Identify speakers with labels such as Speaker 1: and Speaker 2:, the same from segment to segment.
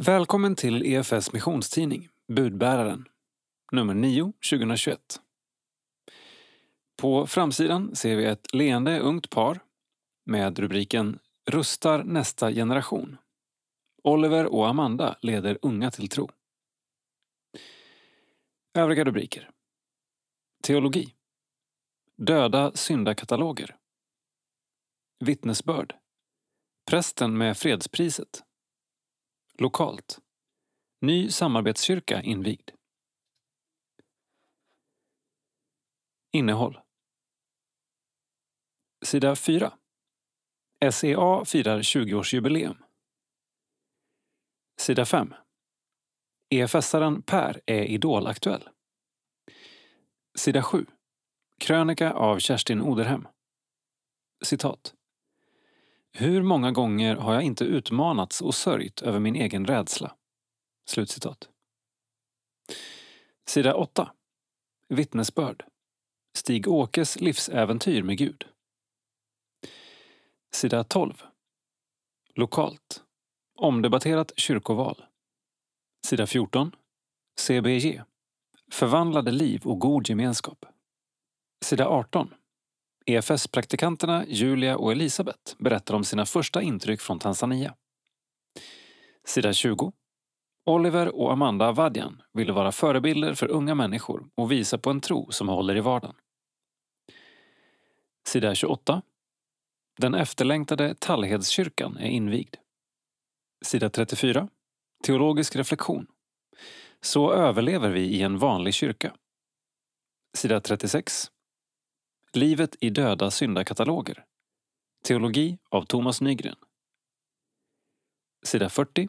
Speaker 1: Välkommen till EFS missionstidning, Budbäraren, nummer 9, 2021. På framsidan ser vi ett leende ungt par med rubriken Rustar nästa generation. Oliver och Amanda leder unga till tro. Övriga rubriker. Teologi. Döda syndakataloger. Vittnesbörd. Prästen med fredspriset. Lokalt. Ny samarbetskyrka invigd. Innehåll. Sida 4. SEA firar 20-årsjubileum. Sida 5. EFS-aren Per är idolaktuell. Sida 7. Krönika av Kerstin Oderhem. Citat. Hur många gånger har jag inte utmanats och sörjt över min egen rädsla? Slutcitat. Sida 8. Vittnesbörd. Stig-Åkes livsäventyr med Gud. Sida 12. Lokalt. Omdebatterat kyrkoval. Sida 14. CBG. Förvandlade liv och god gemenskap. Sida 18. EFS-praktikanterna Julia och Elisabeth berättar om sina första intryck från Tanzania. Sida 20. Oliver och Amanda Avadian ville vara förebilder för unga människor och visa på en tro som håller i vardagen. Sida 28. Den efterlängtade Tallhedskyrkan är invigd. Sida 34. Teologisk reflektion. Så överlever vi i en vanlig kyrka. Sida 36. Livet i döda syndakataloger. Teologi av Thomas Nygren. Sida 40.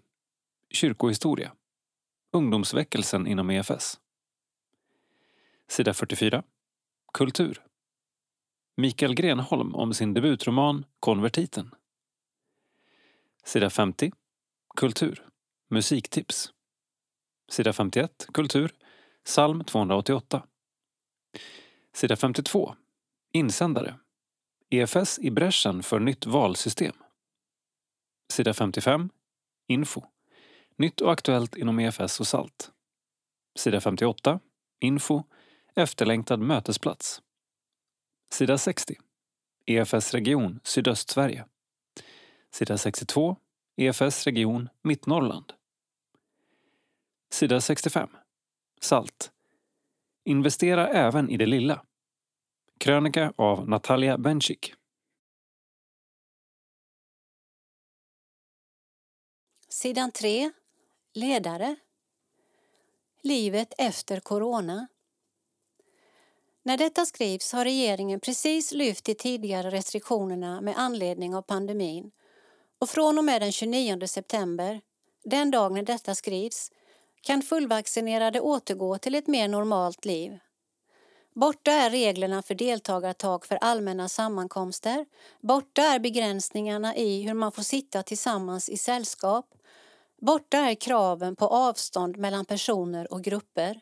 Speaker 1: Kyrkohistoria. Ungdomsväckelsen inom EFS. Sida 44. Kultur. Mikael Grenholm om sin debutroman Konvertiten. Sida 50. Kultur. Musiktips. Sida 51. Kultur. Psalm 288. Sida 52. Insändare. EFS i bräschen för nytt valsystem. Sida 55. Info. Nytt och aktuellt inom EFS och SALT. Sida 58. Info. Efterlängtad mötesplats. Sida 60. EFS region Sydöstsverige. Sida 62. EFS region Mittnorrland. Sida 65. SALT. Investera även i det lilla. Krönika av Natalia Bencik.
Speaker 2: Sidan 3. Ledare. Livet efter corona. När detta skrivs har regeringen precis lyft de tidigare restriktionerna med anledning av pandemin och från och med den 29 september, den dag när detta skrivs, kan fullvaccinerade återgå till ett mer normalt liv. Borta är reglerna för deltagartak för allmänna sammankomster. Borta är begränsningarna i hur man får sitta tillsammans i sällskap. Borta är kraven på avstånd mellan personer och grupper.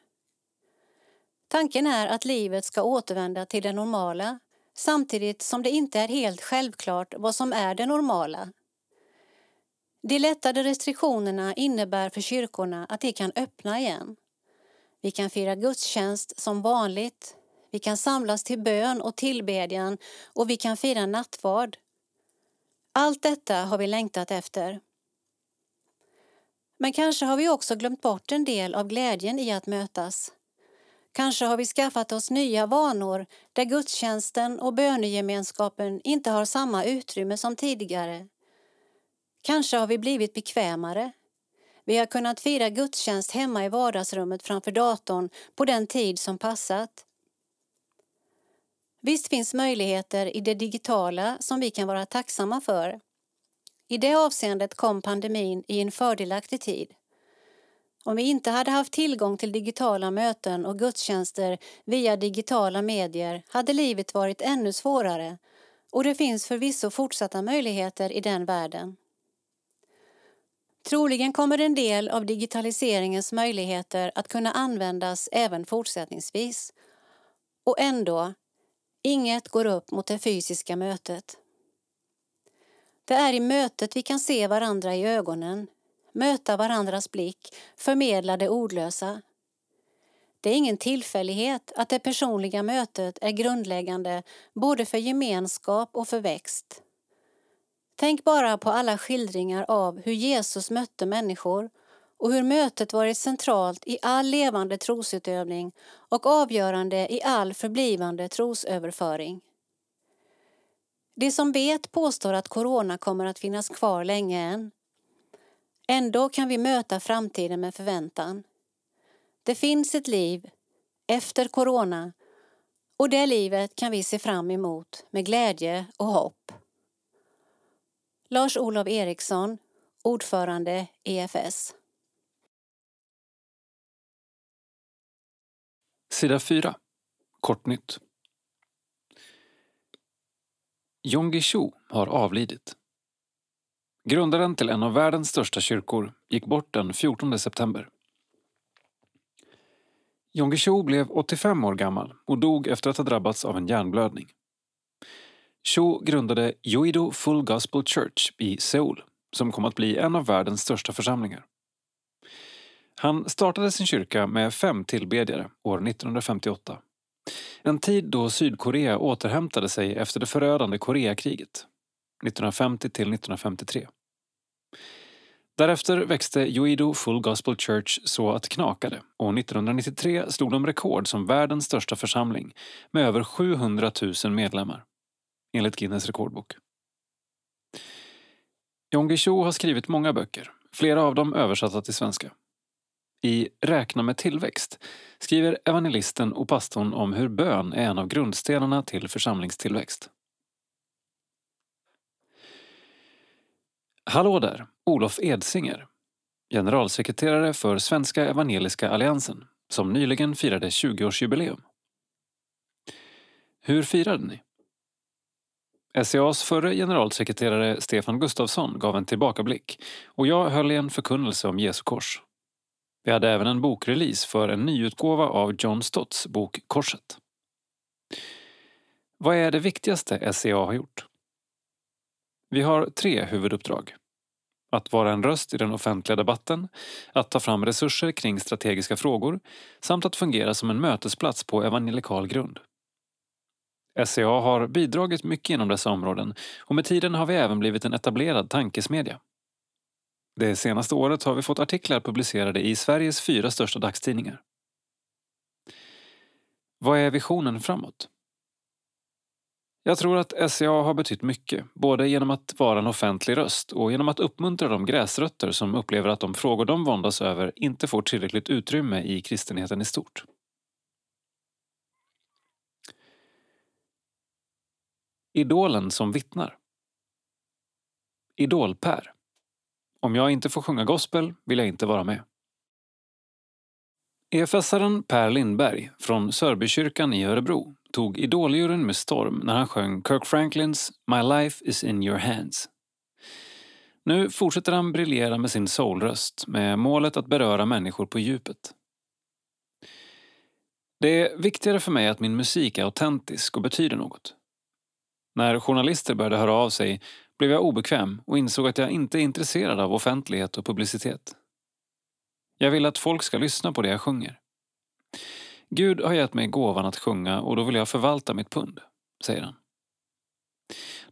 Speaker 2: Tanken är att livet ska återvända till det normala samtidigt som det inte är helt självklart vad som är det normala. De lättade restriktionerna innebär för kyrkorna att de kan öppna igen. Vi kan fira gudstjänst som vanligt, vi kan samlas till bön och tillbedjan och vi kan fira nattvard. Allt detta har vi längtat efter. Men kanske har vi också glömt bort en del av glädjen i att mötas. Kanske har vi skaffat oss nya vanor där gudstjänsten och bönegemenskapen inte har samma utrymme som tidigare. Kanske har vi blivit bekvämare. Vi har kunnat fira gudstjänst hemma i vardagsrummet framför datorn på den tid som passat. Visst finns möjligheter i det digitala som vi kan vara tacksamma för. I det avseendet kom pandemin i en fördelaktig tid. Om vi inte hade haft tillgång till digitala möten och gudstjänster via digitala medier hade livet varit ännu svårare och det finns förvisso fortsatta möjligheter i den världen. Troligen kommer en del av digitaliseringens möjligheter att kunna användas även fortsättningsvis. Och ändå, inget går upp mot det fysiska mötet. Det är i mötet vi kan se varandra i ögonen, möta varandras blick, förmedla det ordlösa. Det är ingen tillfällighet att det personliga mötet är grundläggande både för gemenskap och för växt. Tänk bara på alla skildringar av hur Jesus mötte människor och hur mötet varit centralt i all levande trosutövning och avgörande i all förblivande trosöverföring. De som vet påstår att corona kommer att finnas kvar länge än. Ändå kan vi möta framtiden med förväntan. Det finns ett liv efter corona och det livet kan vi se fram emot med glädje och hopp. Lars-Olof Eriksson, ordförande EFS.
Speaker 1: Sida 4. Kortnytt. Yonggi Cho har avlidit. Grundaren till en av världens största kyrkor gick bort den 14 september. Yonggi Cho blev 85 år gammal och dog efter att ha drabbats av en hjärnblödning. Cho grundade Yoido Full Gospel Church i Seoul som kom att bli en av världens största församlingar. Han startade sin kyrka med fem tillbedjare år 1958. En tid då Sydkorea återhämtade sig efter det förödande Koreakriget 1950 till 1953. Därefter växte Yoido Full Gospel Church så att knakade och 1993 slog de rekord som världens största församling med över 700 000 medlemmar, enligt Guinness rekordbok. Yonggi Cho har skrivit många böcker, flera av dem översatta till svenska. I Räkna med tillväxt skriver evangelisten och pastorn om hur bön är en av grundstenarna till församlingstillväxt. Hallå där, Olof Edsinger, generalsekreterare för Svenska Evangeliska Alliansen som nyligen firade 20-årsjubileum. Hur firade ni? SCAs förre generalsekreterare Stefan Gustafsson gav en tillbakablick och jag höll i en förkunnelse om Jesu kors. Vi hade även en bokrelease för en nyutgåva av John Stotts bok Korset. Vad är det viktigaste SCA har gjort? Vi har tre huvuduppdrag. Att vara en röst i den offentliga debatten, att ta fram resurser kring strategiska frågor samt att fungera som en mötesplats på evangelikal grund. SCA har bidragit mycket inom dessa områden och med tiden har vi även blivit en etablerad tankesmedja. Det senaste året har vi fått artiklar publicerade i Sveriges fyra största dagstidningar. Vad är visionen framåt? Jag tror att SCA har betytt mycket, både genom att vara en offentlig röst och genom att uppmuntra de gräsrötter som upplever att de frågor de våndas över inte får tillräckligt utrymme i kristenheten i stort. Idolen som vittnar. Idol-Per. Om jag inte får sjunga gospel vill jag inte vara med. EFS-aren Per Lindberg från Sörbykyrkan i Örebro tog Idoljuryn med storm när han sjöng Kirk Franklins My life is in your hands. Nu fortsätter han briljera med sin soulröst med målet att beröra människor på djupet. Det är viktigare för mig att min musik är autentisk och betyder något. När journalister började höra av sig blev jag obekväm och insåg att jag inte är intresserad av offentlighet och publicitet. Jag vill att folk ska lyssna på det jag sjunger. Gud har gett mig gåvan att sjunga och då vill jag förvalta mitt pund, säger han.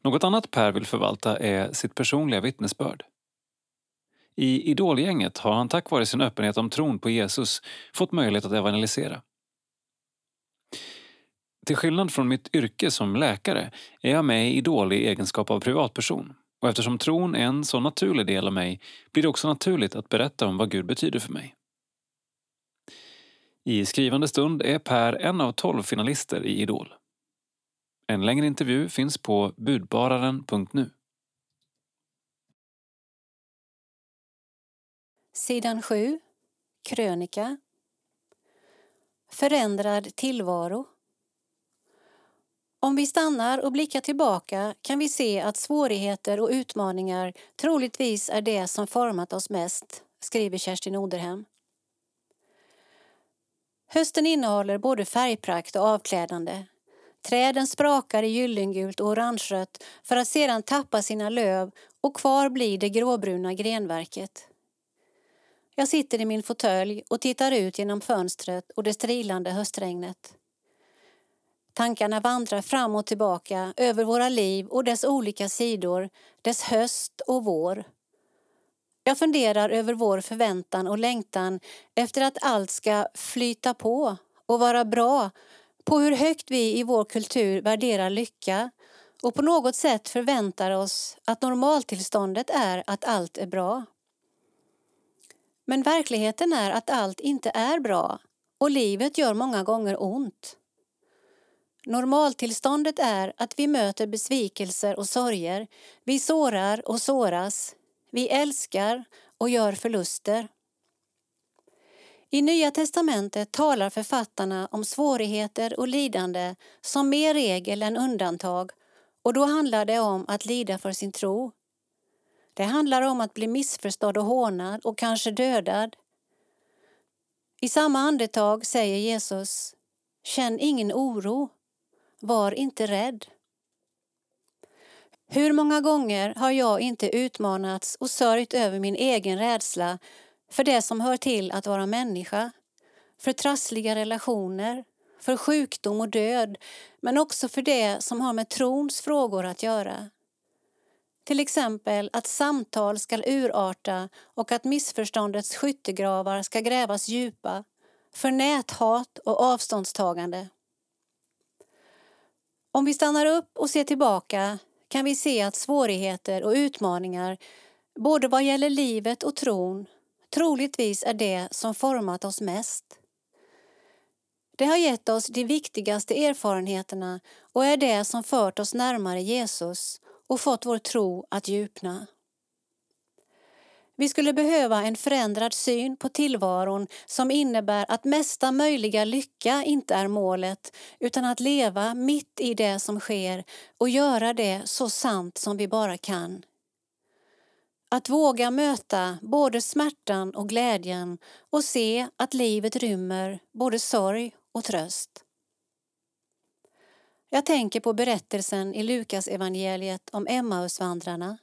Speaker 1: Något annat Per vill förvalta är sitt personliga vittnesbörd. I Idolgänget har han tack vare sin öppenhet om tron på Jesus fått möjlighet att evangelisera. Till skillnad från mitt yrke som läkare är jag med i Idol i egenskap av privatperson och eftersom tron är en så naturlig del av mig blir det också naturligt att berätta om vad Gud betyder för mig. I skrivande stund är Per en av tolv finalister i Idol. En längre intervju finns på budbararen.nu.
Speaker 2: Sidan 7. Krönika. Förändrad tillvaro. Om vi stannar och blickar tillbaka kan vi se att svårigheter och utmaningar troligtvis är det som format oss mest, skriver Kerstin Oderhem. Hösten innehåller både färgprakt och avklädande. Träden sprakar i gyllengult och orangerött för att sedan tappa sina löv och kvar blir det gråbruna grenverket. Jag sitter i min fåtölj och tittar ut genom fönstret och det strilande höstregnet. Tankarna vandrar fram och tillbaka över våra liv och dess olika sidor, dess höst och vår. Jag funderar över vår förväntan och längtan efter att allt ska flyta på och vara bra, på hur högt vi i vår kultur värderar lycka och på något sätt förväntar oss att normaltillståndet är att allt är bra. Men verkligheten är att allt inte är bra och livet gör många gånger ont. Normaltillståndet är att vi möter besvikelser och sorger, vi sårar och såras, vi älskar och gör förluster. I Nya testamentet talar författarna om svårigheter och lidande som mer regel än undantag och då handlar det om att lida för sin tro. Det handlar om att bli missförstådd och hånad och kanske dödad. I samma andetag säger Jesus Känn ingen oro, var inte rädd. Hur många gånger har jag inte utmanats och sörjt över min egen rädsla för det som hör till att vara människa, för trassliga relationer, för sjukdom och död, men också för det som har med trons frågor att göra. Till exempel att samtal ska urarta och att missförståndets skyttegravar ska grävas djupa, för näthat och avståndstagande. Om vi stannar upp och ser tillbaka kan vi se att svårigheter och utmaningar, både vad gäller livet och tron, troligtvis är det som format oss mest. Det har gett oss de viktigaste erfarenheterna och är det som fört oss närmare Jesus och fått vår tro att djupna. Vi skulle behöva en förändrad syn på tillvaron som innebär att mesta möjliga lycka inte är målet utan att leva mitt i det som sker och göra det så sant som vi bara kan. Att våga möta både smärtan och glädjen och se att livet rymmer både sorg och tröst. Jag tänker på berättelsen i Lukas evangeliet om Emmausvandrarna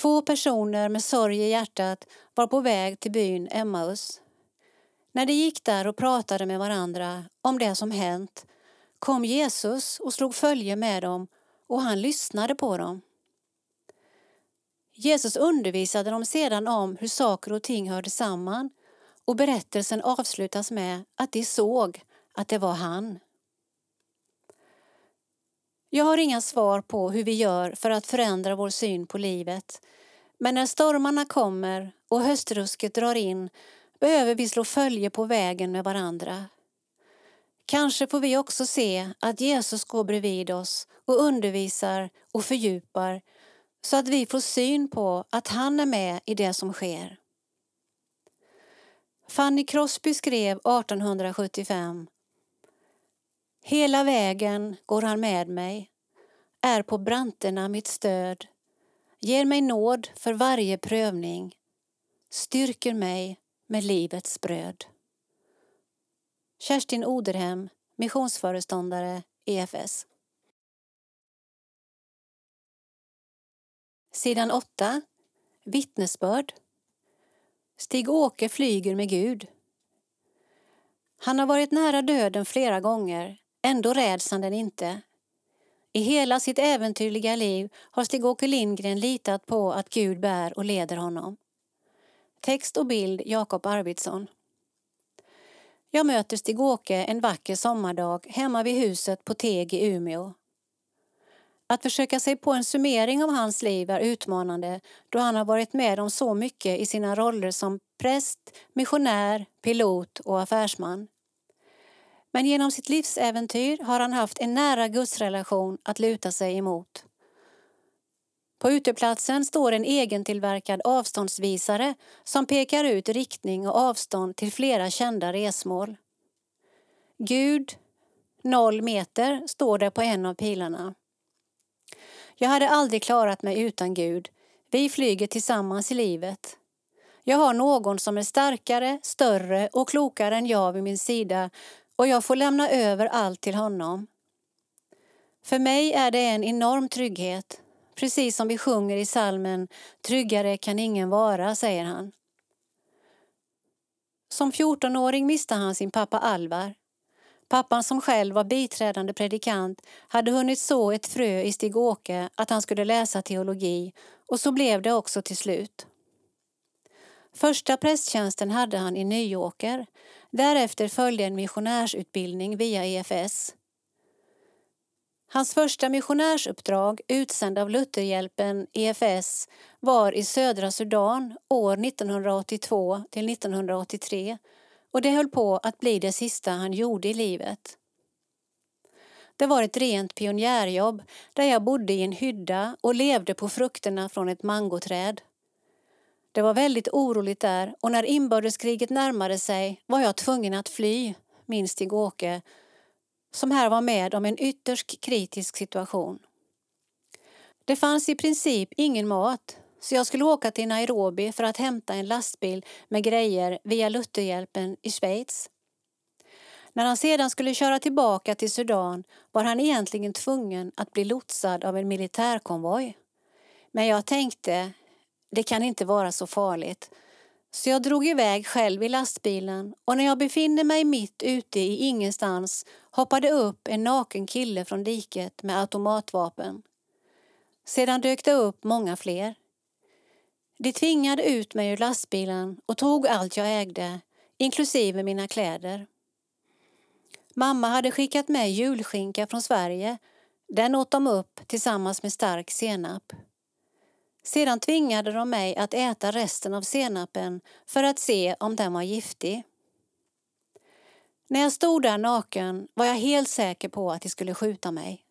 Speaker 2: Två personer med sorg i hjärtat var på väg till byn Emmaus. När de gick där och pratade med varandra om det som hänt kom Jesus och slog följe med dem och han lyssnade på dem. Jesus undervisade dem sedan om hur saker och ting hörde samman och berättelsen avslutas med att de såg att det var han. Jag har inga svar på hur vi gör för att förändra vår syn på livet. Men när stormarna kommer och höstrusket drar in behöver vi slå följe på vägen med varandra. Kanske får vi också se att Jesus går bredvid oss och undervisar och fördjupar så att vi får syn på att han är med i det som sker. Fanny Crosby skrev 1875 Hela vägen går han med mig, är på branterna mitt stöd, ger mig nåd för varje prövning, styrker mig med livets bröd. Kerstin Oderhem, missionsföreståndare, EFS. Sidan 8. Vittnesbörd. Stig-Åke flyger med Gud. Han har varit nära döden flera gånger Ändå räds han den inte. I hela sitt äventyrliga liv har Stig-Åke Lindgren litat på att Gud bär och leder honom. Text och bild Jakob Arvidsson. Jag möter Stig-Åke en vacker sommardag hemma vid huset på Teg i Umeå. Att försöka sig på en summering av hans liv är utmanande då han har varit med om så mycket i sina roller som präst, missionär, pilot och affärsman. Men genom sitt livsäventyr har han haft en nära gudsrelation att luta sig emot. På uteplatsen står en egentillverkad avståndsvisare som pekar ut riktning och avstånd till flera kända resmål. Gud, noll meter, står det på en av pilarna. Jag hade aldrig klarat mig utan Gud. Vi flyger tillsammans i livet. Jag har någon som är starkare, större och klokare än jag vid min sida och jag får lämna över allt till honom. För mig är det en enorm trygghet, precis som vi sjunger i salmen Tryggare kan ingen vara, säger han. Som 14-åring miste han sin pappa Alvar. Pappan som själv var biträdande predikant hade hunnit så ett frö i Stig-Åke att han skulle läsa teologi och så blev det också till slut. Första prästtjänsten hade han i Nyåker. Därefter följde en missionärsutbildning via EFS. Hans första missionärsuppdrag, utsänd av Lutherhjälpen EFS, var i södra Sudan år 1982 till 1983 och det höll på att bli det sista han gjorde i livet. Det var ett rent pionjärjobb där jag bodde i en hydda och levde på frukterna från ett mangoträd. Det var väldigt oroligt där och när inbördeskriget närmade sig var jag tvungen att fly, minns Stig-Åke, som här var med om en ytterst kritisk situation. Det fanns i princip ingen mat så jag skulle åka till Nairobi för att hämta en lastbil med grejer via Lutherhjälpen i Schweiz. När han sedan skulle köra tillbaka till Sudan var han egentligen tvungen att bli lotsad av en militärkonvoj. Men jag tänkte, det kan inte vara så farligt. Så jag drog iväg själv i lastbilen och när jag befinner mig mitt ute i ingenstans hoppade upp en naken kille från diket med automatvapen. Sedan dök det upp många fler. De tvingade ut mig ur lastbilen och tog allt jag ägde, inklusive mina kläder. Mamma hade skickat med julskinka från Sverige. Den åt de upp tillsammans med stark senap. Sedan tvingade de mig att äta resten av senapen för att se om den var giftig. När jag stod där naken var jag helt säker på att de skulle skjuta mig.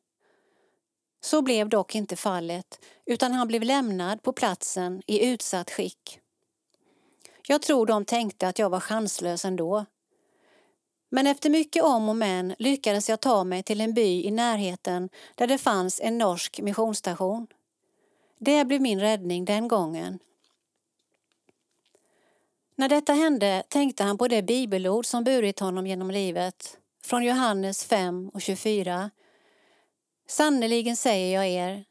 Speaker 2: Så blev dock inte fallet, utan han blev lämnad på platsen i utsatt skick. Jag tror de tänkte att jag var chanslös ändå. Men efter mycket om och men lyckades jag ta mig till en by i närheten där det fanns en norsk missionsstation. Det blev min räddning den gången. När detta hände tänkte han på det bibelord som burit honom genom livet, från Johannes 5 och 24. Sannerligen säger jag er,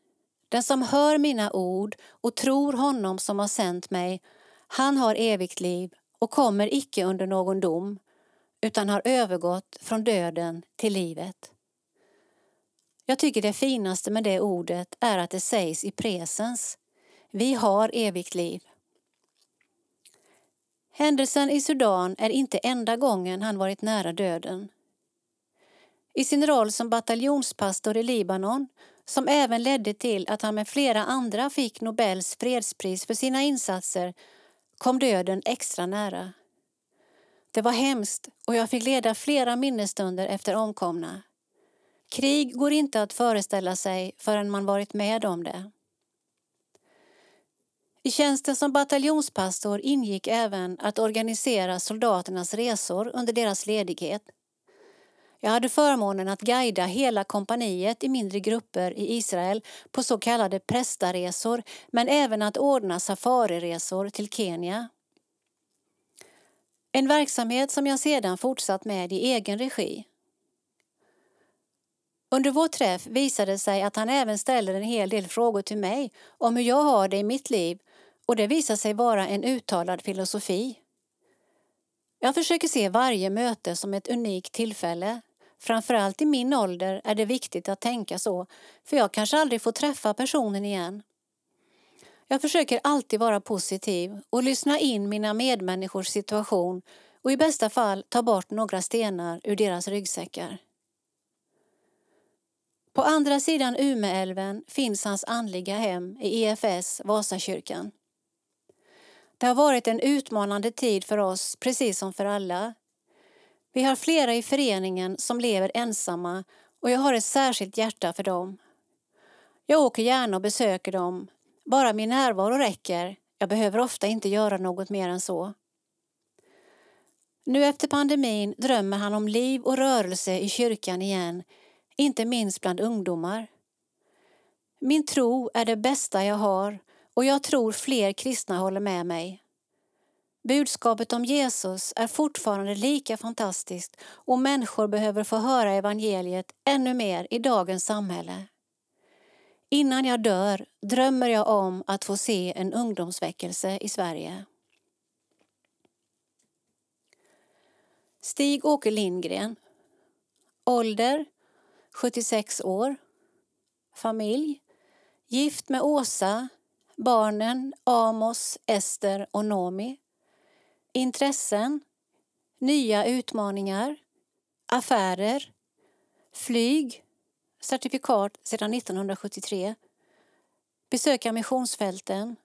Speaker 2: den som hör mina ord och tror honom som har sänt mig, han har evigt liv och kommer icke under någon dom, utan har övergått från döden till livet. Jag tycker det finaste med det ordet är att det sägs i presens. Vi har evigt liv. Händelsen i Sudan är inte enda gången han varit nära döden. I sin roll som bataljonspastor i Libanon, som även ledde till att han med flera andra fick Nobels fredspris för sina insatser, kom döden extra nära. Det var hemskt och jag fick leda flera minnesstunder efter omkomna. Krig går inte att föreställa sig förrän man varit med om det. I tjänsten som bataljonspastor ingick även att organisera soldaternas resor under deras ledighet. Jag hade förmånen att guida hela kompaniet i mindre grupper i Israel på så kallade prästaresor men även att ordna safariresor till Kenya. En verksamhet som jag sedan fortsatt med i egen regi. Under vår träff visade det sig att han även ställer en hel del frågor till mig om hur jag har det i mitt liv och det visar sig vara en uttalad filosofi. Jag försöker se varje möte som ett unikt tillfälle. Framförallt i min ålder är det viktigt att tänka så, för jag kanske aldrig får träffa personen igen. Jag försöker alltid vara positiv och lyssna in mina medmänniskors situation och i bästa fall ta bort några stenar ur deras ryggsäckar. På andra sidan Umeälven finns hans andliga hem i EFS, Vasakyrkan. Det har varit en utmanande tid för oss, precis som för alla. Vi har flera i föreningen som lever ensamma och jag har ett särskilt hjärta för dem. Jag åker gärna och besöker dem. Bara min närvaro räcker. Jag behöver ofta inte göra något mer än så. Nu efter pandemin drömmer han om liv och rörelse i kyrkan igen inte minst bland ungdomar. Min tro är det bästa jag har och jag tror fler kristna håller med mig. Budskapet om Jesus är fortfarande lika fantastiskt och människor behöver få höra evangeliet ännu mer i dagens samhälle. Innan jag dör drömmer jag om att få se en ungdomsväckelse i Sverige. Stig-Åke Lindgren. Ålder 76 år. Familj. Gift med Åsa. Barnen Amos, Ester och Nomi. Intressen. Nya utmaningar. Affärer. Flyg. Certifikat sedan 1973. Besöka missionsfälten.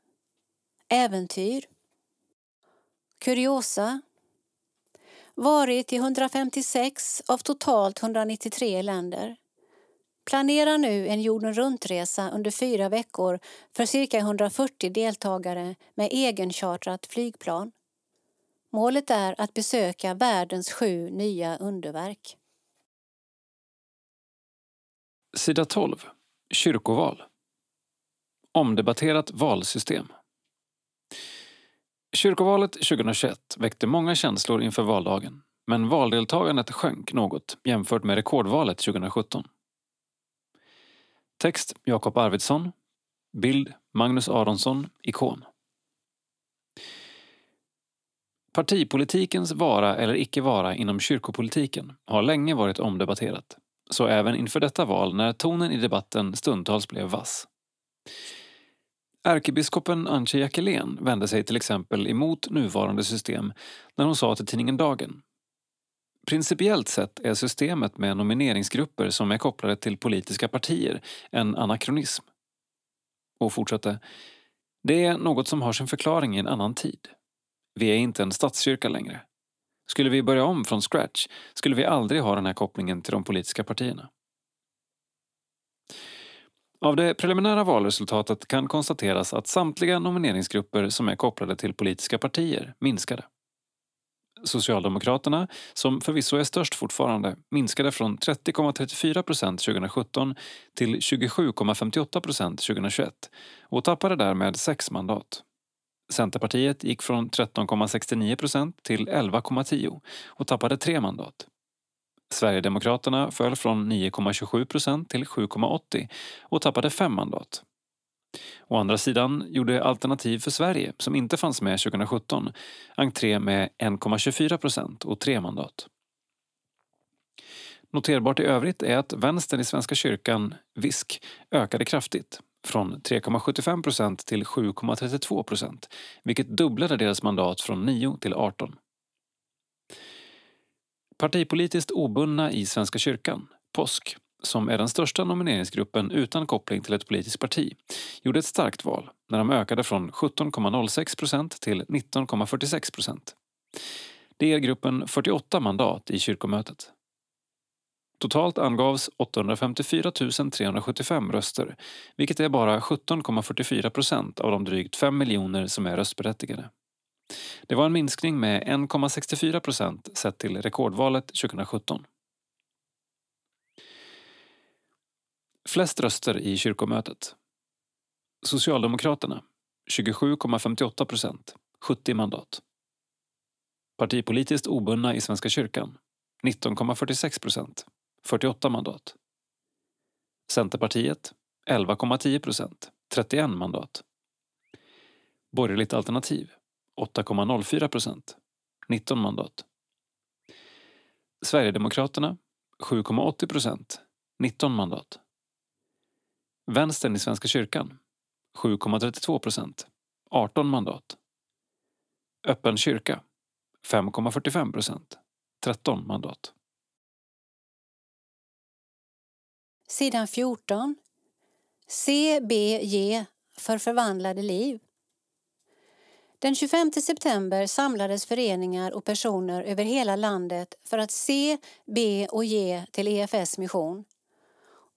Speaker 2: Äventyr. Kuriosa. Varit i 156 av totalt 193 länder. Planera nu en jorden runt-resa under fyra veckor för cirka 140 deltagare med egenchartrat flygplan. Målet är att besöka världens sju nya underverk.
Speaker 1: Sida 12. Kyrkoval. Omdebatterat valsystem. Kyrkovalet 2021 väckte många känslor inför valdagen men valdeltagandet sjönk något jämfört med rekordvalet 2017. Text Jakob Arvidsson. Bild Magnus Aronsson, ikon. Partipolitikens vara eller icke vara inom kyrkopolitiken har länge varit omdebatterat. Så även inför detta val när tonen i debatten stundtals blev vass. Ärkebiskopen Antje Jackelén vände sig till exempel emot nuvarande system när hon sa till tidningen Dagen Principiellt sett är systemet med nomineringsgrupper som är kopplade till politiska partier en anakronism. Och fortsatte. Det är något som har sin förklaring i en annan tid. Vi är inte en statskyrka längre. Skulle vi börja om från scratch skulle vi aldrig ha den här kopplingen till de politiska partierna. Av det preliminära valresultatet kan konstateras att samtliga nomineringsgrupper som är kopplade till politiska partier minskade. Socialdemokraterna, som förvisso är störst fortfarande, minskade från 30,34 procent 2017 till 27,58 procent 2021 och tappade därmed sex mandat. Centerpartiet gick från 13,69 procent till 11,10 och tappade tre mandat. Sverigedemokraterna föll från 9,27 procent till 7,80 och tappade fem mandat. Å andra sidan gjorde Alternativ för Sverige, som inte fanns med 2017, entré med 1,24 procent och tre mandat. Noterbart i övrigt är att vänstern i Svenska kyrkan, VISK, ökade kraftigt från 3,75 procent till 7,32 procent vilket dubblade deras mandat från 9 till 18. Partipolitiskt obundna i Svenska kyrkan, POSK, som är den största nomineringsgruppen utan koppling till ett politiskt parti, gjorde ett starkt val när de ökade från 17,06 procent till 19,46 procent. Det ger gruppen 48 mandat i kyrkomötet. Totalt angavs 854 375 röster, vilket är bara 17,44 procent av de drygt 5 miljoner som är röstberättigade. Det var en minskning med 1,64 procent sett till rekordvalet 2017. Flest röster i kyrkomötet. Socialdemokraterna 27,58 procent, 70 mandat. Partipolitiskt obundna i Svenska kyrkan 19,46 procent, 48 mandat. Centerpartiet 11,10 procent, 31 mandat. Borgerligt alternativ 8,04 procent, 19 mandat. Sverigedemokraterna 7,80 procent, 19 mandat. Vänstern i Svenska kyrkan 7,32 procent, 18 mandat. Öppen kyrka 5,45 procent, 13 mandat.
Speaker 2: Sidan 14. CBJ för förvandlade liv. Den 25 september samlades föreningar och personer över hela landet för att se, be och ge till EFS mission.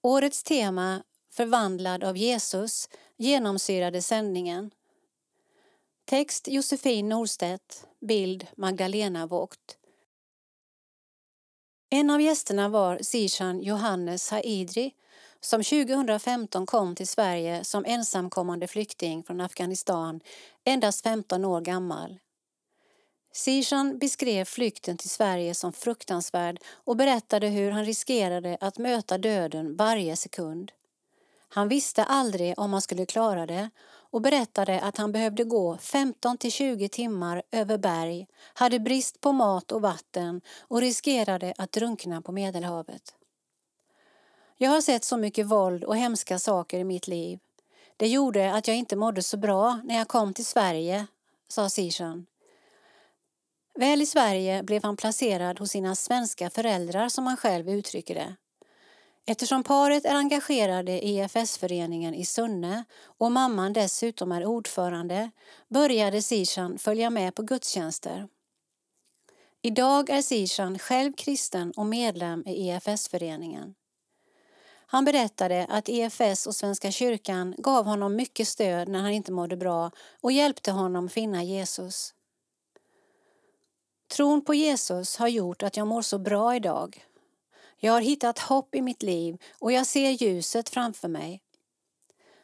Speaker 2: Årets tema Förvandlad av Jesus genomsyrade sändningen. Text Josefin Norstedt, bild Magdalena Vogt. En av gästerna var Zishan Johannes Haidri som 2015 kom till Sverige som ensamkommande flykting från Afghanistan, endast 15 år gammal. Zishan beskrev flykten till Sverige som fruktansvärd och berättade hur han riskerade att möta döden varje sekund. Han visste aldrig om han skulle klara det och berättade att han behövde gå 15 till 20 timmar över berg, hade brist på mat och vatten och riskerade att drunkna på Medelhavet. Jag har sett så mycket våld och hemska saker i mitt liv. Det gjorde att jag inte mådde så bra när jag kom till Sverige, sa Sishan. Väl i Sverige blev han placerad hos sina svenska föräldrar som han själv uttrycker det. Eftersom paret är engagerade i EFS-föreningen i Sunne och mamman dessutom är ordförande började Sishan följa med på gudstjänster. Idag är Sishan själv kristen och medlem i EFS-föreningen. Han berättade att EFS och Svenska kyrkan gav honom mycket stöd när han inte mådde bra och hjälpte honom finna Jesus. Tron på Jesus har gjort att jag mår så bra idag. Jag har hittat hopp i mitt liv och jag ser ljuset framför mig.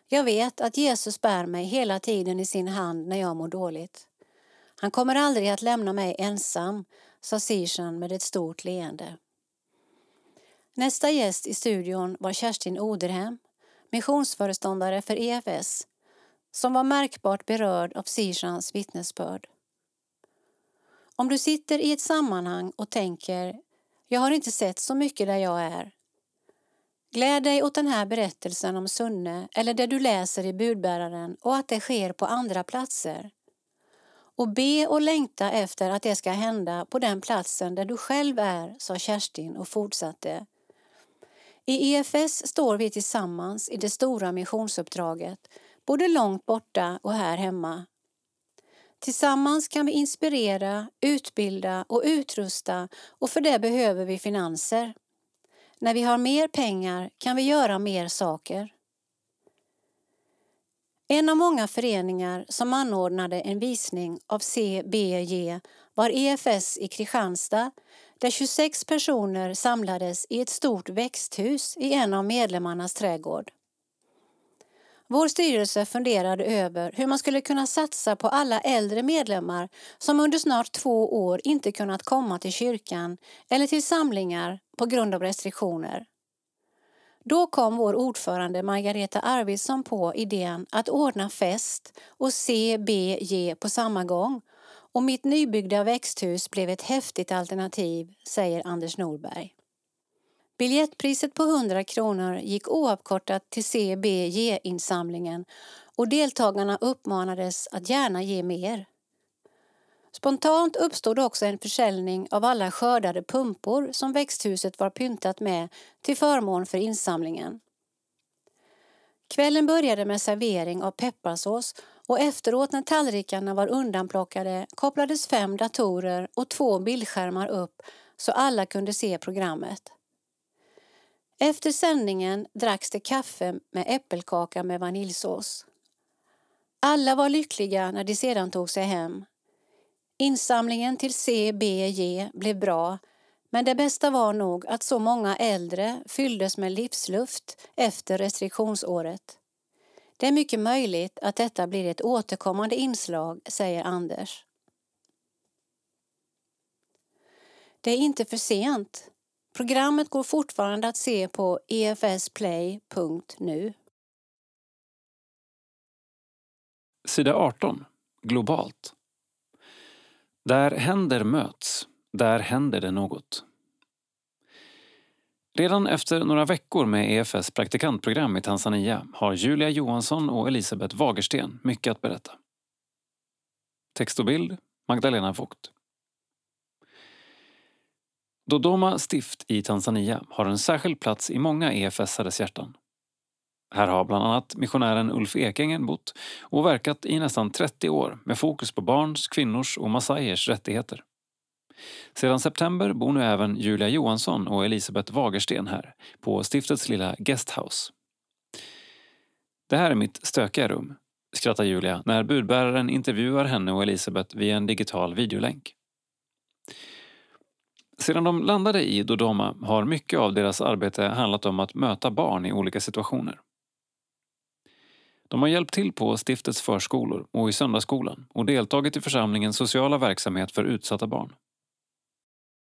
Speaker 2: Jag vet att Jesus bär mig hela tiden i sin hand när jag mår dåligt. Han kommer aldrig att lämna mig ensam, sa Sishan med ett stort leende. Nästa gäst i studion var Kerstin Oderhem, missionsföreståndare för EFS, som var märkbart berörd av Sishans vittnesbörd. Om du sitter i ett sammanhang och tänker jag har inte sett så mycket där jag är. Gläd dig åt den här berättelsen om Sunne eller det du läser i budbäraren och att det sker på andra platser. Och be och längta efter att det ska hända på den platsen där du själv är, sa Kerstin och fortsatte. I EFS står vi tillsammans i det stora missionsuppdraget, både långt borta och här hemma. Tillsammans kan vi inspirera, utbilda och utrusta och för det behöver vi finanser. När vi har mer pengar kan vi göra mer saker. En av många föreningar som anordnade en visning av CBJ var EFS i Kristianstad där 26 personer samlades i ett stort växthus i en av medlemmarnas trädgård. Vår styrelse funderade över hur man skulle kunna satsa på alla äldre medlemmar som under snart två år inte kunnat komma till kyrkan eller till samlingar på grund av restriktioner. Då kom vår ordförande Margareta Arvidsson på idén att ordna fest och CBG på samma gång och mitt nybyggda växthus blev ett häftigt alternativ, säger Anders Norberg. Biljettpriset på 100 kronor gick oavkortat till CBG-insamlingen och deltagarna uppmanades att gärna ge mer. Spontant uppstod också en försäljning av alla skördade pumpor som växthuset var pyntat med till förmån för insamlingen. Kvällen började med servering av pepparsås och efteråt när tallrikarna var undanplockade kopplades fem datorer och två bildskärmar upp så alla kunde se programmet. Efter sändningen dracks det kaffe med äppelkaka med vaniljsås. Alla var lyckliga när de sedan tog sig hem. Insamlingen till CBJ blev bra men det bästa var nog att så många äldre fylldes med livsluft efter restriktionsåret. Det är mycket möjligt att detta blir ett återkommande inslag, säger Anders. Det är inte för sent. Programmet går fortfarande att se på efsplay.nu.
Speaker 1: Sida 18. Globalt. Där händer möts, där händer det något. Redan efter några veckor med EFS praktikantprogram i Tanzania har Julia Johansson och Elisabeth Wagersten mycket att berätta. Text och bild Magdalena Vogt. Dodoma stift i Tanzania har en särskild plats i många EFS-ares hjärtan. Här har bland annat missionären Ulf Ekängen bott och verkat i nästan 30 år med fokus på barns, kvinnors och massajers rättigheter. Sedan september bor nu även Julia Johansson och Elisabeth Wagersten här på stiftets lilla guesthouse. Det här är mitt stökiga rum, skrattar Julia när budbäraren intervjuar henne och Elisabeth via en digital videolänk. Sedan de landade i Dodoma har mycket av deras arbete handlat om att möta barn i olika situationer. De har hjälpt till på stiftets förskolor och i söndagsskolan och deltagit i församlingens sociala verksamhet för utsatta barn.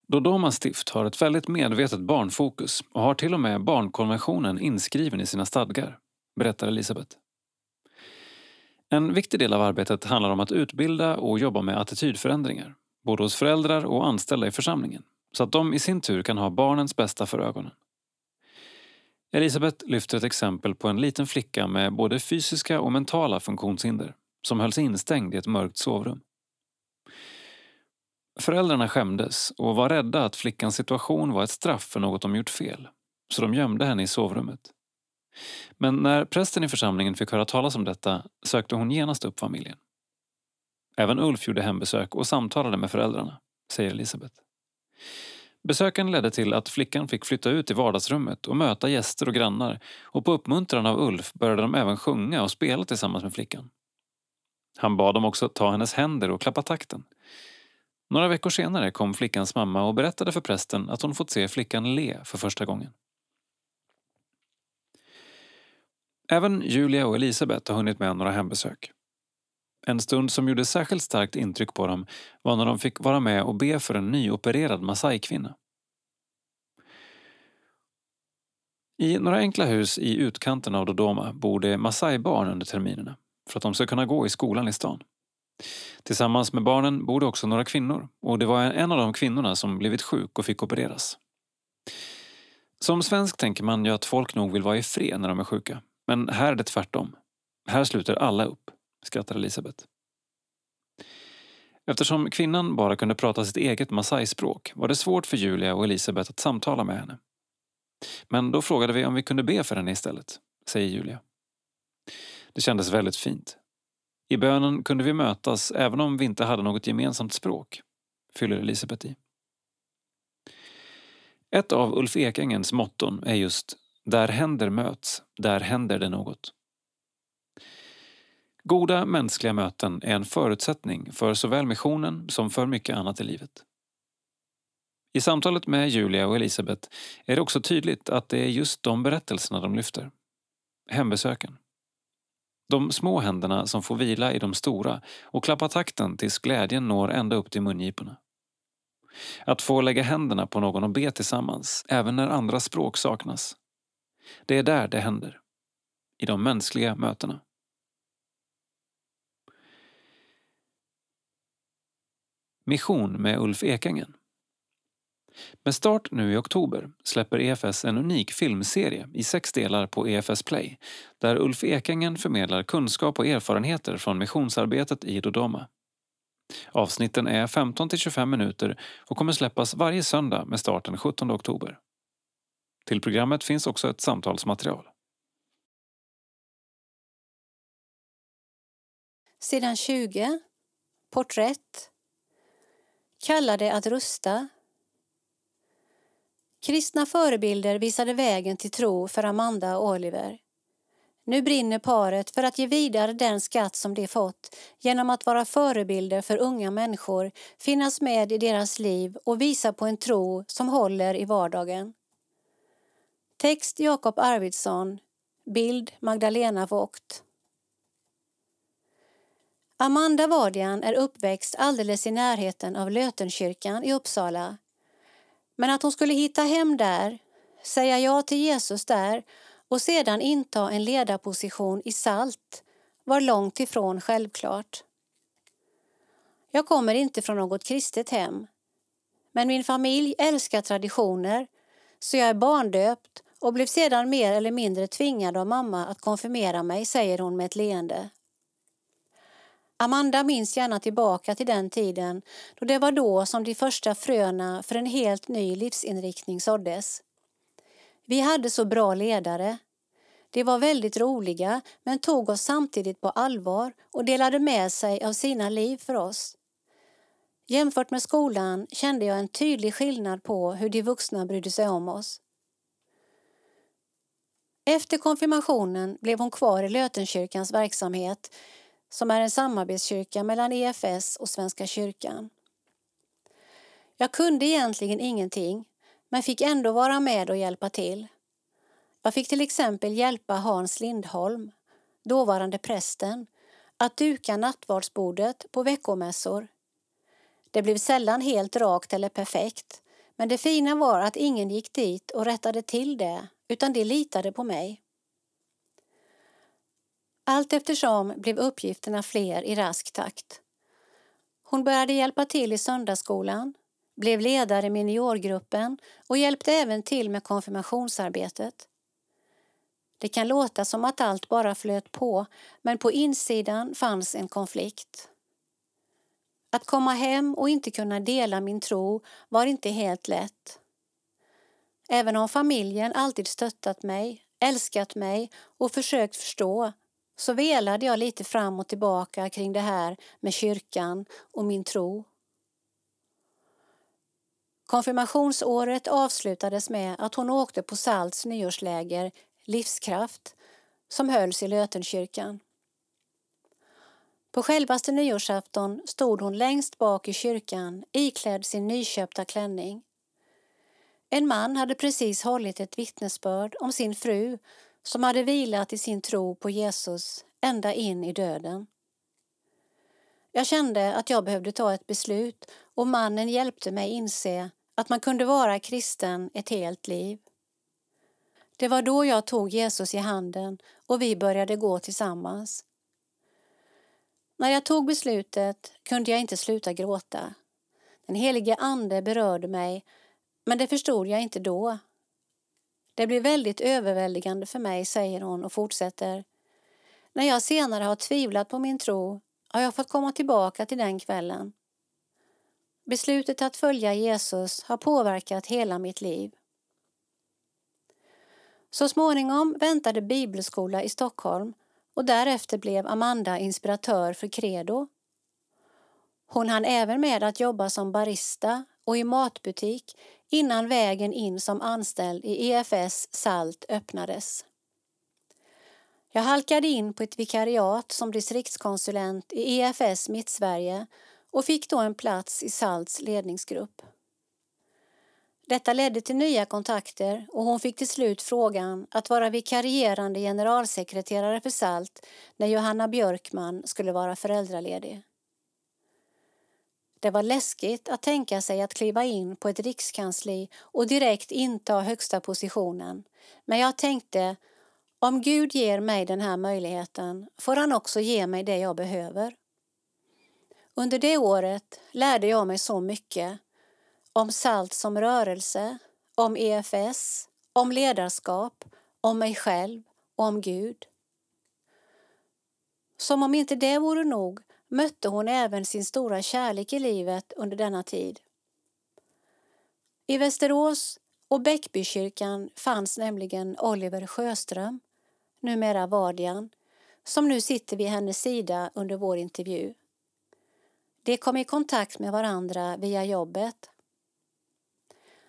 Speaker 1: Dodoma stift har ett väldigt medvetet barnfokus och har till och med barnkonventionen inskriven i sina stadgar, berättar Elisabeth. En viktig del av arbetet handlar om att utbilda och jobba med attitydförändringar, både hos föräldrar och anställda i församlingen, så att de i sin tur kan ha barnens bästa för ögonen. Elisabeth lyfter ett exempel på en liten flicka med både fysiska och mentala funktionshinder som hölls instängd i ett mörkt sovrum. Föräldrarna skämdes och var rädda att flickans situation var ett straff för något de gjort fel, så de gömde henne i sovrummet. Men när prästen i församlingen fick höra talas om detta sökte hon genast upp familjen. Även Ulf gjorde hembesök och samtalade med föräldrarna, säger Elisabeth. Besöken ledde till att flickan fick flytta ut i vardagsrummet och möta gäster och grannar och på uppmuntran av Ulf började de även sjunga och spela tillsammans med flickan. Han bad dem också ta hennes händer och klappa takten. Några veckor senare kom flickans mamma och berättade för prästen att hon fått se flickan le för första gången. Även Julia och Elisabeth har hunnit med några hembesök. En stund som gjorde särskilt starkt intryck på dem var när de fick vara med och be för en nyopererad Masai-kvinna. I några enkla hus i utkanten av Dodoma bor det Masai-barn under terminerna för att de ska kunna gå i skolan i stan. Tillsammans med barnen bor det också några kvinnor och det var en av de kvinnorna som blivit sjuk och fick opereras. Som svensk tänker man ju att folk nog vill vara i fred när de är sjuka. Men här är det tvärtom. Här sluter alla upp, skrattar Elisabeth. Eftersom kvinnan bara kunde prata sitt eget masai-språk var det svårt för Julia och Elisabeth att samtala med henne. Men då frågade vi om vi kunde be för henne istället, säger Julia. Det kändes väldigt fint. I bönen kunde vi mötas även om vi inte hade något gemensamt språk, fyller Elisabeth i. Ett av Ulf Ekängens motton är just där händer möts, där händer det något. Goda mänskliga möten är en förutsättning för såväl missionen som för mycket annat i livet. I samtalet med Julia och Elisabeth är det också tydligt att det är just de berättelserna de lyfter. Hembesöken. De små händerna som får vila i de stora och klappa takten tills glädjen når ända upp till mungiporna. Att få lägga händerna på någon och be tillsammans, även när andra språk saknas. Det är där det händer. I de mänskliga mötena. Mission med Ulf Ekängen. Med start nu i oktober släpper EFS en unik filmserie i sex delar på EFS Play där Ulf Ekängen förmedlar kunskap och erfarenheter från missionsarbetet i Dodoma. Avsnitten är 15 25 minuter och kommer släppas varje söndag med start den 17 oktober. Till programmet finns också ett samtalsmaterial.
Speaker 2: Sidan 20. Porträtt. Kallade att rusta. Kristna förebilder visade vägen till tro för Amanda och Oliver. Nu brinner paret för att ge vidare den skatt som de fått genom att vara förebilder för unga människor, finnas med i deras liv och visa på en tro som håller i vardagen. Text Jakob Arvidsson. Bild Magdalena Vogt. Amanda Vadian är uppväxt alldeles i närheten av Lötenkyrkan i Uppsala. Men att hon skulle hitta hem där, säga ja till Jesus där och sedan inta en ledarposition i SALT var långt ifrån självklart. Jag kommer inte från något kristet hem. Men min familj älskar traditioner så jag är barndöpt och blev sedan mer eller mindre tvingad av mamma att konfirmera mig, säger hon med ett leende. Amanda minns gärna tillbaka till den tiden då det var då som de första fröna för en helt ny livsinriktning såddes. Vi hade så bra ledare. De var väldigt roliga men tog oss samtidigt på allvar och delade med sig av sina liv för oss. Jämfört med skolan kände jag en tydlig skillnad på hur de vuxna brydde sig om oss. Efter konfirmationen blev hon kvar i Lötenkyrkans verksamhet som är en samarbetskyrka mellan EFS och Svenska kyrkan. Jag kunde egentligen ingenting men fick ändå vara med och hjälpa till. Jag fick till exempel hjälpa Hans Lindholm, dåvarande prästen, att duka nattvardsbordet på veckomässor. Det blev sällan helt rakt eller perfekt men det fina var att ingen gick dit och rättade till det utan de litade på mig. Allt eftersom blev uppgifterna fler i rask takt. Hon började hjälpa till i söndagsskolan, blev ledare i miniorgruppen och hjälpte även till med konfirmationsarbetet. Det kan låta som att allt bara flöt på, men på insidan fanns en konflikt. Att komma hem och inte kunna dela min tro var inte helt lätt. Även om familjen alltid stöttat mig, älskat mig och försökt förstå så velade jag lite fram och tillbaka kring det här med kyrkan och min tro. Konfirmationsåret avslutades med att hon åkte på Salts nyårsläger Livskraft som hölls i Lötenkyrkan. På självaste nyårsafton stod hon längst bak i kyrkan iklädd sin nyköpta klänning. En man hade precis hållit ett vittnesbörd om sin fru som hade vilat i sin tro på Jesus ända in i döden. Jag kände att jag behövde ta ett beslut och mannen hjälpte mig inse att man kunde vara kristen ett helt liv. Det var då jag tog Jesus i handen och vi började gå tillsammans. När jag tog beslutet kunde jag inte sluta gråta. Den helige Ande berörde mig, men det förstod jag inte då. Det blir väldigt överväldigande för mig, säger hon och fortsätter. När jag senare har tvivlat på min tro har jag fått komma tillbaka till den kvällen. Beslutet att följa Jesus har påverkat hela mitt liv. Så småningom väntade bibelskola i Stockholm och därefter blev Amanda inspiratör för Credo. Hon hann även med att jobba som barista och i matbutik innan vägen in som anställd i EFS Salt öppnades. Jag halkade in på ett vikariat som distriktskonsulent i EFS Mittsverige och fick då en plats i Salts ledningsgrupp. Detta ledde till nya kontakter och hon fick till slut frågan att vara vikarierande generalsekreterare för SALT när Johanna Björkman skulle vara föräldraledig. Det var läskigt att tänka sig att kliva in på ett rikskansli och direkt inta högsta positionen. Men jag tänkte, om Gud ger mig den här möjligheten får han också ge mig det jag behöver. Under det året lärde jag mig så mycket om SALT som rörelse, om EFS, om ledarskap, om mig själv och om Gud. Som om inte det vore nog mötte hon även sin stora kärlek i livet under denna tid. I Västerås och Bäckbykyrkan fanns nämligen Oliver Sjöström, numera Vardian, som nu sitter vid hennes sida under vår intervju. De kom i kontakt med varandra via jobbet.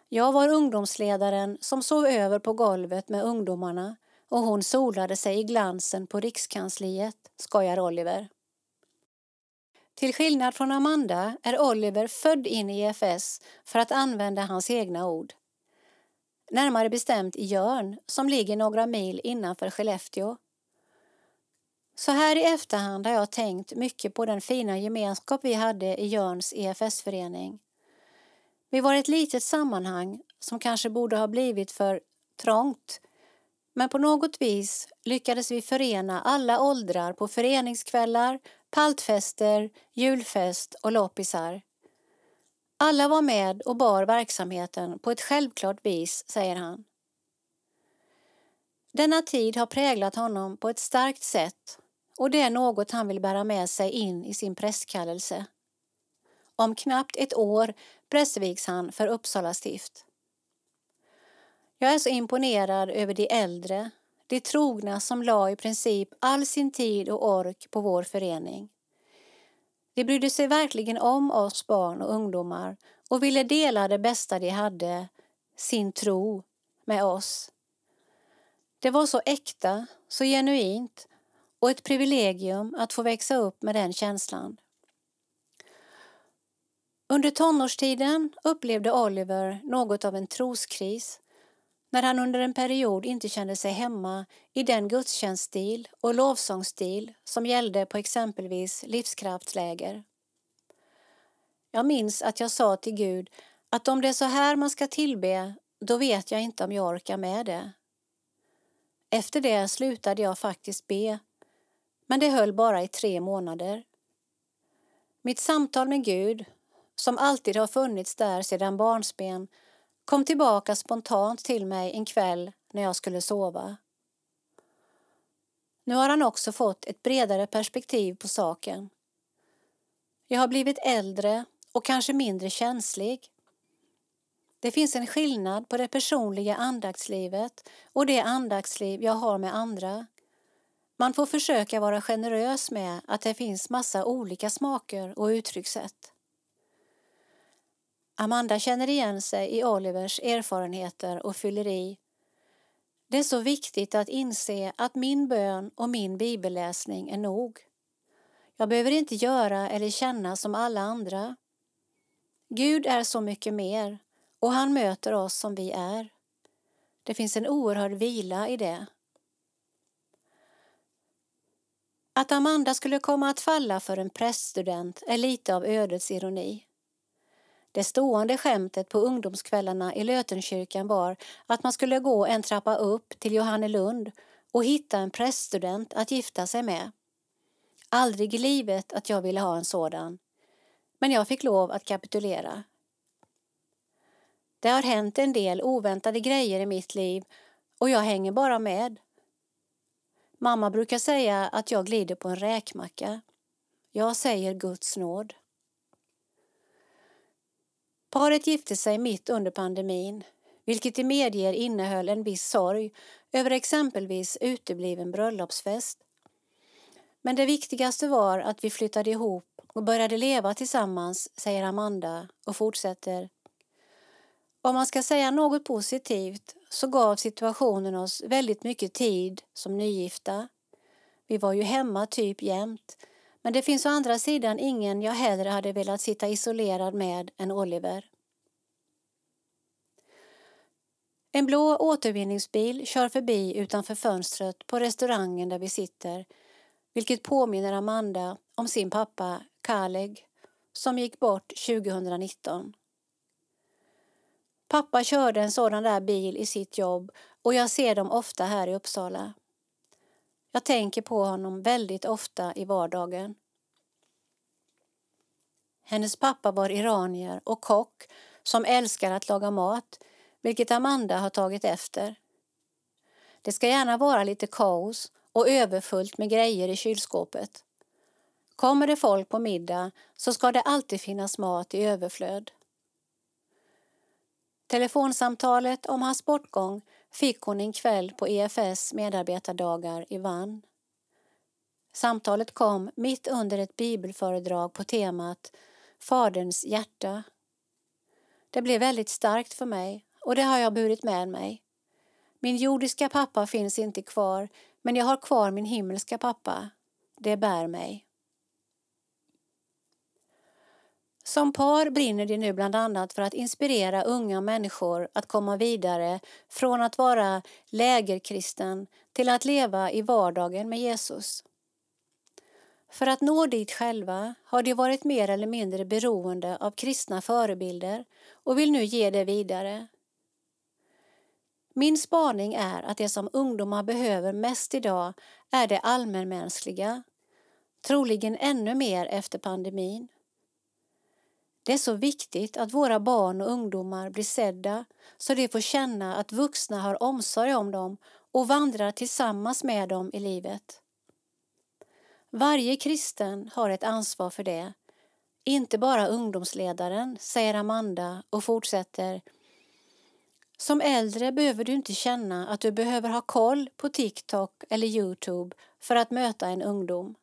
Speaker 2: Jag var ungdomsledaren som sov över på golvet med ungdomarna och hon solade sig i glansen på Rikskansliet, skojar Oliver. Till skillnad från Amanda är Oliver född in i EFS för att använda hans egna ord. Närmare bestämt i Jörn som ligger några mil innanför Skellefteå. Så här i efterhand har jag tänkt mycket på den fina gemenskap vi hade i Jörns EFS-förening. Vi var ett litet sammanhang som kanske borde ha blivit för trångt men på något vis lyckades vi förena alla åldrar på föreningskvällar, paltfester, julfest och loppisar. Alla var med och bar verksamheten på ett självklart vis, säger han. Denna tid har präglat honom på ett starkt sätt och det är något han vill bära med sig in i sin prästkallelse. Om knappt ett år prästvigs han för Uppsala stift. Jag är så imponerad över de äldre, de trogna som la i princip all sin tid och ork på vår förening. De brydde sig verkligen om oss barn och ungdomar och ville dela det bästa de hade, sin tro, med oss. Det var så äkta, så genuint och ett privilegium att få växa upp med den känslan. Under tonårstiden upplevde Oliver något av en troskris när han under en period inte kände sig hemma i den gudstjänststil och lovsångsstil som gällde på exempelvis livskraftsläger. Jag minns att jag sa till Gud att om det är så här man ska tillbe, då vet jag inte om jag orkar med det. Efter det slutade jag faktiskt be Men det höll bara i tre månader. Mitt samtal med Gud, som alltid har funnits där sedan barnsben, kom tillbaka spontant till mig en kväll när jag skulle sova. Nu har han också fått ett bredare perspektiv på saken. Jag har blivit äldre och kanske mindre känslig. Det finns en skillnad på det personliga andaktslivet och det andaktsliv jag har med andra. Man får försöka vara generös med att det finns massa olika smaker och uttryckssätt. Amanda känner igen sig i Olivers erfarenheter och fyller i. Det är så viktigt att inse att min bön och min bibelläsning är nog. Jag behöver inte göra eller känna som alla andra. Gud är så mycket mer och han möter oss som vi är. Det finns en oerhörd vila i det. Att Amanda skulle komma att falla för en präststudent är lite av ödets ironi. Det stående skämtet på ungdomskvällarna i Lötenkyrkan var att man skulle gå en trappa upp till Johannelund och hitta en präststudent att gifta sig med. Aldrig i livet att jag ville ha en sådan. Men jag fick lov att kapitulera. Det har hänt en del oväntade grejer i mitt liv och jag hänger bara med. Mamma brukar säga att jag glider på en räkmacka. Jag säger Guds nåd. Paret gifte sig mitt under pandemin, vilket de medger innehöll en viss sorg över exempelvis utebliven bröllopsfest. Men det viktigaste var att vi flyttade ihop och började leva tillsammans, säger Amanda och fortsätter. Om man ska säga något positivt så gav situationen oss väldigt mycket tid som nygifta. Vi var ju hemma typ jämt, men det finns å andra sidan ingen jag hellre hade velat sitta isolerad med än Oliver. En blå återvinningsbil kör förbi utanför fönstret på restaurangen där vi sitter, vilket påminner Amanda om sin pappa Kaleg som gick bort 2019. Pappa körde en sådan där bil i sitt jobb och jag ser dem ofta här i Uppsala. Jag tänker på honom väldigt ofta i vardagen. Hennes pappa var iranier och kock som älskar att laga mat, vilket Amanda har tagit efter. Det ska gärna vara lite kaos och överfullt med grejer i kylskåpet. Kommer det folk på middag så ska det alltid finnas mat i överflöd. Telefonsamtalet om hans bortgång fick hon en kväll på EFS medarbetardagar i Vann. Samtalet kom mitt under ett bibelföredrag på temat Faderns hjärta. Det blev väldigt starkt för mig och det har jag burit med mig. Min jordiska pappa finns inte kvar men jag har kvar min himmelska pappa. Det bär mig. Som par brinner de nu bland annat för att inspirera unga människor att komma vidare från att vara lägerkristen till att leva i vardagen med Jesus. För att nå dit själva har de varit mer eller mindre beroende av kristna förebilder och vill nu ge det vidare. Min spaning är att det som ungdomar behöver mest idag är det allmänmänskliga, troligen ännu mer efter pandemin. Det är så viktigt att våra barn och ungdomar blir sedda så de får känna att vuxna har omsorg om dem och vandrar tillsammans med dem i livet. Varje kristen har ett ansvar för det, inte bara ungdomsledaren, säger Amanda och fortsätter. Som äldre behöver du inte känna att du behöver ha koll på TikTok eller Youtube för att möta en ungdom.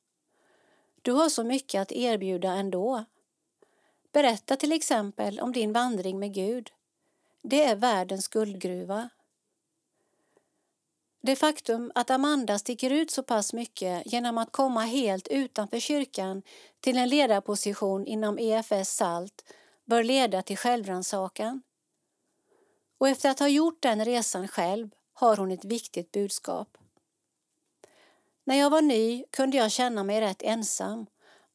Speaker 2: Du har så mycket att erbjuda ändå Berätta till exempel om din vandring med Gud. Det är världens guldgruva. Det faktum att Amanda sticker ut så pass mycket genom att komma helt utanför kyrkan till en ledarposition inom EFS SALT bör leda till självrannsakan. Och efter att ha gjort den resan själv har hon ett viktigt budskap. När jag var ny kunde jag känna mig rätt ensam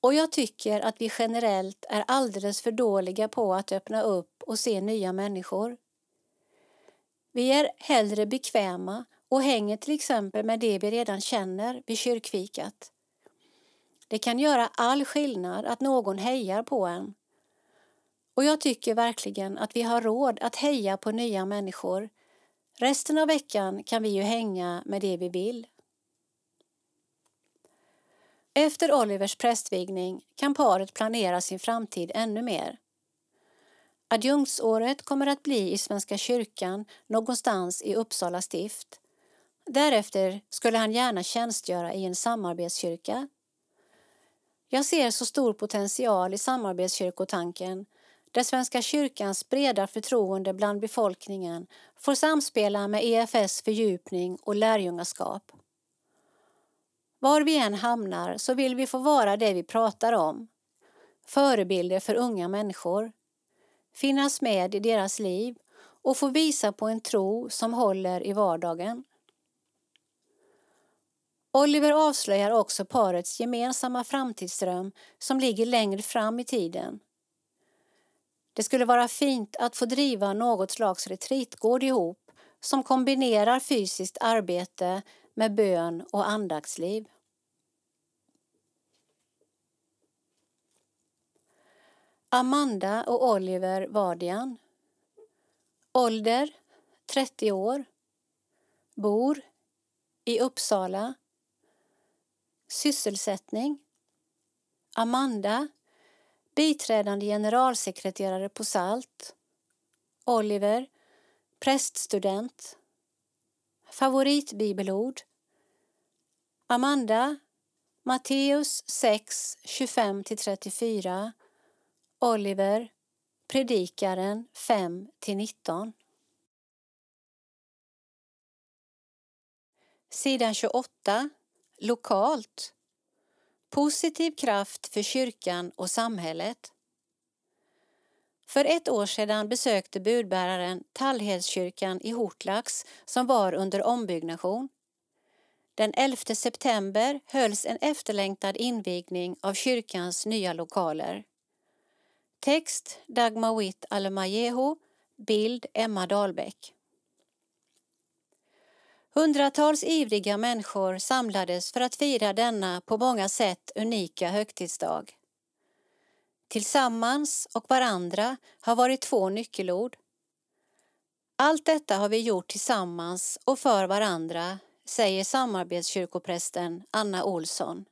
Speaker 2: och jag tycker att vi generellt är alldeles för dåliga på att öppna upp och se nya människor. Vi är hellre bekväma och hänger till exempel med det vi redan känner vid kyrkfikat. Det kan göra all skillnad att någon hejar på en. Och jag tycker verkligen att vi har råd att heja på nya människor. Resten av veckan kan vi ju hänga med det vi vill. Efter Olivers prästvigning kan paret planera sin framtid ännu mer. Adjunktsåret kommer att bli i Svenska kyrkan någonstans i Uppsala stift. Därefter skulle han gärna tjänstgöra i en samarbetskyrka. Jag ser så stor potential i samarbetskyrkotanken där Svenska kyrkans breda förtroende bland befolkningen får samspela med EFS fördjupning och lärjungaskap. Var vi än hamnar så vill vi få vara det vi pratar om. Förebilder för unga människor. Finnas med i deras liv och få visa på en tro som håller i vardagen. Oliver avslöjar också parets gemensamma framtidsdröm som ligger längre fram i tiden. Det skulle vara fint att få driva något slags retreatgård ihop som kombinerar fysiskt arbete med bön och andaktsliv. Amanda och Oliver Vardian. Ålder 30 år. Bor i Uppsala. Sysselsättning Amanda biträdande generalsekreterare på SALT. Oliver präststudent. Favoritbibelord Amanda Matteus 6, 25-34 Oliver Predikaren 5-19 Sidan 28 Lokalt Positiv kraft för kyrkan och samhället För ett år sedan besökte budbäraren Tallhedskyrkan i Hortlax som var under ombyggnation. Den 11 september hölls en efterlängtad invigning av kyrkans nya lokaler. Text Dagmar Witt Alemajeho, bild Emma Dahlbäck. Hundratals ivriga människor samlades för att fira denna på många sätt unika högtidsdag. Tillsammans och varandra har varit två nyckelord. Allt detta har vi gjort tillsammans och för varandra, säger samarbetskyrkoprästen Anna Olsson.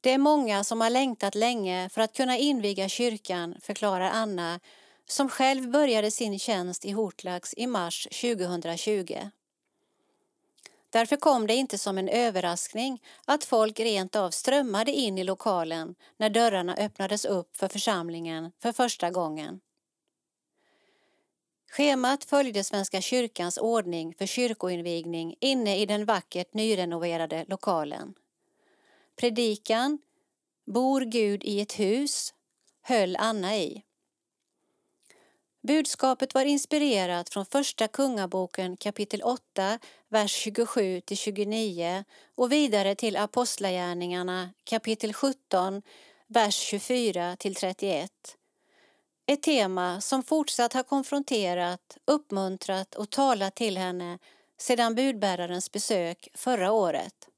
Speaker 2: Det är många som har längtat länge för att kunna inviga kyrkan, förklarar Anna, som själv började sin tjänst i Hortlax i mars 2020. Därför kom det inte som en överraskning att folk rent av strömmade in i lokalen när dörrarna öppnades upp för församlingen för första gången. Schemat följde Svenska kyrkans ordning för kyrkoinvigning inne i den vackert nyrenoverade lokalen. Predikan Bor Gud i ett hus höll Anna i. Budskapet var inspirerat från Första Kungaboken kapitel 8, vers 27 29 och vidare till Apostlagärningarna kapitel 17, vers 24 31. Ett tema som fortsatt har konfronterat, uppmuntrat och talat till henne sedan budbärarens besök förra året.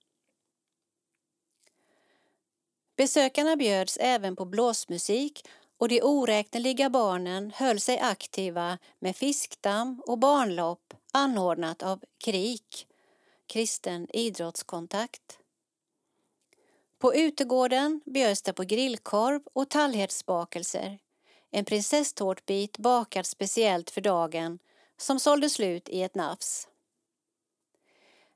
Speaker 2: Besökarna bjöds även på blåsmusik och de oräkneliga barnen höll sig aktiva med fiskdamm och barnlopp anordnat av KRIK, Kristen idrottskontakt. På utegården bjöds det på grillkorv och tallhetsbakelser, en prinsesstårtbit bakad speciellt för dagen som sålde slut i ett nafs.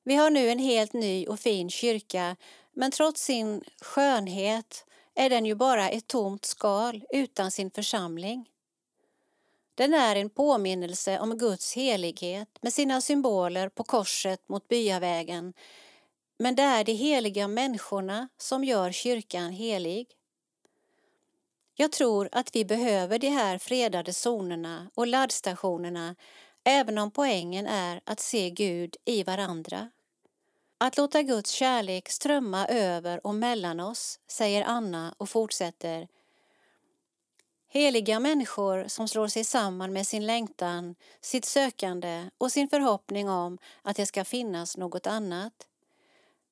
Speaker 2: Vi har nu en helt ny och fin kyrka men trots sin skönhet är den ju bara ett tomt skal utan sin församling. Den är en påminnelse om Guds helighet med sina symboler på korset mot byavägen. Men det är de heliga människorna som gör kyrkan helig. Jag tror att vi behöver de här fredade zonerna och laddstationerna även om poängen är att se Gud i varandra. Att låta Guds kärlek strömma över och mellan oss, säger Anna och fortsätter. Heliga människor som slår sig samman med sin längtan, sitt sökande och sin förhoppning om att det ska finnas något annat.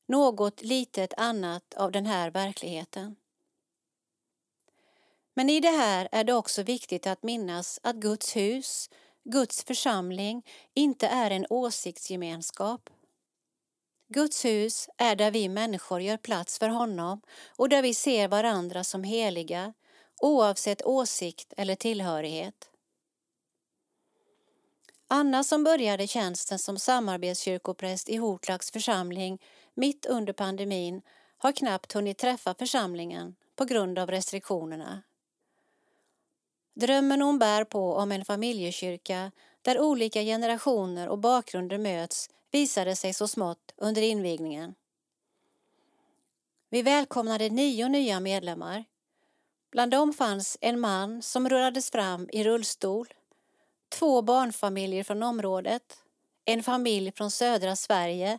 Speaker 2: något litet annat av den här verkligheten. Men i det här är det också viktigt att minnas att Guds hus, Guds församling, inte är en åsiktsgemenskap. Guds hus är där vi människor gör plats för honom och där vi ser varandra som heliga, oavsett åsikt eller tillhörighet. Anna som började tjänsten som samarbetskyrkopräst i Hortlags församling mitt under pandemin har knappt hunnit träffa församlingen på grund av restriktionerna. Drömmen hon bär på om en familjekyrka där olika generationer och bakgrunder möts visade sig så smått under invigningen. Vi välkomnade nio nya medlemmar. Bland dem fanns en man som rullades fram i rullstol, två barnfamiljer från området, en familj från södra Sverige,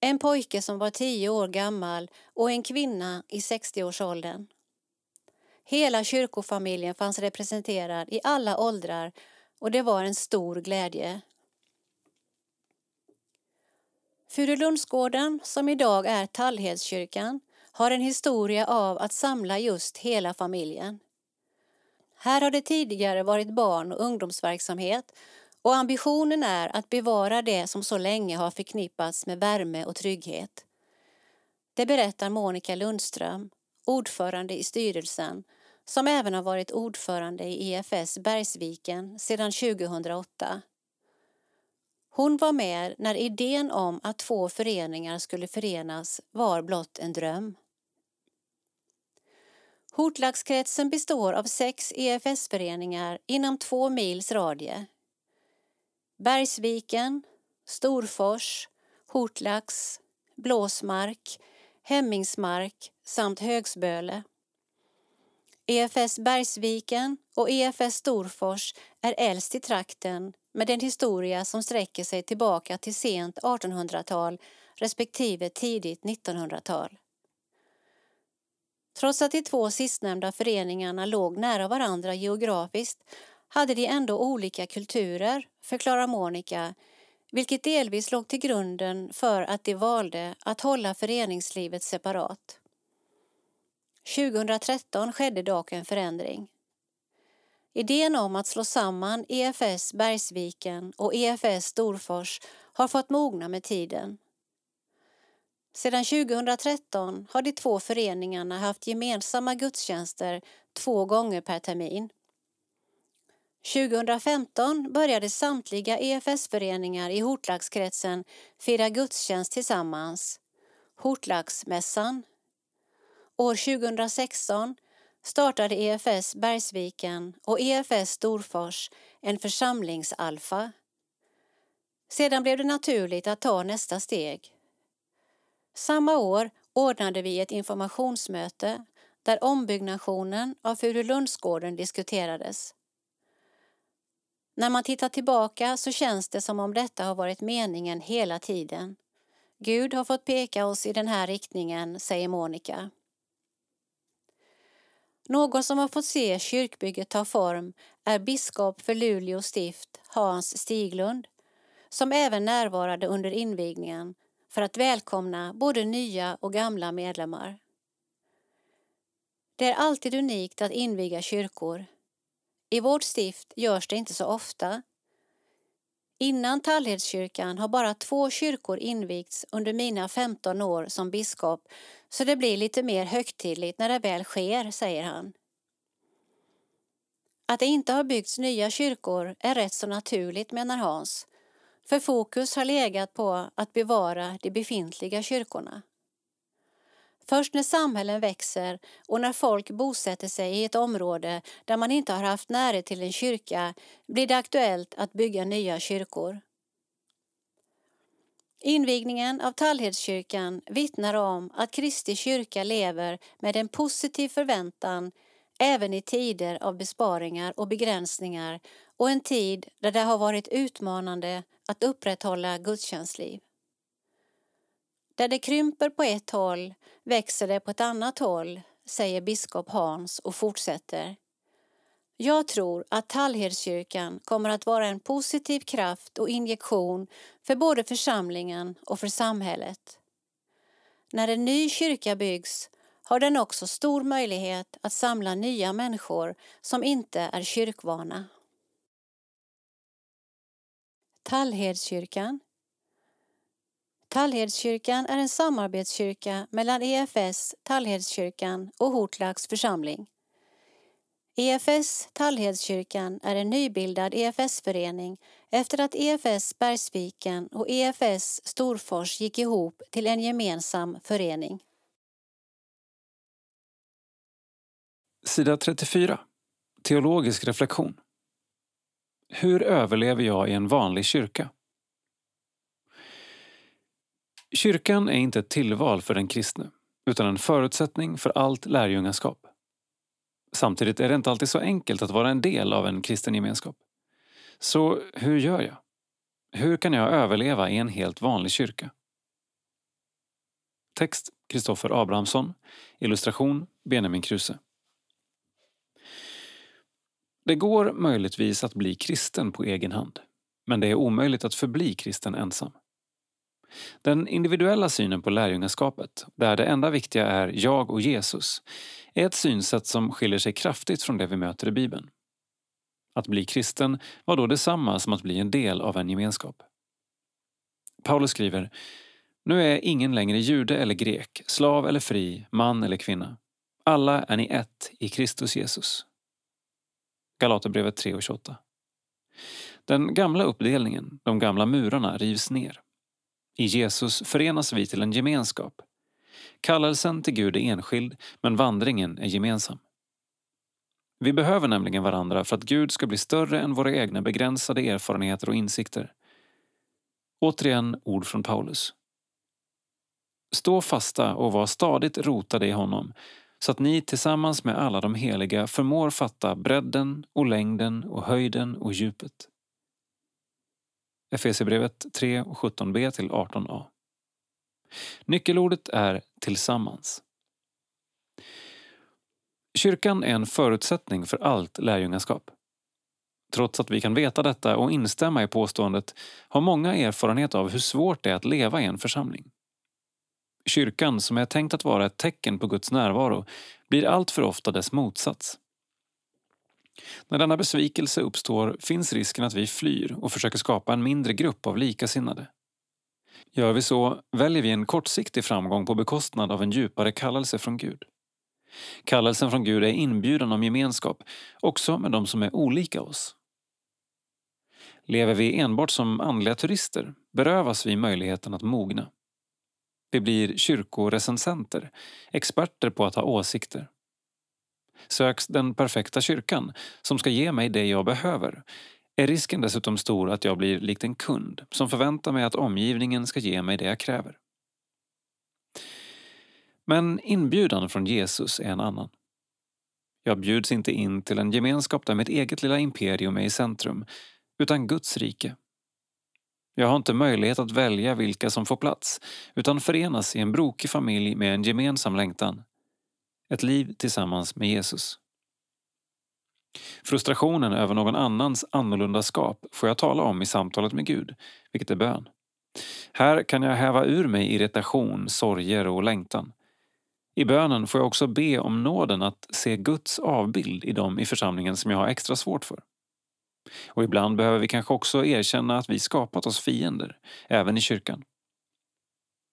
Speaker 2: en pojke som var tio år gammal och en kvinna i 60-årsåldern. Hela kyrkofamiljen fanns representerad i alla åldrar och det var en stor glädje. Furulundsgården, som idag är Tallhedskyrkan, har en historia av att samla just hela familjen. Här har det tidigare varit barn och ungdomsverksamhet och ambitionen är att bevara det som så länge har förknippats med värme och trygghet. Det berättar Monica Lundström, ordförande i styrelsen som även har varit ordförande i EFS Bergsviken sedan 2008. Hon var med när idén om att två föreningar skulle förenas var blott en dröm. Hortlagskretsen består av sex EFS-föreningar inom två mils radie. Bergsviken, Storfors, Hortlax, Blåsmark, Hemmingsmark samt Högsböle. EFS Bergsviken och EFS Storfors är äldst i trakten med en historia som sträcker sig tillbaka till sent 1800-tal respektive tidigt 1900-tal. Trots att de två sistnämnda föreningarna låg nära varandra geografiskt hade de ändå olika kulturer, förklarar Monica, vilket delvis låg till grunden för att de valde att hålla föreningslivet separat. 2013 skedde dock en förändring. Idén om att slå samman EFS Bergsviken och EFS Storfors har fått mogna med tiden. Sedan 2013 har de två föreningarna haft gemensamma gudstjänster två gånger per termin. 2015 började samtliga EFS-föreningar i Hortlagskretsen fira gudstjänst tillsammans, Hortlagsmässan. År 2016 startade EFS Bergsviken och EFS Storfors en församlingsalfa. Sedan blev det naturligt att ta nästa steg. Samma år ordnade vi ett informationsmöte där ombyggnationen av Furulundsgården diskuterades. När man tittar tillbaka så känns det som om detta har varit meningen hela tiden. Gud har fått peka oss i den här riktningen, säger Monica. Någon som har fått se kyrkbygget ta form är biskop för Luleå stift, Hans Stiglund, som även närvarade under invigningen för att välkomna både nya och gamla medlemmar. Det är alltid unikt att inviga kyrkor. I vårt stift görs det inte så ofta. Innan Tallhedskyrkan har bara två kyrkor invigts under mina 15 år som biskop så det blir lite mer högtidligt när det väl sker, säger han. Att det inte har byggts nya kyrkor är rätt så naturligt, menar Hans, för fokus har legat på att bevara de befintliga kyrkorna. Först när samhällen växer och när folk bosätter sig i ett område där man inte har haft närhet till en kyrka blir det aktuellt att bygga nya kyrkor. Invigningen av Tallhedskyrkan vittnar om att Kristi kyrka lever med en positiv förväntan även i tider av besparingar och begränsningar och en tid där det har varit utmanande att upprätthålla gudstjänstliv. Där det krymper på ett håll växer det på ett annat håll, säger biskop Hans och fortsätter. Jag tror att Tallhedskyrkan kommer att vara en positiv kraft och injektion för både församlingen och för samhället. när en ny kyrka byggs har den också stor möjlighet att samla nya människor som inte är kyrkvana. Tallhedskyrkan Tallhedskyrkan är en samarbetskyrka mellan EFS, Tallhedskyrkan och Hortlags församling. EFS Tallhedskyrkan är en nybildad EFS-förening efter att EFS Bergsviken och EFS Storfors gick ihop till en gemensam förening.
Speaker 1: Sida 34. Teologisk reflektion. Hur överlever jag i en vanlig kyrka? Kyrkan är inte ett tillval för den kristne, utan en förutsättning för allt lärjungaskap. Samtidigt är det inte alltid så enkelt att vara en del av en kristen gemenskap. Så hur gör jag? Hur kan jag överleva i en helt vanlig kyrka? Text Kristoffer Abrahamsson. Illustration Benjamin Kruse. Det går möjligtvis att bli kristen på egen hand, men det är omöjligt att förbli kristen ensam. Den individuella synen på lärjungaskapet, där det enda viktiga är jag och Jesus, är ett synsätt som skiljer sig kraftigt från det vi möter i Bibeln. Att bli kristen var då detsamma som att bli en del av en gemenskap. Paulus skriver Nu är ingen längre jude eller grek, slav eller fri, man eller kvinna. Alla är ni ett i Kristus Jesus. Galaterbrevet 3.28 Den gamla uppdelningen, de gamla murarna, rivs ner. I Jesus förenas vi till en gemenskap. Kallelsen till Gud är enskild, men vandringen är gemensam. Vi behöver nämligen varandra för att Gud ska bli större än våra egna begränsade erfarenheter och insikter. Återigen ord från Paulus. Stå fasta och var stadigt rotade i honom så att ni tillsammans med alla de heliga förmår fatta bredden och längden och höjden och djupet. Efesierbrevet 3 och 17b till 18a. Nyckelordet är tillsammans. Kyrkan är en förutsättning för allt lärjungaskap. Trots att vi kan veta detta och instämma i påståendet har många erfarenhet av hur svårt det är att leva i en församling. Kyrkan, som är tänkt att vara ett tecken på Guds närvaro, blir allt för ofta dess motsats. När denna besvikelse uppstår finns risken att vi flyr och försöker skapa en mindre grupp av likasinnade. Gör vi så väljer vi en kortsiktig framgång på bekostnad av en djupare kallelse från Gud. Kallelsen från Gud är inbjudan om gemenskap, också med de som är olika oss. Lever vi enbart som andliga turister berövas vi möjligheten att mogna. Vi blir kyrkorecensenter, experter på att ha åsikter. Söks den perfekta kyrkan, som ska ge mig det jag behöver, är risken dessutom stor att jag blir likt en kund som förväntar mig att omgivningen ska ge mig det jag kräver. Men inbjudan från Jesus är en annan. Jag bjuds inte in till en gemenskap där mitt eget lilla imperium är i centrum, utan Guds rike. Jag har inte möjlighet att välja vilka som får plats, utan förenas i en brokig familj med en gemensam längtan. Ett liv tillsammans med Jesus. Frustrationen över någon annans annorlunda skap får jag tala om i samtalet med Gud, vilket är bön. Här kan jag häva ur mig irritation, sorger och längtan. I bönen får jag också be om nåden att se Guds avbild i dem i församlingen som jag har extra svårt för. Och ibland behöver vi kanske också erkänna att vi skapat oss fiender, även i kyrkan.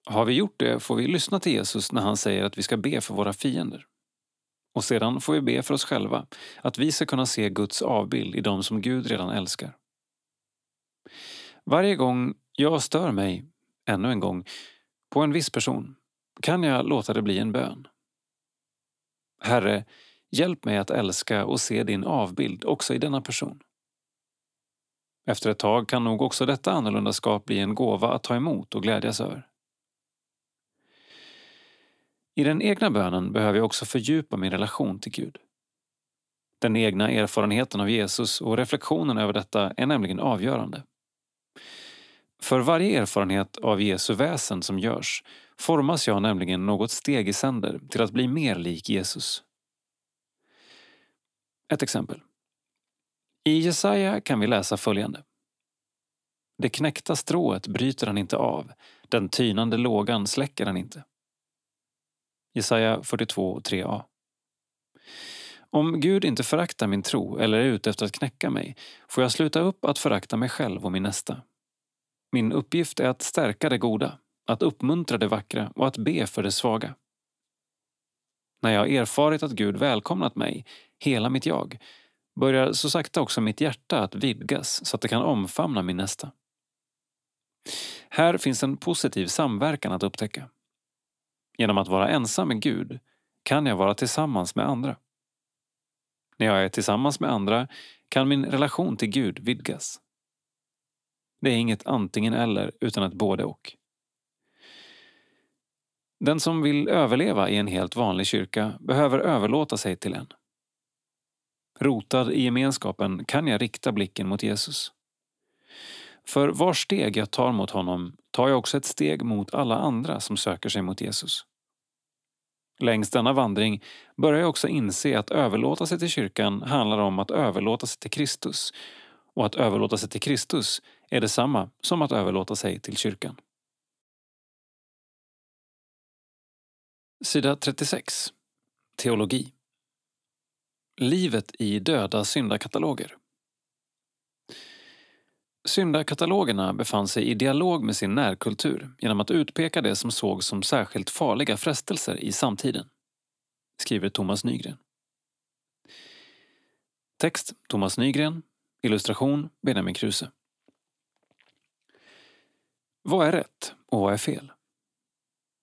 Speaker 1: Har vi gjort det får vi lyssna till Jesus när han säger att vi ska be för våra fiender. Och sedan får vi be för oss själva, att vi ska kunna se Guds avbild i dem som Gud redan älskar. Varje gång jag stör mig, ännu en gång, på en viss person kan jag låta det bli en bön. Herre, hjälp mig att älska och se din avbild också i denna person. Efter ett tag kan nog också detta annorlundaskap bli en gåva att ta emot och glädjas över. I den egna bönen behöver jag också fördjupa min relation till Gud. Den egna erfarenheten av Jesus och reflektionen över detta är nämligen avgörande. För varje erfarenhet av Jesu väsen som görs formas jag nämligen något steg i sänder till att bli mer lik Jesus. Ett exempel. I Jesaja kan vi läsa följande. Det knäckta strået bryter han inte av, den tynande lågan släcker han inte. Jesaja 42 3a. Om Gud inte föraktar min tro eller är ute efter att knäcka mig får jag sluta upp att förakta mig själv och min nästa. Min uppgift är att stärka det goda, att uppmuntra det vackra och att be för det svaga. När jag erfarit att Gud välkomnat mig, hela mitt jag, börjar så sakta också mitt hjärta att vidgas så att det kan omfamna min nästa. Här finns en positiv samverkan att upptäcka. Genom att vara ensam med Gud kan jag vara tillsammans med andra. När jag är tillsammans med andra kan min relation till Gud vidgas. Det är inget antingen eller, utan ett både och. Den som vill överleva i en helt vanlig kyrka behöver överlåta sig till en. Rotad i gemenskapen kan jag rikta blicken mot Jesus. För var steg jag tar mot honom tar jag också ett steg mot alla andra som söker sig mot Jesus. Längs denna vandring börjar jag också inse att överlåta sig till kyrkan handlar om att överlåta sig till Kristus och att överlåta sig till Kristus är detsamma som att överlåta sig till kyrkan. Sida 36. Teologi. Livet i döda syndakataloger. Syndakatalogerna befann sig i dialog med sin närkultur genom att utpeka det som sågs som särskilt farliga frestelser i samtiden. Skriver Thomas Nygren. Text Thomas Nygren. Illustration Benjamin Kruse. Vad är rätt och vad är fel?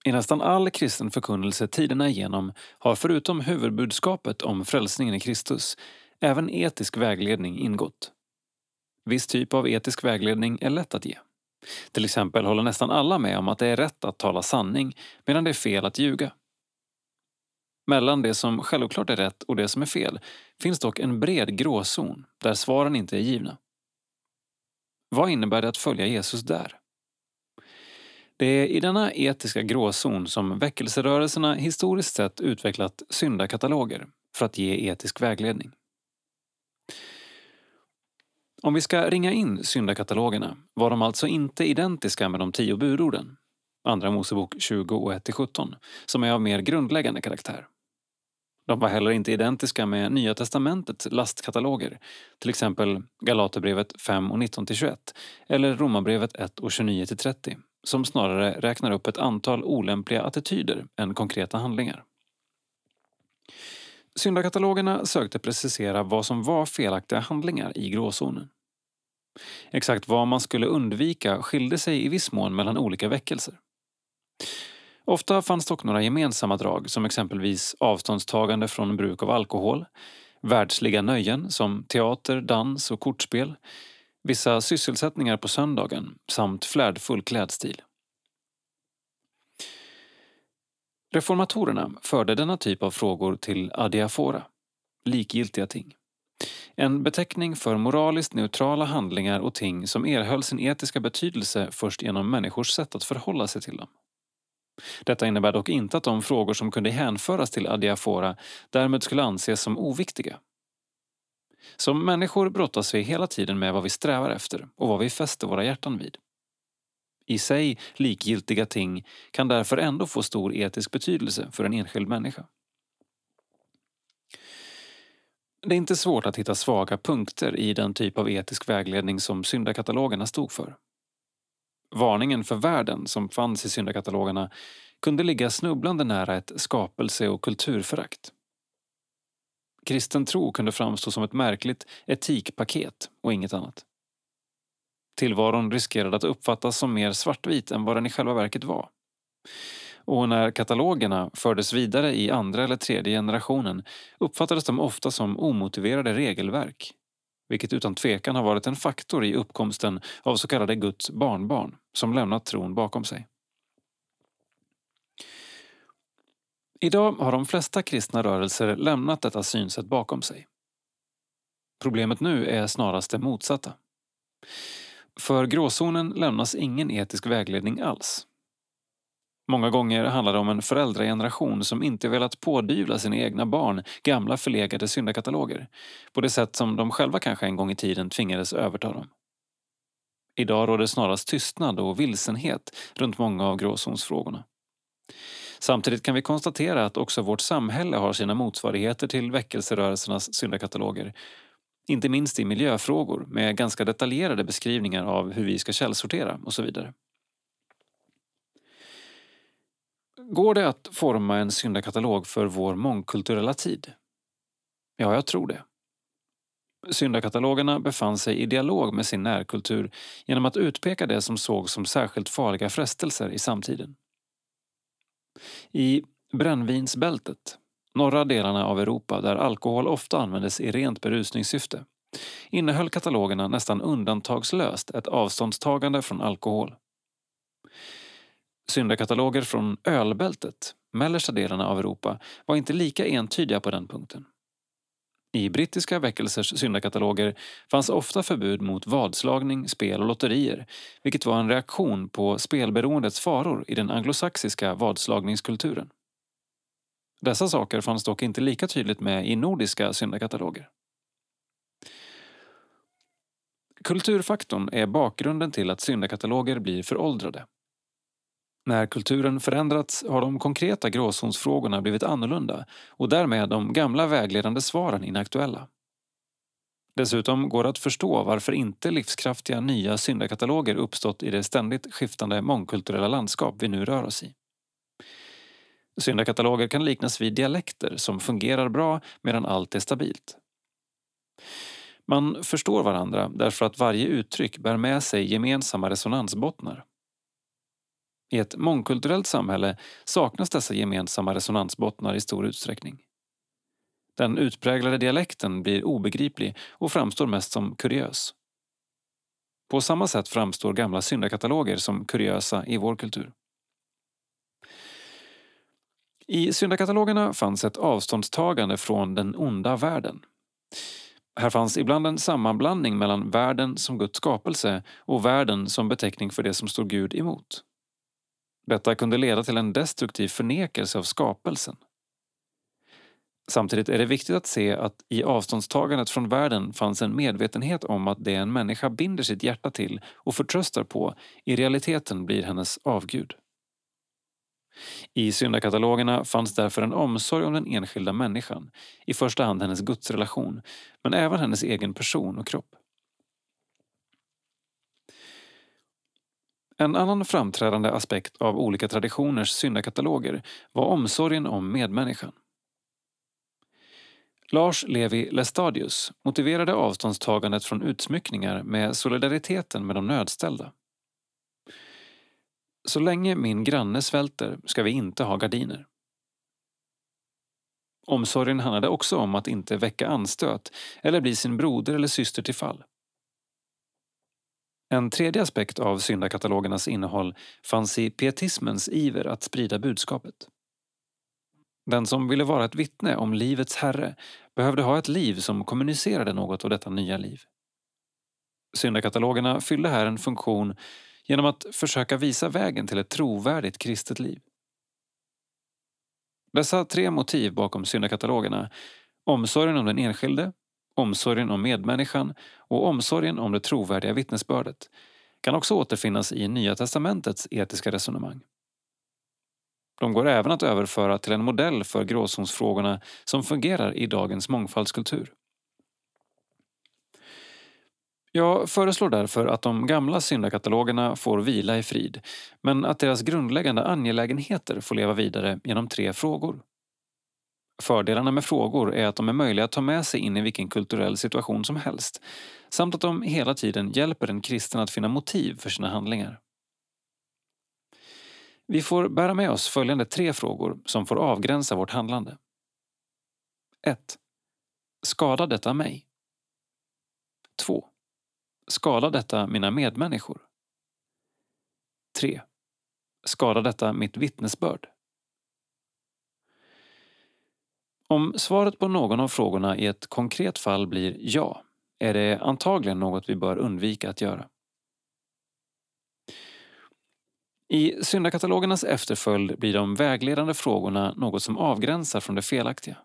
Speaker 1: I nästan all kristen förkunnelse tiderna igenom har förutom huvudbudskapet om frälsningen i Kristus även etisk vägledning ingått. Viss typ av etisk vägledning är lätt att ge. Till exempel håller nästan alla med om att det är rätt att tala sanning medan det är fel att ljuga. Mellan det som självklart är rätt och det som är fel finns dock en bred gråzon där svaren inte är givna. Vad innebär det att följa Jesus där? Det är i denna etiska gråzon som väckelserörelserna historiskt sett utvecklat syndakataloger för att ge etisk vägledning. Om vi ska ringa in syndakatalogerna var de alltså inte identiska med de tio budorden, Andra Mosebok 20 och 1-17, som är av mer grundläggande karaktär. De var heller inte identiska med Nya testamentets lastkataloger, till exempel Galaterbrevet 5 och 19-21 eller Romarbrevet 1 och 29-30, som snarare räknar upp ett antal olämpliga attityder än konkreta handlingar. Syndakatalogerna sökte precisera vad som var felaktiga handlingar i gråzonen. Exakt vad man skulle undvika skilde sig i viss mån mellan olika väckelser. Ofta fanns dock några gemensamma drag som exempelvis avståndstagande från bruk av alkohol, världsliga nöjen som teater, dans och kortspel, vissa sysselsättningar på söndagen samt flärdfull klädstil. Reformatorerna förde denna typ av frågor till adiafora, likgiltiga ting. En beteckning för moraliskt neutrala handlingar och ting som erhöll sin etiska betydelse först genom människors sätt att förhålla sig till dem. Detta innebär dock inte att de frågor som kunde hänföras till adiafora därmed skulle anses som oviktiga. Som människor brottas vi hela tiden med vad vi strävar efter och vad vi fäster våra hjärtan vid. I sig likgiltiga ting kan därför ändå få stor etisk betydelse för en enskild människa. Det är inte svårt att hitta svaga punkter i den typ av etisk vägledning som syndakatalogerna stod för. Varningen för världen som fanns i syndakatalogerna kunde ligga snubblande nära ett skapelse och kulturförakt. Kristen tro kunde framstå som ett märkligt etikpaket och inget annat. Tillvaron riskerade att uppfattas som mer svartvit än vad den i själva verket var. Och när katalogerna fördes vidare i andra eller tredje generationen uppfattades de ofta som omotiverade regelverk. Vilket utan tvekan har varit en faktor i uppkomsten av så kallade Guds barnbarn som lämnat tron bakom sig. Idag har de flesta kristna rörelser lämnat detta synsätt bakom sig. Problemet nu är snarast det motsatta. För gråzonen lämnas ingen etisk vägledning alls. Många gånger handlar det om en föräldrageneration som inte velat pådyvla sina egna barn gamla förlegade syndakataloger på det sätt som de själva kanske en gång i tiden tvingades överta dem. Idag råder snarast tystnad och vilsenhet runt många av gråzonsfrågorna. Samtidigt kan vi konstatera att också vårt samhälle har sina motsvarigheter till väckelserörelsernas syndakataloger. Inte minst i miljöfrågor med ganska detaljerade beskrivningar av hur vi ska källsortera och så vidare. Går det att forma en syndakatalog för vår mångkulturella tid? Ja, jag tror det. Syndakatalogerna befann sig i dialog med sin närkultur genom att utpeka det som sågs som särskilt farliga frestelser i samtiden. I brännvinsbältet, norra delarna av Europa där alkohol ofta användes i rent berusningssyfte, innehöll katalogerna nästan undantagslöst ett avståndstagande från alkohol. Syndakataloger från ölbältet, mellersta delarna av Europa, var inte lika entydiga på den punkten. I brittiska väckelsers syndakataloger fanns ofta förbud mot vadslagning, spel och lotterier, vilket var en reaktion på spelberoendets faror i den anglosaxiska vadslagningskulturen. Dessa saker fanns dock inte lika tydligt med i nordiska syndakataloger. Kulturfaktorn är bakgrunden till att syndakataloger blir föråldrade. När kulturen förändrats har de konkreta gråzonsfrågorna blivit annorlunda och därmed de gamla vägledande svaren inaktuella. Dessutom går det att förstå varför inte livskraftiga nya syndakataloger uppstått i det ständigt skiftande mångkulturella landskap vi nu rör oss i. Syndakataloger kan liknas vid dialekter som fungerar bra medan allt är stabilt. Man förstår varandra därför att varje uttryck bär med sig gemensamma resonansbottnar. I ett mångkulturellt samhälle saknas dessa gemensamma resonansbottnar i stor utsträckning. Den utpräglade dialekten blir obegriplig och framstår mest som kuriös. På samma sätt framstår gamla syndakataloger som kuriösa i vår kultur. I syndakatalogerna fanns ett avståndstagande från den onda världen. Här fanns ibland en sammanblandning mellan världen som Guds skapelse och världen som beteckning för det som står Gud emot. Detta kunde leda till en destruktiv förnekelse av skapelsen. Samtidigt är det viktigt att se att i avståndstagandet från världen fanns en medvetenhet om att det en människa binder sitt hjärta till och förtröstar på i realiteten blir hennes avgud. I syndakatalogerna fanns därför en omsorg om den enskilda människan, i första hand hennes gudsrelation, men även hennes egen person och kropp. En annan framträdande aspekt av olika traditioners syndakataloger var omsorgen om medmänniskan. Lars Levi Lestadius motiverade avståndstagandet från utsmyckningar med solidariteten med de nödställda. Så länge min granne svälter ska vi inte ha gardiner. Omsorgen handlade också om att inte väcka anstöt eller bli sin broder eller syster till fall. En tredje aspekt av syndakatalogernas innehåll fanns i pietismens iver att sprida budskapet. Den som ville vara ett vittne om livets herre behövde ha ett liv som kommunicerade något av detta nya liv. Syndakatalogerna fyllde här en funktion genom att försöka visa vägen till ett trovärdigt kristet liv. Dessa tre motiv bakom syndakatalogerna, omsorgen om den enskilde, omsorgen om medmänniskan och omsorgen om det trovärdiga vittnesbördet kan också återfinnas i Nya testamentets etiska resonemang. De går även att överföra till en modell för gråzonsfrågorna som fungerar i dagens mångfaldskultur. Jag föreslår därför att de gamla syndakatalogerna får vila i frid men att deras grundläggande angelägenheter får leva vidare genom tre frågor. Fördelarna med frågor är att de är möjliga att ta med sig in i vilken kulturell situation som helst samt att de hela tiden hjälper en kristen att finna motiv för sina handlingar. Vi får bära med oss följande tre frågor som får avgränsa vårt handlande. 1. Skadar detta mig? 2. Skadar detta mina medmänniskor? 3. Skadar detta mitt vittnesbörd? Om svaret på någon av frågorna i ett konkret fall blir ja, är det antagligen något vi bör undvika att göra. I syndakatalogernas efterföljd blir de vägledande frågorna något som avgränsar från det felaktiga.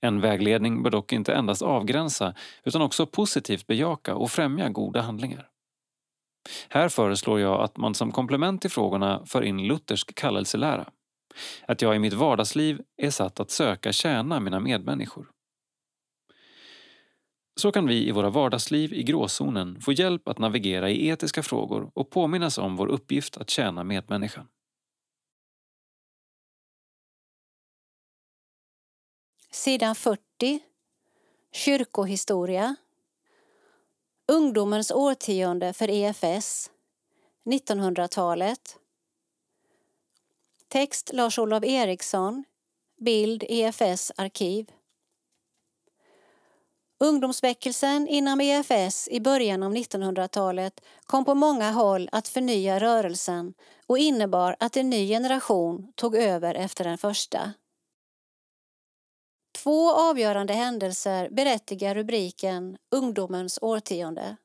Speaker 1: En vägledning bör dock inte endast avgränsa utan också positivt bejaka och främja goda handlingar. Här föreslår jag att man som komplement till frågorna för in luthersk kallelselära Att jag i mitt vardagsliv är satt att söka tjäna mina medmänniskor. Så kan vi i våra vardagsliv i gråzonen få hjälp att navigera i etiska frågor och påminnas om vår uppgift att tjäna medmänniskan.
Speaker 2: Sidan 40. Kyrkohistoria. Ungdomens årtionde för EFS. 1900-talet. Text Lars-Olof Eriksson. Bild EFS arkiv. Ungdomsväckelsen inom EFS i början av 1900-talet kom på många håll att förnya rörelsen och innebar att en ny generation tog över efter den första. Två avgörande händelser berättigar rubriken Ungdomens årtionde.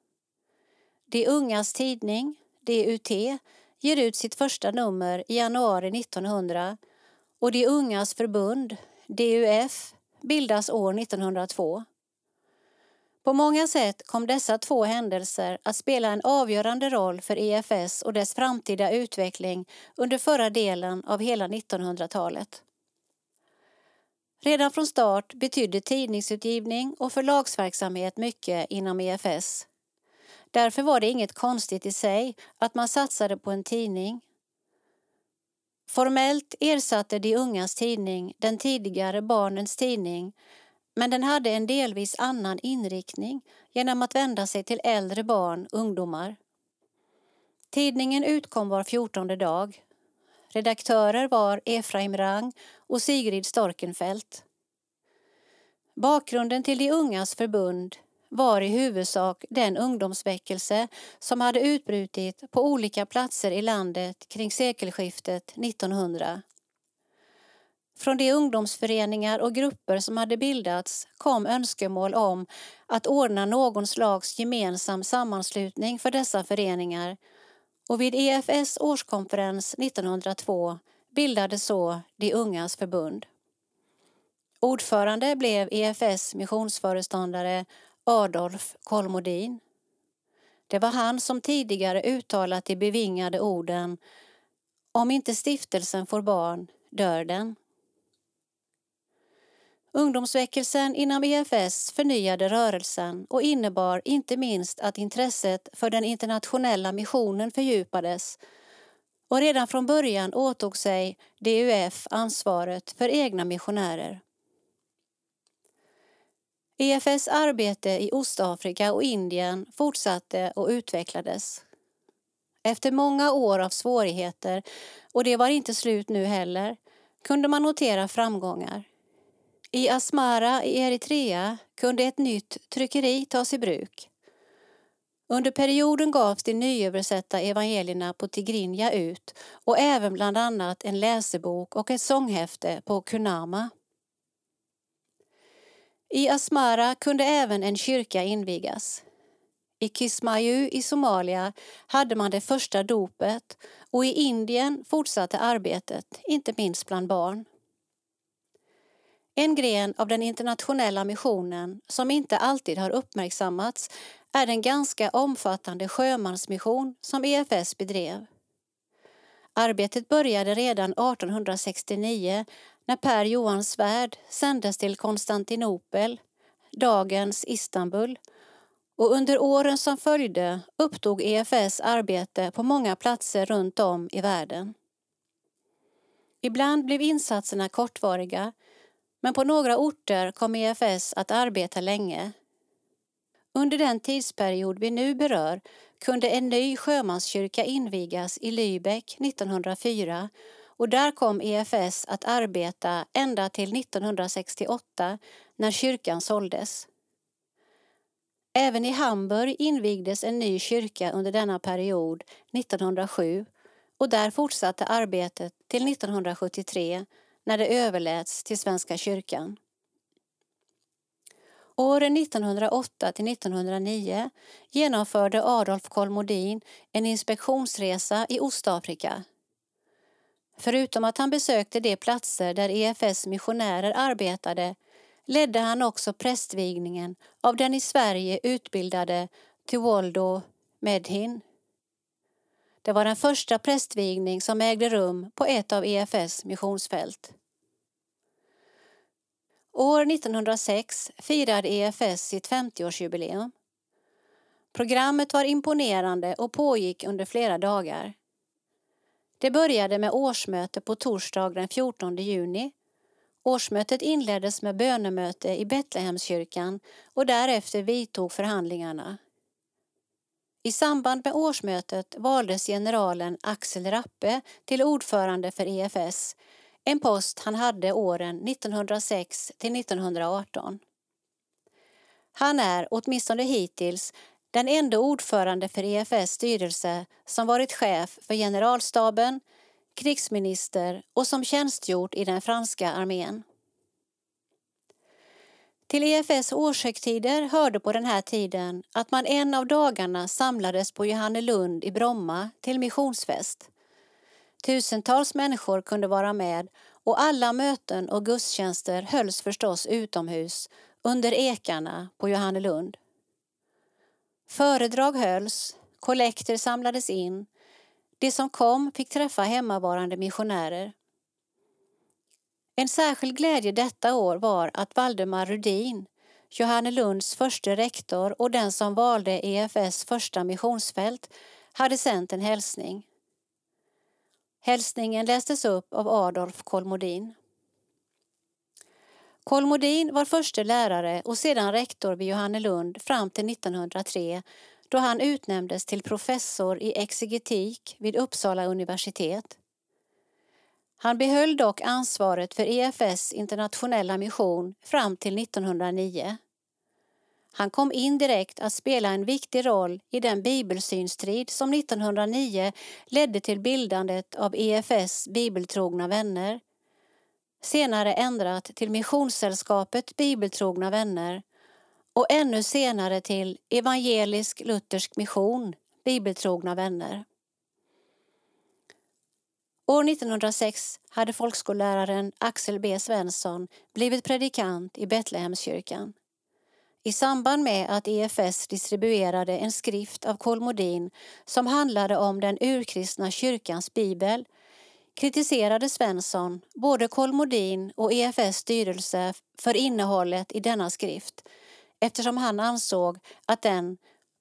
Speaker 2: De ungas tidning, DUT, ger ut sitt första nummer i januari 1900 och De ungas förbund, DUF, bildas år 1902. På många sätt kom dessa två händelser att spela en avgörande roll för EFS och dess framtida utveckling under förra delen av hela 1900-talet. Redan från start betydde tidningsutgivning och förlagsverksamhet mycket inom EFS. Därför var det inget konstigt i sig att man satsade på en tidning. Formellt ersatte De ungas tidning den tidigare Barnens tidning men den hade en delvis annan inriktning genom att vända sig till äldre barn, ungdomar. Tidningen utkom var fjortonde dag. Redaktörer var Efraim Rang och Sigrid Storkenfeldt. Bakgrunden till de ungas förbund var i huvudsak den ungdomsväckelse som hade utbrutit på olika platser i landet kring sekelskiftet 1900. Från de ungdomsföreningar och grupper som hade bildats kom önskemål om att ordna någon slags gemensam sammanslutning för dessa föreningar och vid EFS årskonferens 1902 bildades så De ungas förbund. Ordförande blev EFS missionsföreståndare Adolf Kolmodin. Det var han som tidigare uttalat de bevingade orden Om inte stiftelsen får barn, dör den. Ungdomsväckelsen inom EFS förnyade rörelsen och innebar inte minst att intresset för den internationella missionen fördjupades och redan från början åtog sig DUF ansvaret för egna missionärer. EFS arbete i Ostafrika och Indien fortsatte och utvecklades. Efter många år av svårigheter, och det var inte slut nu heller, kunde man notera framgångar. I Asmara i Eritrea kunde ett nytt tryckeri tas i bruk. Under perioden gavs de nyöversatta evangelierna på tigrinja ut och även bland annat en läsebok och ett sånghäfte på kunama. I Asmara kunde även en kyrka invigas. I Kismayu i Somalia hade man det första dopet och i Indien fortsatte arbetet, inte minst bland barn. En gren av den internationella missionen som inte alltid har uppmärksammats är den ganska omfattande sjömansmission som EFS bedrev. Arbetet började redan 1869 när Per Johan Svärd sändes till Konstantinopel, dagens Istanbul och under åren som följde upptog EFS arbete på många platser runt om i världen. Ibland blev insatserna kortvariga men på några orter kom EFS att arbeta länge. Under den tidsperiod vi nu berör kunde en ny sjömanskyrka invigas i Lübeck 1904 och där kom EFS att arbeta ända till 1968 när kyrkan såldes. Även i Hamburg invigdes en ny kyrka under denna period 1907 och där fortsatte arbetet till 1973 när det överläts till Svenska kyrkan. Åren 1908 till 1909 genomförde Adolf Kolmodin en inspektionsresa i Ostafrika. Förutom att han besökte de platser där EFS missionärer arbetade ledde han också prästvigningen av den i Sverige utbildade Tuoldo Medhin. Det var den första prästvigning som ägde rum på ett av EFS missionsfält. År 1906 firade EFS sitt 50-årsjubileum. Programmet var imponerande och pågick under flera dagar. Det började med årsmöte på torsdag den 14 juni. Årsmötet inleddes med bönemöte i Betlehemskyrkan och därefter vidtog förhandlingarna. I samband med årsmötet valdes generalen Axel Rappe till ordförande för EFS, en post han hade åren 1906 till 1918. Han är, åtminstone hittills, den enda ordförande för EFS styrelse som varit chef för generalstaben, krigsminister och som tjänstgjort i den franska armén. Till EFS årshögtider hörde på den här tiden att man en av dagarna samlades på Johannelund i Bromma till missionsfest. Tusentals människor kunde vara med och alla möten och gudstjänster hölls förstås utomhus under ekarna på Johannelund. Föredrag hölls, kollekter samlades in. De som kom fick träffa hemmavarande missionärer. En särskild glädje detta år var att Valdemar Rudin, Johannelunds första rektor och den som valde EFS första missionsfält, hade sänt en hälsning. Hälsningen lästes upp av Adolf Kolmodin. Kolmodin var förste lärare och sedan rektor vid Johannelund fram till 1903 då han utnämndes till professor i exegetik vid Uppsala universitet. Han behöll dock ansvaret för EFS internationella mission fram till 1909. Han kom indirekt att spela en viktig roll i den bibelsynstrid som 1909 ledde till bildandet av EFS bibeltrogna vänner senare ändrat till Missionssällskapet Bibeltrogna vänner och ännu senare till Evangelisk Luthersk mission Bibeltrogna vänner. År 1906 hade folkskolläraren Axel B Svensson blivit predikant i Betlehemskyrkan. I samband med att EFS distribuerade en skrift av Kolmodin som handlade om den urkristna kyrkans bibel kritiserade Svensson både Kolmodin och EFS styrelse för innehållet i denna skrift eftersom han ansåg att den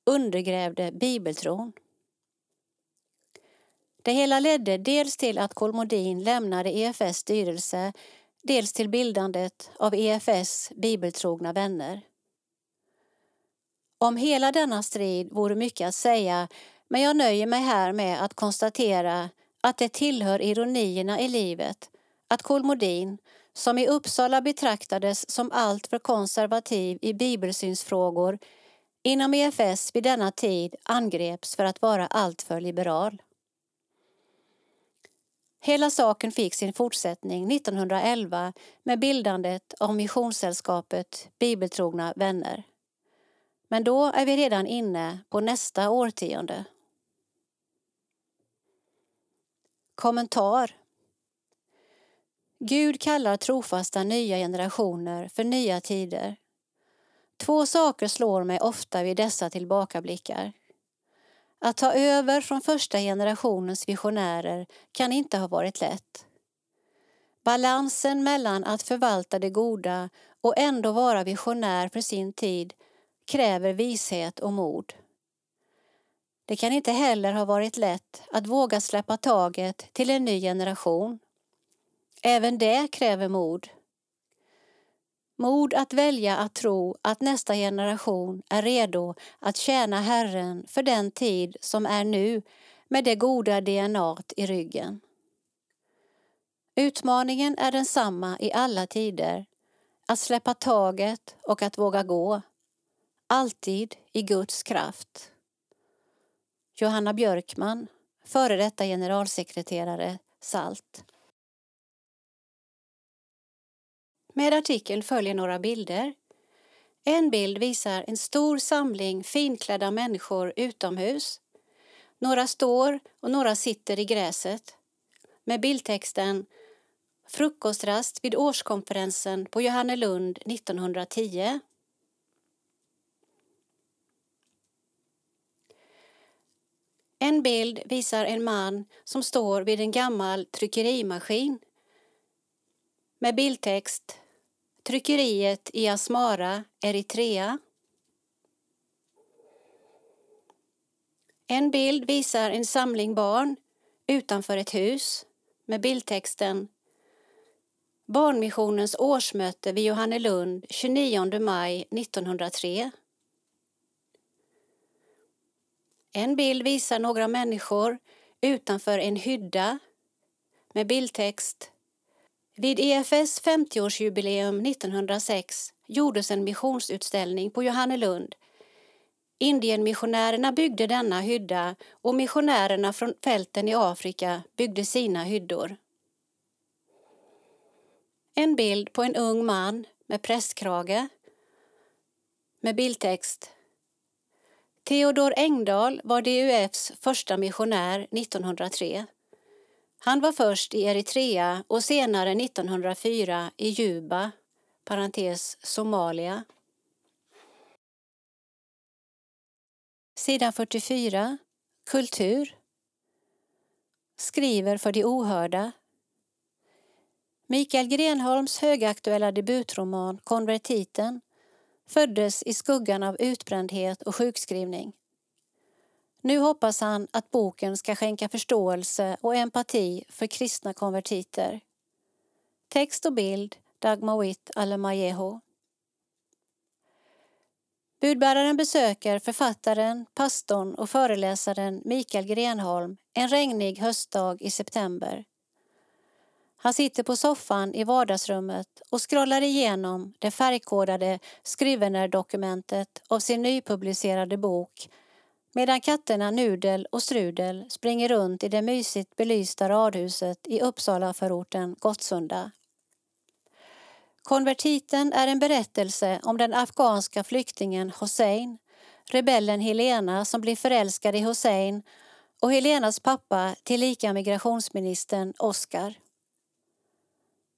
Speaker 2: undergrävde bibeltron. Det hela ledde dels till att Kolmodin lämnade EFS styrelse dels till bildandet av EFS bibeltrogna vänner. Om hela denna strid vore mycket att säga men jag nöjer mig här med att konstatera att det tillhör ironierna i livet att Kolmodin, som i Uppsala betraktades som alltför konservativ i bibelsynsfrågor, inom EFS vid denna tid angreps för att vara alltför liberal. Hela saken fick sin fortsättning 1911 med bildandet av Missionssällskapet Bibeltrogna vänner. Men då är vi redan inne på nästa årtionde. Kommentar Gud kallar trofasta nya generationer för nya tider. Två saker slår mig ofta vid dessa tillbakablickar. Att ta över från första generationens visionärer kan inte ha varit lätt. Balansen mellan att förvalta det goda och ändå vara visionär för sin tid kräver vishet och mod. Det kan inte heller ha varit lätt att våga släppa taget till en ny generation. Även det kräver mod. Mod att välja att tro att nästa generation är redo att tjäna Herren för den tid som är nu med det goda DNA i ryggen. Utmaningen är densamma i alla tider, att släppa taget och att våga gå. Alltid i Guds kraft. Johanna Björkman, före detta generalsekreterare SALT. Med artikeln följer några bilder. En bild visar en stor samling finklädda människor utomhus. Några står och några sitter i gräset med bildtexten Frukostrast vid årskonferensen på Johannelund 1910. En bild visar en man som står vid en gammal tryckerimaskin med bildtext Tryckeriet i Asmara, Eritrea. En bild visar en samling barn utanför ett hus med bildtexten Barnmissionens årsmöte vid Johannelund 29 maj 1903. En bild visar några människor utanför en hydda med bildtext vid EFS 50-årsjubileum 1906 gjordes en missionsutställning på Johannelund. Indienmissionärerna byggde denna hydda och missionärerna från fälten i Afrika byggde sina hyddor. En bild på en ung man med prästkrage med bildtext. Theodor Engdahl var DUFs första missionär 1903. Han var först i Eritrea och senare 1904 i Juba, parentes Somalia. Sidan 44. Kultur. Skriver för de ohörda. Mikael Grenholms högaktuella debutroman Konvertiten föddes i skuggan av utbrändhet och sjukskrivning. Nu hoppas han att boken ska skänka förståelse och empati för kristna konvertiter. Text och bild Dagmawit Alemayehu. Budbäraren besöker författaren, pastorn och föreläsaren Mikael Grenholm en regnig höstdag i september. Han sitter på soffan i vardagsrummet och scrollar igenom det färgkodade Scrivener-dokumentet av sin nypublicerade bok medan katterna Nudel och Strudel springer runt i det mysigt belysta radhuset i Uppsalaförorten Gottsunda. Konvertiten är en berättelse om den afghanska flyktingen Hossein, rebellen Helena som blir förälskad i Hossein och Helenas pappa tillika migrationsministern Oskar.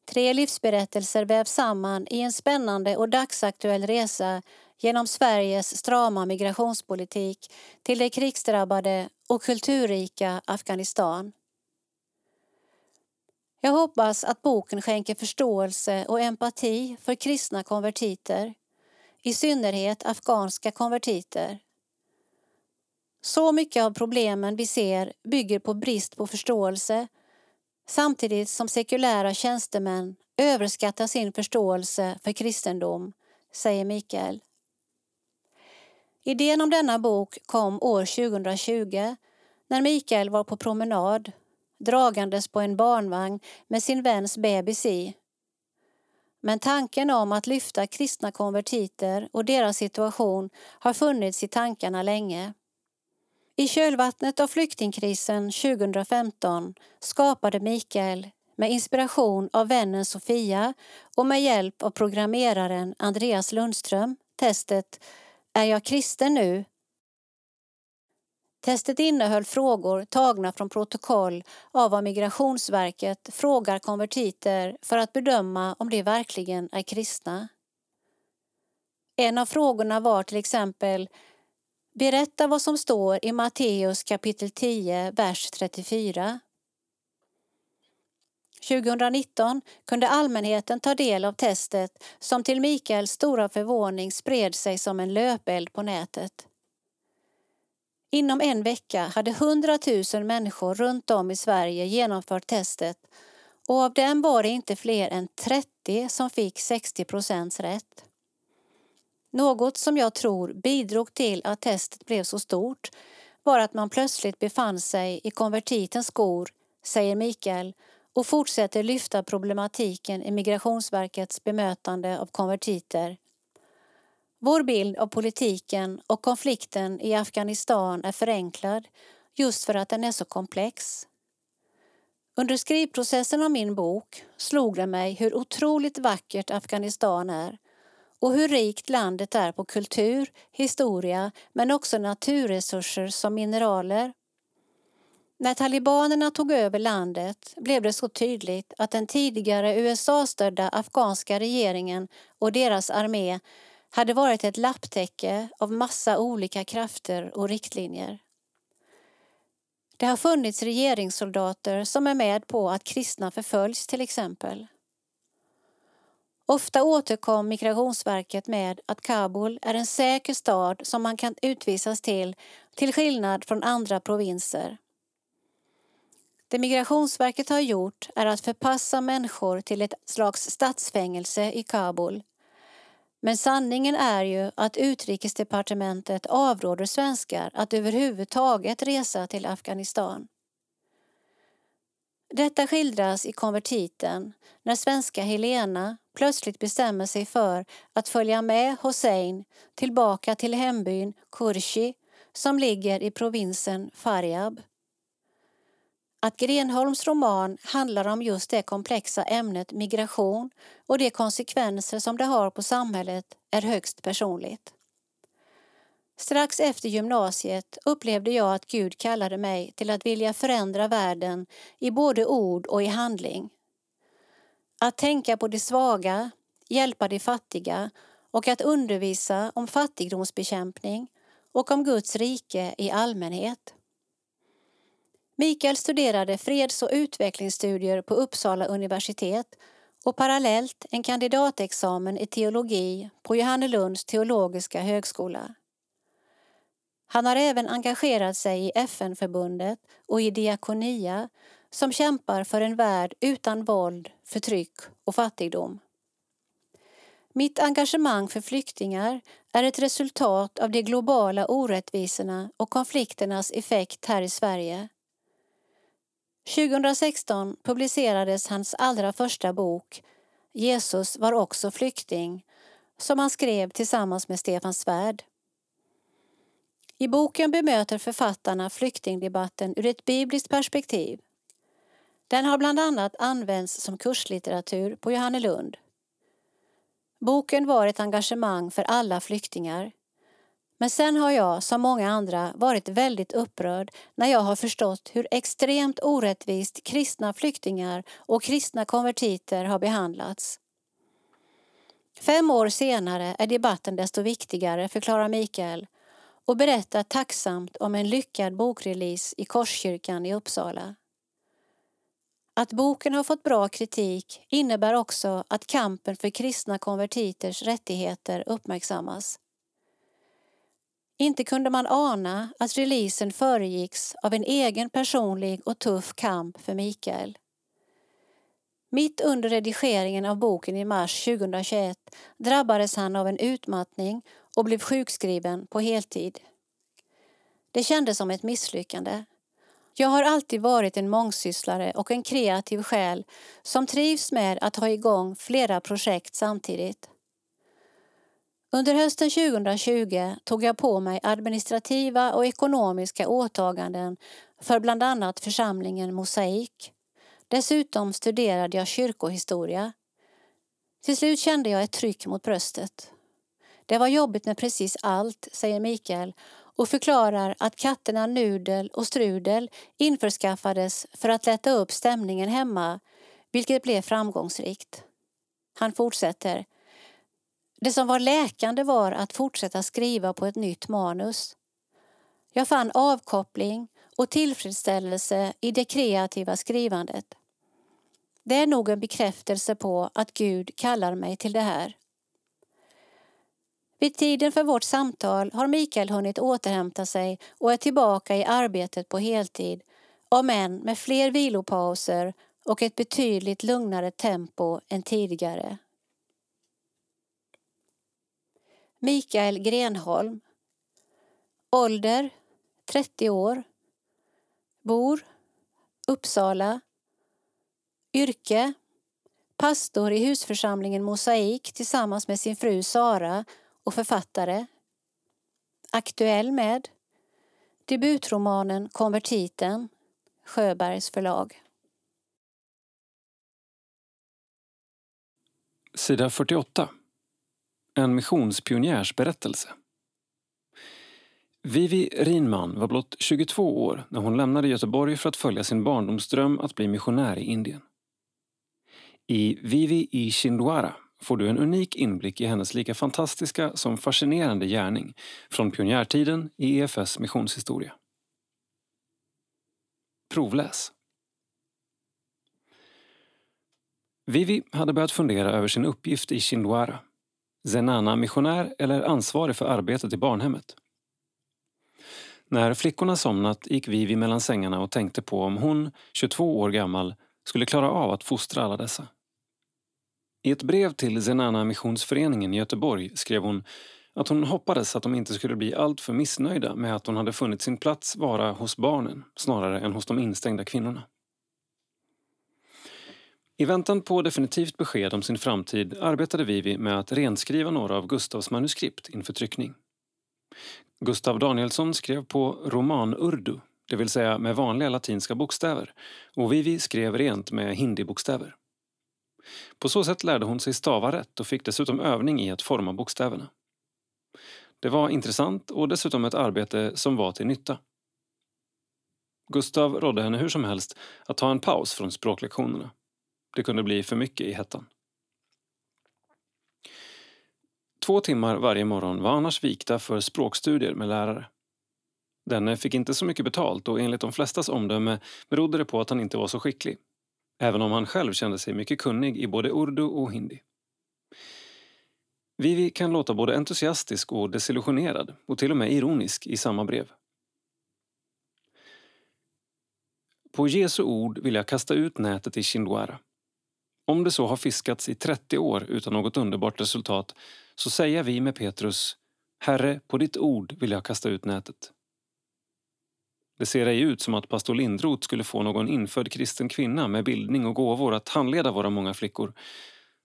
Speaker 2: Tre livsberättelser vävs samman i en spännande och dagsaktuell resa genom Sveriges strama migrationspolitik till det krigsdrabbade och kulturrika Afghanistan. Jag hoppas att boken skänker förståelse och empati för kristna konvertiter, i synnerhet afghanska konvertiter. Så mycket av problemen vi ser bygger på brist på förståelse samtidigt som sekulära tjänstemän överskattar sin förståelse för kristendom, säger Mikael. Idén om denna bok kom år 2020 när Mikael var på promenad dragandes på en barnvagn med sin väns bebis i. Men tanken om att lyfta kristna konvertiter och deras situation har funnits i tankarna länge. I kölvattnet av flyktingkrisen 2015 skapade Mikael med inspiration av vännen Sofia och med hjälp av programmeraren Andreas Lundström testet är jag kristen nu? Testet innehöll frågor tagna från protokoll av vad Migrationsverket frågar konvertiter för att bedöma om de verkligen är kristna. En av frågorna var till exempel Berätta vad som står i Matteus kapitel 10, vers 34. 2019 kunde allmänheten ta del av testet som till Mikaels stora förvåning spred sig som en löpeld på nätet. Inom en vecka hade 100 000 människor runt om i Sverige genomfört testet och av dem var det inte fler än 30 som fick 60 procents rätt. Något som jag tror bidrog till att testet blev så stort var att man plötsligt befann sig i konvertitens skor, säger Mikael och fortsätter lyfta problematiken i Migrationsverkets bemötande av konvertiter. Vår bild av politiken och konflikten i Afghanistan är förenklad just för att den är så komplex. Under skrivprocessen av min bok slog det mig hur otroligt vackert Afghanistan är och hur rikt landet är på kultur, historia men också naturresurser som mineraler. När talibanerna tog över landet blev det så tydligt att den tidigare USA-stödda afghanska regeringen och deras armé hade varit ett lapptäcke av massa olika krafter och riktlinjer. Det har funnits regeringssoldater som är med på att kristna förföljs till exempel. Ofta återkom Migrationsverket med att Kabul är en säker stad som man kan utvisas till, till skillnad från andra provinser. Det Migrationsverket har gjort är att förpassa människor till ett slags statsfängelse i Kabul. Men sanningen är ju att Utrikesdepartementet avråder svenskar att överhuvudtaget resa till Afghanistan. Detta skildras i konvertiten när svenska Helena plötsligt bestämmer sig för att följa med Hossein tillbaka till hembyn Kurshi som ligger i provinsen Faryab. Att Grenholms roman handlar om just det komplexa ämnet migration och de konsekvenser som det har på samhället är högst personligt. Strax efter gymnasiet upplevde jag att Gud kallade mig till att vilja förändra världen i både ord och i handling. Att tänka på de svaga, hjälpa de fattiga och att undervisa om fattigdomsbekämpning och om Guds rike i allmänhet. Mikael studerade freds och utvecklingsstudier på Uppsala universitet och parallellt en kandidatexamen i teologi på Johannelunds teologiska högskola. Han har även engagerat sig i FN-förbundet och i Diakonia som kämpar för en värld utan våld, förtryck och fattigdom. Mitt engagemang för flyktingar är ett resultat av de globala orättvisorna och konflikternas effekt här i Sverige. 2016 publicerades hans allra första bok Jesus var också flykting som han skrev tillsammans med Stefan Svärd. I boken bemöter författarna flyktingdebatten ur ett bibliskt perspektiv. Den har bland annat använts som kurslitteratur på Johannelund. Boken var ett engagemang för alla flyktingar. Men sen har jag, som många andra, varit väldigt upprörd när jag har förstått hur extremt orättvist kristna flyktingar och kristna konvertiter har behandlats. Fem år senare är debatten desto viktigare, förklarar Mikael och berättar tacksamt om en lyckad bokrelease i Korskyrkan i Uppsala. Att boken har fått bra kritik innebär också att kampen för kristna konvertiters rättigheter uppmärksammas. Inte kunde man ana att releasen föregicks av en egen personlig och tuff kamp för Mikael. Mitt under redigeringen av boken i mars 2021 drabbades han av en utmattning och blev sjukskriven på heltid. Det kändes som ett misslyckande. Jag har alltid varit en mångsysslare och en kreativ själ som trivs med att ha igång flera projekt samtidigt. Under hösten 2020 tog jag på mig administrativa och ekonomiska åtaganden för bland annat församlingen Mosaik. Dessutom studerade jag kyrkohistoria. Till slut kände jag ett tryck mot bröstet. Det var jobbigt med precis allt, säger Mikael och förklarar att katterna Nudel och Strudel införskaffades för att lätta upp stämningen hemma, vilket blev framgångsrikt. Han fortsätter. Det som var läkande var att fortsätta skriva på ett nytt manus. Jag fann avkoppling och tillfredsställelse i det kreativa skrivandet. Det är nog en bekräftelse på att Gud kallar mig till det här. Vid tiden för vårt samtal har Mikael hunnit återhämta sig och är tillbaka i arbetet på heltid, om än med fler vilopauser och ett betydligt lugnare tempo än tidigare. Mikael Grenholm Ålder 30 år Bor Uppsala Yrke Pastor i husförsamlingen Mosaik tillsammans med sin fru Sara och författare. Aktuell med debutromanen Konvertiten, Sjöbergs förlag.
Speaker 1: Sida 48. En missionspionjärs berättelse. Vivi Rinman var blott 22 år när hon lämnade Göteborg för att följa sin barndomsdröm att bli missionär i Indien. I Vivi i Chindwara får du en unik inblick i hennes lika fantastiska som fascinerande gärning från pionjärtiden i EFS missionshistoria. Provläs. Vivi hade börjat fundera över sin uppgift i Chindwara. Zenana-missionär eller ansvarig för arbetet i barnhemmet. När flickorna somnat gick Vivi mellan sängarna och tänkte på om hon, 22 år gammal, skulle klara av att fostra alla dessa. I ett brev till Zenana Missionsföreningen i Göteborg skrev hon att hon hoppades att de inte skulle bli alltför missnöjda med att hon hade funnit sin plats vara hos barnen snarare än hos de instängda kvinnorna. I väntan på definitivt besked om sin framtid arbetade Vivi med att renskriva några av Gustavs manuskript inför tryckning. Gustav Danielsson skrev på roman-urdu, det vill säga med vanliga latinska bokstäver, och Vivi skrev rent med hindi-bokstäver. På så sätt lärde hon sig stava rätt och fick dessutom övning i att forma bokstäverna. Det var intressant och dessutom ett arbete som var till nytta. Gustav rådde henne hur som helst att ta en paus från språklektionerna. Det kunde bli för mycket i hettan. Två timmar varje morgon var annars vikta för språkstudier med lärare. Denne fick inte så mycket betalt och enligt de flestas omdöme berodde det på att han inte var så skicklig. Även om han själv kände sig mycket kunnig i både urdu och hindi. Vivi kan låta både entusiastisk och desillusionerad och till och med ironisk i samma brev. På Jesu ord vill jag kasta ut nätet i Chindwara. Om det så har fiskats i 30 år utan något underbart resultat så säger vi med Petrus Herre, på ditt ord vill jag kasta ut nätet. Det ser ej ut som att pastor Lindroth skulle få någon infödd kristen kvinna med bildning och gåvor att handleda våra många flickor.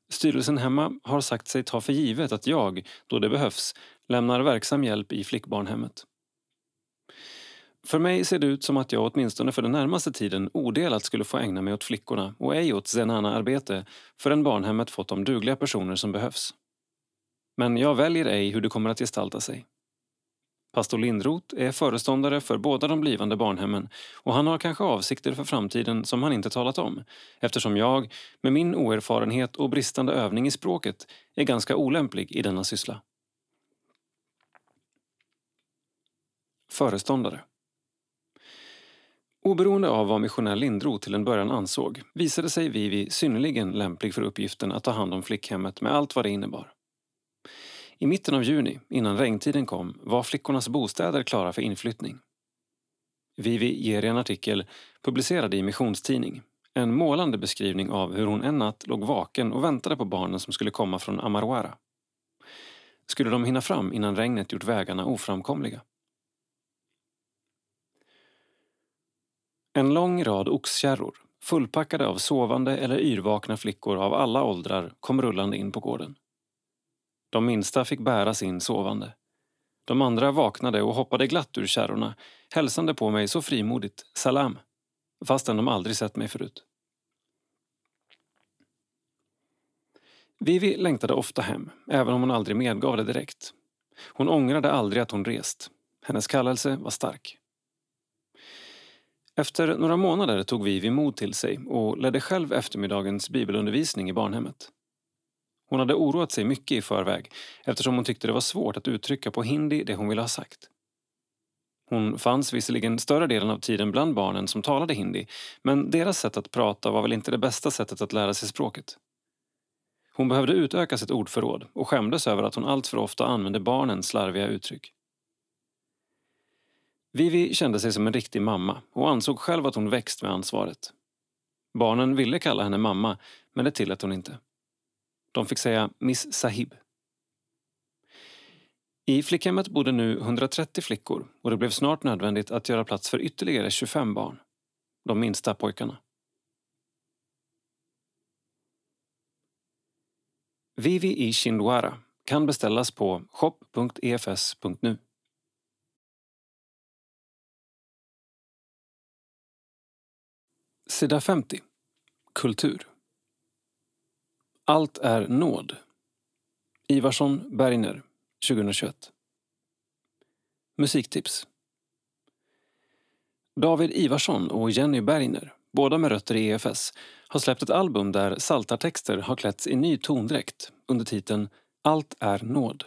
Speaker 1: Styrelsen hemma har sagt sig ta för givet att jag, då det behövs, lämnar verksam hjälp i flickbarnhemmet. För mig ser det ut som att jag åtminstone för den närmaste tiden odelat skulle få ägna mig åt flickorna och ej åt zenana-arbete förrän barnhemmet fått de dugliga personer som behövs. Men jag väljer ej hur det kommer att gestalta sig. Pastor Lindroth är föreståndare för båda de blivande barnhemmen och han har kanske avsikter för framtiden som han inte talat om eftersom jag, med min oerfarenhet och bristande övning i språket, är ganska olämplig i denna syssla. Föreståndare Oberoende av vad missionär Lindroth till en början ansåg visade sig Vivi synnerligen lämplig för uppgiften att ta hand om flickhemmet med allt vad det innebar. I mitten av juni, innan regntiden kom, var flickornas bostäder klara för inflyttning. Vivi ger i en artikel, publicerad i Missionstidning, en målande beskrivning av hur hon en natt låg vaken och väntade på barnen som skulle komma från Amarwara. Skulle de hinna fram innan regnet gjort vägarna oframkomliga? En lång rad oxkärror, fullpackade av sovande eller yrvakna flickor av alla åldrar, kom rullande in på gården. De minsta fick bäras in sovande. De andra vaknade och hoppade glatt ur kärrorna, hälsande på mig så frimodigt, salam, fastän de aldrig sett mig förut. Vivi längtade ofta hem, även om hon aldrig medgav det direkt. Hon ångrade aldrig att hon rest. Hennes kallelse var stark. Efter några månader tog Vivi mod till sig och ledde själv eftermiddagens bibelundervisning i barnhemmet. Hon hade oroat sig mycket i förväg eftersom hon tyckte det var svårt att uttrycka på hindi det hon ville ha sagt. Hon fanns visserligen större delen av tiden bland barnen som talade hindi men deras sätt att prata var väl inte det bästa sättet att lära sig språket. Hon behövde utöka sitt ordförråd och skämdes över att hon alltför ofta använde barnens slarviga uttryck. Vivi kände sig som en riktig mamma och ansåg själv att hon växt med ansvaret. Barnen ville kalla henne mamma, men det tillät hon inte. De fick säga Miss Sahib. I flickhemmet bodde nu 130 flickor och det blev snart nödvändigt att göra plats för ytterligare 25 barn. De minsta pojkarna. Vivi i Chindwara kan beställas på shop.efs.nu. Sida 50. Kultur. Allt är nåd. Ivarsson Bergner, 2021. Musiktips. David Ivarsson och Jenny Bergner, båda med rötter i EFS, har släppt ett album där saltartexter har klätts i ny tondräkt under titeln Allt är nåd.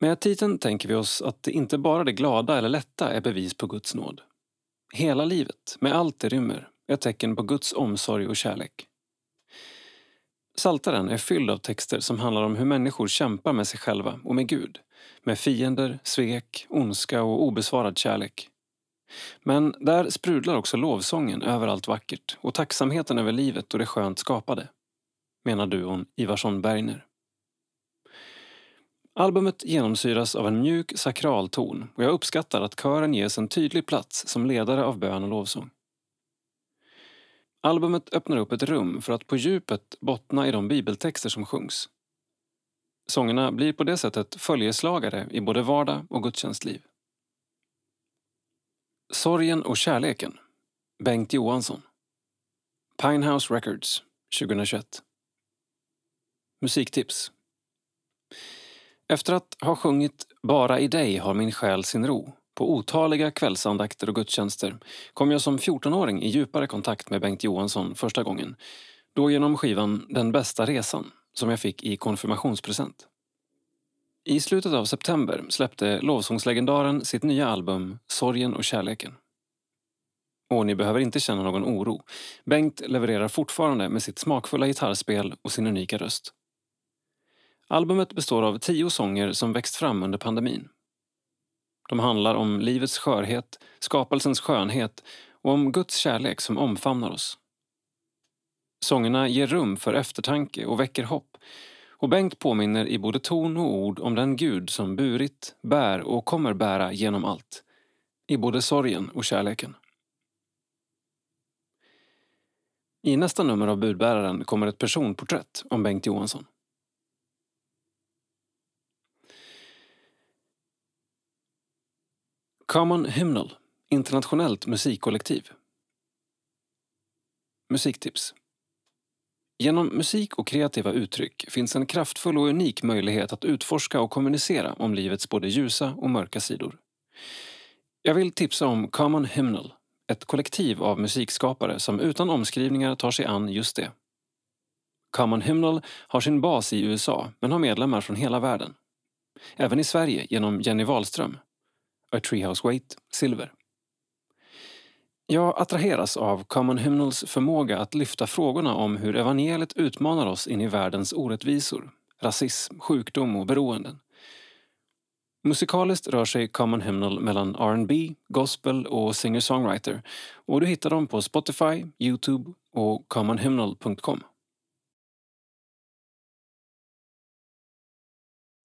Speaker 1: Med titeln tänker vi oss att inte bara det glada eller lätta är bevis på Guds nåd hela livet, med allt det rymmer, är ett tecken på Guds omsorg och kärlek. Saltaren är fylld av texter som handlar om hur människor kämpar med sig själva och med Gud, med fiender, svek, ondska och obesvarad kärlek. Men där sprudlar också lovsången över allt vackert och tacksamheten över livet och det skönt skapade, menar duon Ivarsson-Bergner. Albumet genomsyras av en mjuk sakral ton och jag uppskattar att kören ges en tydlig plats som ledare av bön och lovsång. Albumet öppnar upp ett rum för att på djupet bottna i de bibeltexter som sjungs. Sångerna blir på det sättet följeslagare i både vardag och gudstjänstliv. Sorgen och kärleken Bengt Johansson Pinehouse Records 2021 Musiktips efter att ha sjungit Bara i dig har min själ sin ro på otaliga kvällsandakter och gudstjänster kom jag som 14-åring i djupare kontakt med Bengt Johansson första gången. Då genom skivan Den bästa resan som jag fick i konfirmationspresent. I slutet av september släppte lovsångslegendaren sitt nya album Sorgen och kärleken. Och ni behöver inte känna någon oro. Bengt levererar fortfarande med sitt smakfulla gitarrspel och sin unika röst. Albumet består av tio sånger som växt fram under pandemin. De handlar om livets skörhet, skapelsens skönhet och om Guds kärlek som omfamnar oss. Sångerna ger rum för eftertanke och väcker hopp och Bengt påminner i både ton och ord om den Gud som burit, bär och kommer bära genom allt. I både sorgen och kärleken. I nästa nummer av Budbäraren kommer ett personporträtt om Bengt Johansson. Common Hymnal, internationellt musikkollektiv. Musiktips. Genom musik och kreativa uttryck finns en kraftfull och unik möjlighet att utforska och kommunicera om livets både ljusa och mörka sidor. Jag vill tipsa om Common Hymnal, ett kollektiv av musikskapare som utan omskrivningar tar sig an just det. Common Hymnal har sin bas i USA men har medlemmar från hela världen. Även i Sverige genom Jenny Wahlström. A Treehouse Wait, silver. Jag attraheras av Common Hymnals förmåga att lyfta frågorna om hur evangeliet utmanar oss in i världens orättvisor, rasism, sjukdom och beroenden. Musikaliskt rör sig Common Hymnal mellan R&B, gospel och singer-songwriter och du hittar dem på Spotify, Youtube och commonhymnal.com.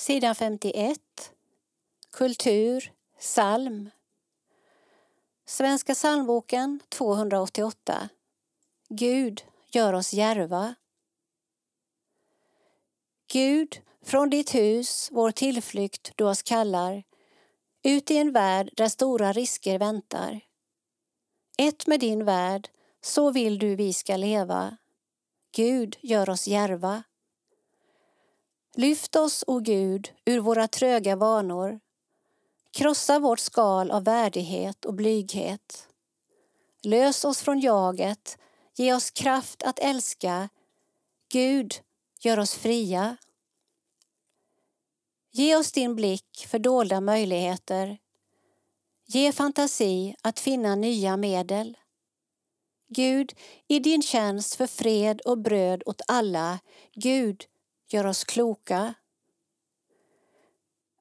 Speaker 2: Sidan 51. Kultur, psalm. Svenska psalmboken 288. Gud, gör oss järva. Gud, från ditt hus, vår tillflykt du oss kallar, ut i en värld där stora risker väntar. Ett med din värld, så vill du vi ska leva. Gud, gör oss järva. Lyft oss, o Gud, ur våra tröga vanor. Krossa vårt skal av värdighet och blyghet. Lös oss från jaget, ge oss kraft att älska. Gud, gör oss fria. Ge oss din blick för dolda möjligheter. Ge fantasi att finna nya medel. Gud, i din tjänst för fred och bröd åt alla, Gud, gör oss kloka.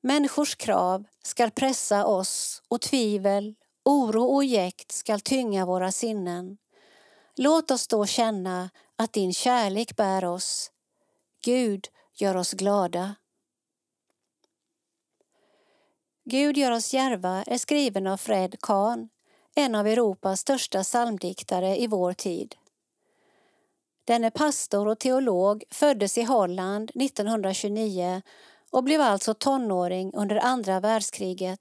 Speaker 2: Människors krav skall pressa oss och tvivel, oro och jäkt skall tynga våra sinnen. Låt oss då känna att din kärlek bär oss. Gud, gör oss glada. Gud gör oss järva är skriven av Fred Kahn, en av Europas största psalmdiktare i vår tid. Denne pastor och teolog föddes i Holland 1929 och blev alltså tonåring under andra världskriget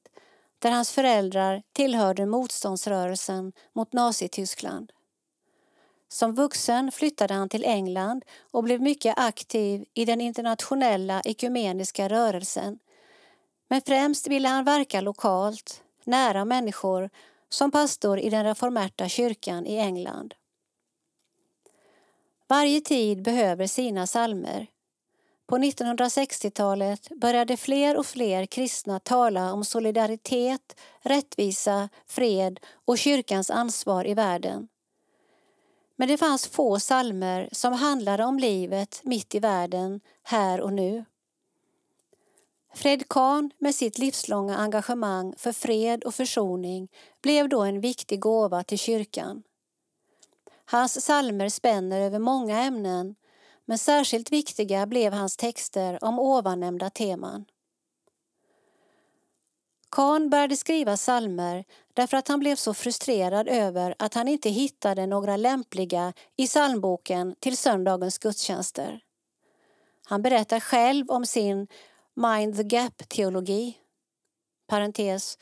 Speaker 2: där hans föräldrar tillhörde motståndsrörelsen mot Nazityskland. Som vuxen flyttade han till England och blev mycket aktiv i den internationella ekumeniska rörelsen men främst ville han verka lokalt, nära människor, som pastor i den reformerta kyrkan i England. Varje tid behöver sina salmer. På 1960-talet började fler och fler kristna tala om solidaritet, rättvisa, fred och kyrkans ansvar i världen. Men det fanns få salmer som handlade om livet mitt i världen, här och nu. Fred Kahn med sitt livslånga engagemang för fred och försoning blev då en viktig gåva till kyrkan. Hans salmer spänner över många ämnen men särskilt viktiga blev hans texter om ovannämnda teman. Kahn började skriva salmer därför att han blev så frustrerad över att han inte hittade några lämpliga i psalmboken till söndagens gudstjänster. Han berättar själv om sin mind the gap-teologi. Parentes.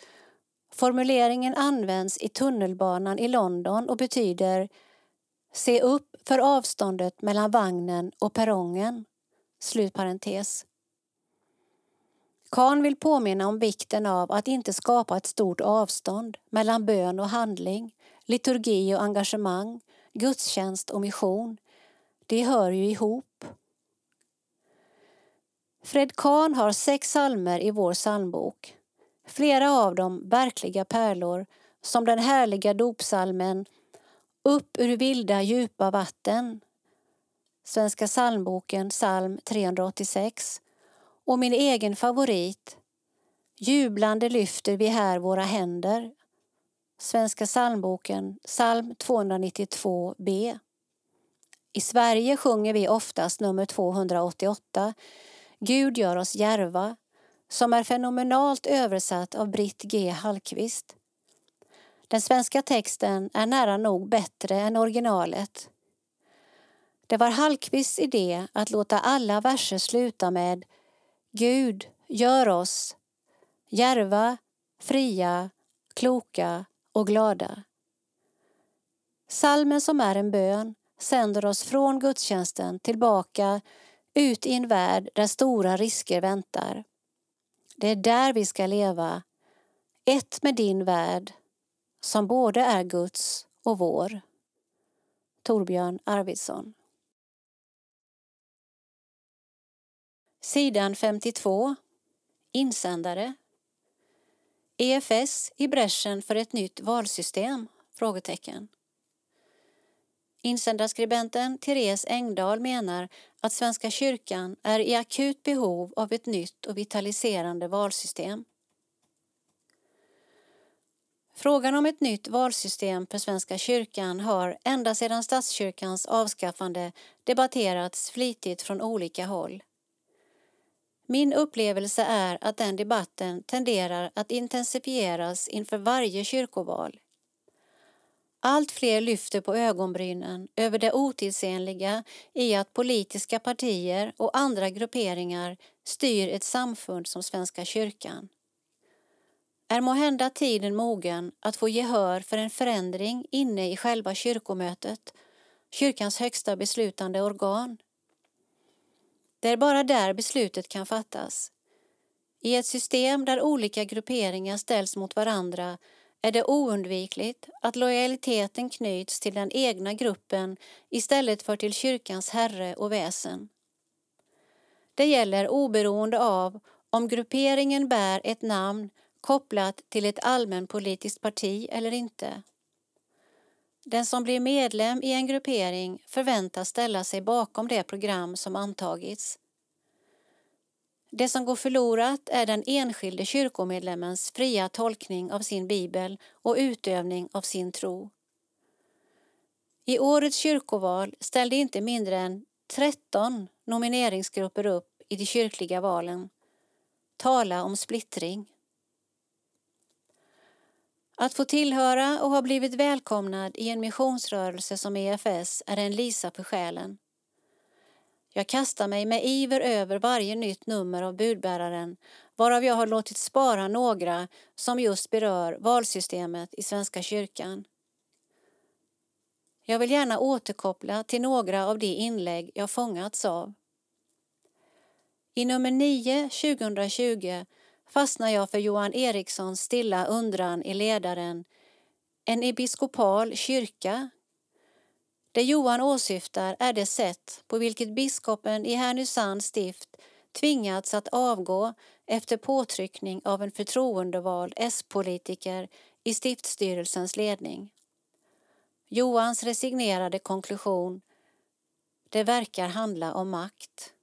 Speaker 2: Formuleringen används i tunnelbanan i London och betyder Se upp för avståndet mellan vagnen och perrongen. Slut parentes. Kahn vill påminna om vikten av att inte skapa ett stort avstånd mellan bön och handling, liturgi och engagemang, gudstjänst och mission. Det hör ju ihop. Fred Kahn har sex salmer i vår psalmbok. Flera av dem verkliga pärlor, som den härliga dopsalmen upp ur vilda djupa vatten, Svenska psalmboken, psalm 386 och min egen favorit. Jublande lyfter vi här våra händer, Svenska psalmboken, psalm 292b. I Sverige sjunger vi oftast nummer 288 Gud gör oss järva, som är fenomenalt översatt av Britt G. Hallqvist. Den svenska texten är nära nog bättre än originalet. Det var Hallqvists idé att låta alla verser sluta med Gud, gör oss järva, fria, kloka och glada. Salmen som är en bön sänder oss från gudstjänsten tillbaka ut i en värld där stora risker väntar. Det är där vi ska leva, ett med din värld, som både är Guds och vår. Torbjörn Arvidsson Sidan 52 Insändare EFS i bräschen för ett nytt valsystem? Frågetecken. Insändarskribenten Therese Engdahl menar att Svenska kyrkan är i akut behov av ett nytt och vitaliserande valsystem. Frågan om ett nytt valsystem för Svenska kyrkan har ända sedan statskyrkans avskaffande debatterats flitigt från olika håll. Min upplevelse är att den debatten tenderar att intensifieras inför varje kyrkoval. Allt fler lyfter på ögonbrynen över det otidsenliga i att politiska partier och andra grupperingar styr ett samfund som Svenska kyrkan. Är måhända tiden mogen att få gehör för en förändring inne i själva kyrkomötet, kyrkans högsta beslutande organ? Det är bara där beslutet kan fattas. I ett system där olika grupperingar ställs mot varandra är det oundvikligt att lojaliteten knyts till den egna gruppen istället för till kyrkans herre och väsen. Det gäller oberoende av om grupperingen bär ett namn kopplat till ett allmänpolitiskt parti eller inte. Den som blir medlem i en gruppering förväntas ställa sig bakom det program som antagits. Det som går förlorat är den enskilde kyrkomedlemmens fria tolkning av sin bibel och utövning av sin tro. I årets kyrkoval ställde inte mindre än 13 nomineringsgrupper upp i de kyrkliga valen. Tala om splittring. Att få tillhöra och ha blivit välkomnad i en missionsrörelse som EFS är en lisa för själen. Jag kastar mig med iver över varje nytt nummer av budbäraren varav jag har låtit spara några som just berör valsystemet i Svenska kyrkan. Jag vill gärna återkoppla till några av de inlägg jag fångats av. I nummer 9 2020 fastnar jag för Johan Erikssons stilla undran i ledaren En episkopal kyrka Det Johan åsyftar är det sätt på vilket biskopen i Härnösands stift tvingats att avgå efter påtryckning av en förtroendevald S-politiker i stiftstyrelsens ledning. Johans resignerade konklusion Det verkar handla om makt.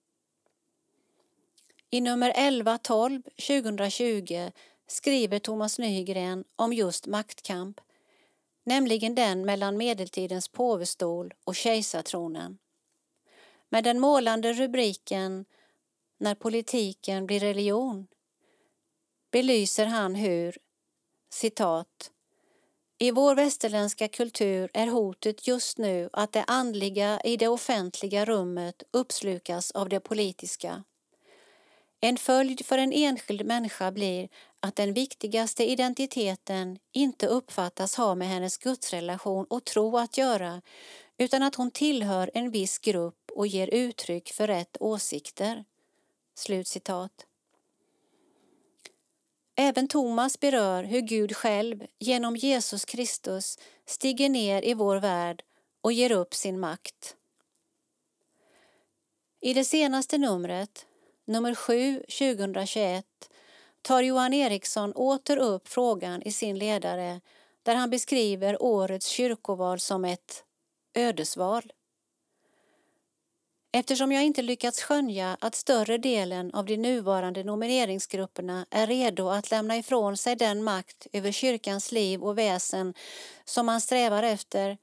Speaker 2: I nummer 1112 2020 skriver Thomas Nygren om just maktkamp, nämligen den mellan medeltidens påvestol och kejsartronen. Med den målande rubriken När politiken blir religion belyser han hur, citat, i vår västerländska kultur är hotet just nu att det andliga i det offentliga rummet uppslukas av det politiska. En följd för en enskild människa blir att den viktigaste identiteten inte uppfattas ha med hennes gudsrelation och tro att göra utan att hon tillhör en viss grupp och ger uttryck för rätt åsikter. Slutcitat. Även Thomas berör hur Gud själv genom Jesus Kristus stiger ner i vår värld och ger upp sin makt. I det senaste numret, nummer 7 2021, tar Johan Eriksson åter upp frågan i sin ledare där han beskriver årets kyrkoval som ett ödesval. Eftersom jag inte lyckats skönja att större delen av de nuvarande nomineringsgrupperna är redo att lämna ifrån sig den makt över kyrkans liv och väsen som man strävar efter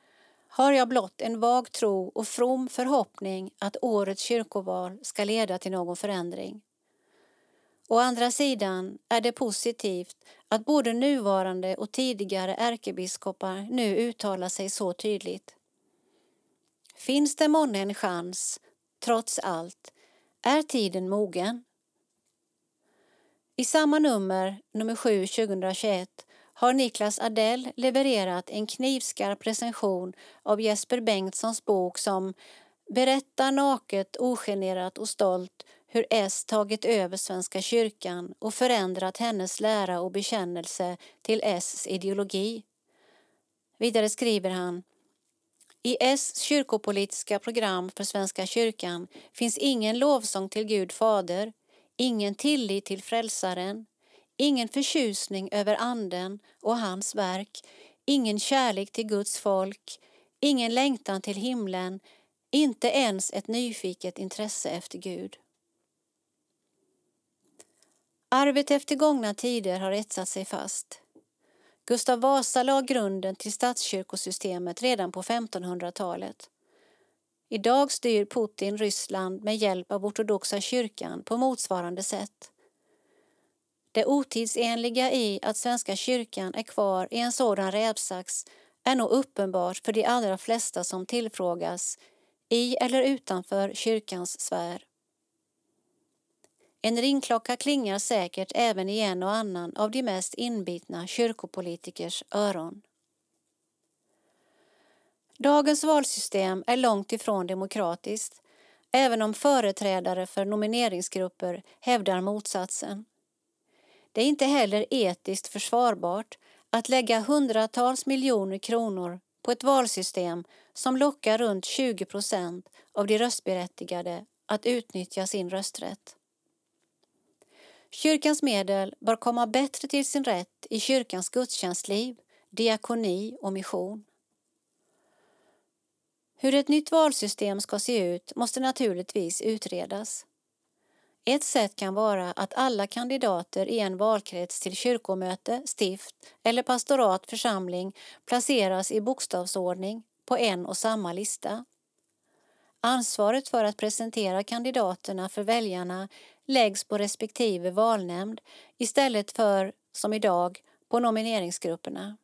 Speaker 2: har jag blott en vag tro och from förhoppning att årets kyrkoval ska leda till någon förändring. Å andra sidan är det positivt att både nuvarande och tidigare ärkebiskopar nu uttalar sig så tydligt. Finns det månne en chans trots allt, är tiden mogen? I samma nummer, nummer 7 2021, har Niklas Adell levererat en knivskarp recension av Jesper Bengtssons bok som berättar naket, ogenerat och stolt hur S tagit över Svenska kyrkan och förändrat hennes lära och bekännelse till S ideologi. Vidare skriver han i S kyrkopolitiska program för Svenska kyrkan finns ingen lovsång till Gud Fader, ingen tillit till Frälsaren, ingen förtjusning över Anden och hans verk, ingen kärlek till Guds folk, ingen längtan till himlen, inte ens ett nyfiket intresse efter Gud. Arvet efter gångna tider har etsat sig fast. Gustav Vasa la grunden till statskyrkosystemet redan på 1500-talet. Idag styr Putin Ryssland med hjälp av ortodoxa kyrkan på motsvarande sätt. Det otidsenliga i att Svenska kyrkan är kvar i en sådan rävsax är nog uppenbart för de allra flesta som tillfrågas i eller utanför kyrkans sfär. En ringklocka klingar säkert även i en och annan av de mest inbitna kyrkopolitikers öron. Dagens valsystem är långt ifrån demokratiskt, även om företrädare för nomineringsgrupper hävdar motsatsen. Det är inte heller etiskt försvarbart att lägga hundratals miljoner kronor på ett valsystem som lockar runt 20 procent av de röstberättigade att utnyttja sin rösträtt. Kyrkans medel bör komma bättre till sin rätt i kyrkans gudstjänstliv, diakoni och mission. Hur ett nytt valsystem ska se ut måste naturligtvis utredas. Ett sätt kan vara att alla kandidater i en valkrets till kyrkomöte, stift eller pastorat församling placeras i bokstavsordning på en och samma lista. Ansvaret för att presentera kandidaterna för väljarna läggs på respektive valnämnd istället för, som idag, på nomineringsgrupperna.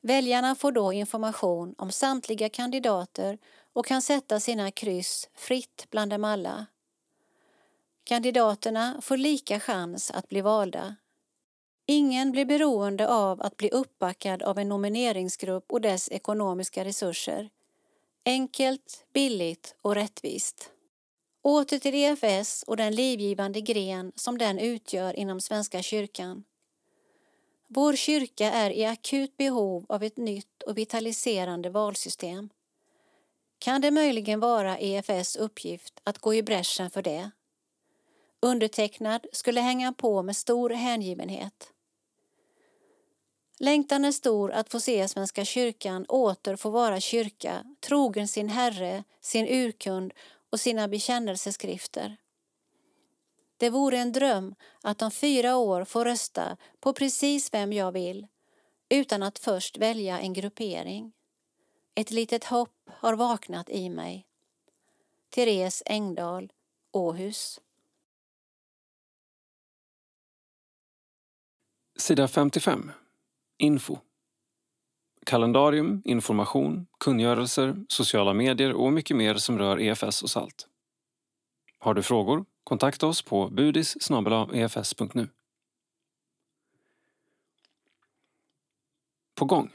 Speaker 2: Väljarna får då information om samtliga kandidater och kan sätta sina kryss fritt bland dem alla. Kandidaterna får lika chans att bli valda. Ingen blir beroende av att bli uppbackad av en nomineringsgrupp och dess ekonomiska resurser. Enkelt, billigt och rättvist. Åter till EFS och den livgivande gren som den utgör inom Svenska kyrkan. Vår kyrka är i akut behov av ett nytt och vitaliserande valsystem. kan det möjligen vara EFS uppgift att gå i bräschen för det. Undertecknad skulle hänga på med stor hängivenhet. Längtan är stor att få se Svenska kyrkan åter få vara kyrka, trogen sin Herre, sin urkund och sina bekännelseskrifter. Det vore en dröm att om fyra år få rösta på precis vem jag vill utan att först välja en gruppering. Ett litet hopp har vaknat i mig. Therese Engdahl, Åhus.
Speaker 1: Sida 55. Info. Kalendarium, information, kungörelser, sociala medier och mycket mer som rör EFS och SALT. Har du frågor? Kontakta oss på budis efs.nu. På gång.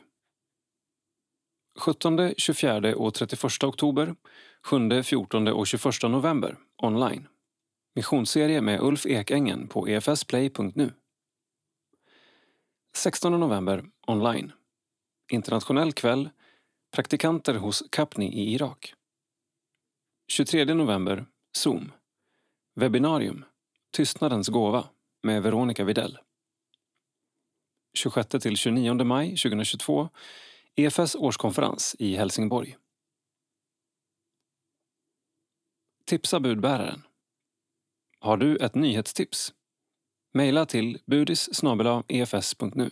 Speaker 1: 17, 24 och 31 oktober, 7, 14 och 21 november online. Missionsserie med Ulf Ekängen på efsplay.nu. 16 november online. Internationell kväll. Praktikanter hos Kapni i Irak. 23 november Zoom. Webbinarium Tystnadens gåva med Veronica Videll. 26 till 29 maj 2022 EFS årskonferens i Helsingborg. Tipsa budbäraren. Har du ett nyhetstips? Mejla till budis efs.nu. E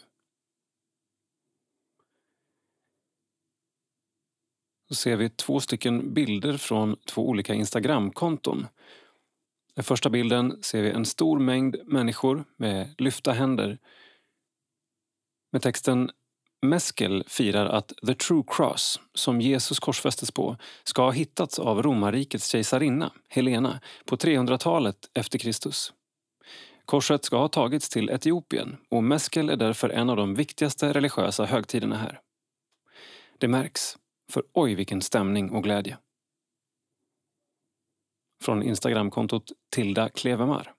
Speaker 1: Så ser vi två stycken bilder från två olika Instagramkonton. Den första bilden ser vi en stor mängd människor med lyfta händer med texten Meskel firar att The True Cross, som Jesus korsfästes på, ska ha hittats av romarrikets kejsarinna, Helena, på 300-talet efter Kristus. Korset ska ha tagits till Etiopien och Meskel är därför en av de viktigaste religiösa högtiderna här. Det märks, för oj vilken stämning och glädje. Från Instagramkontot Tilda Klevemar.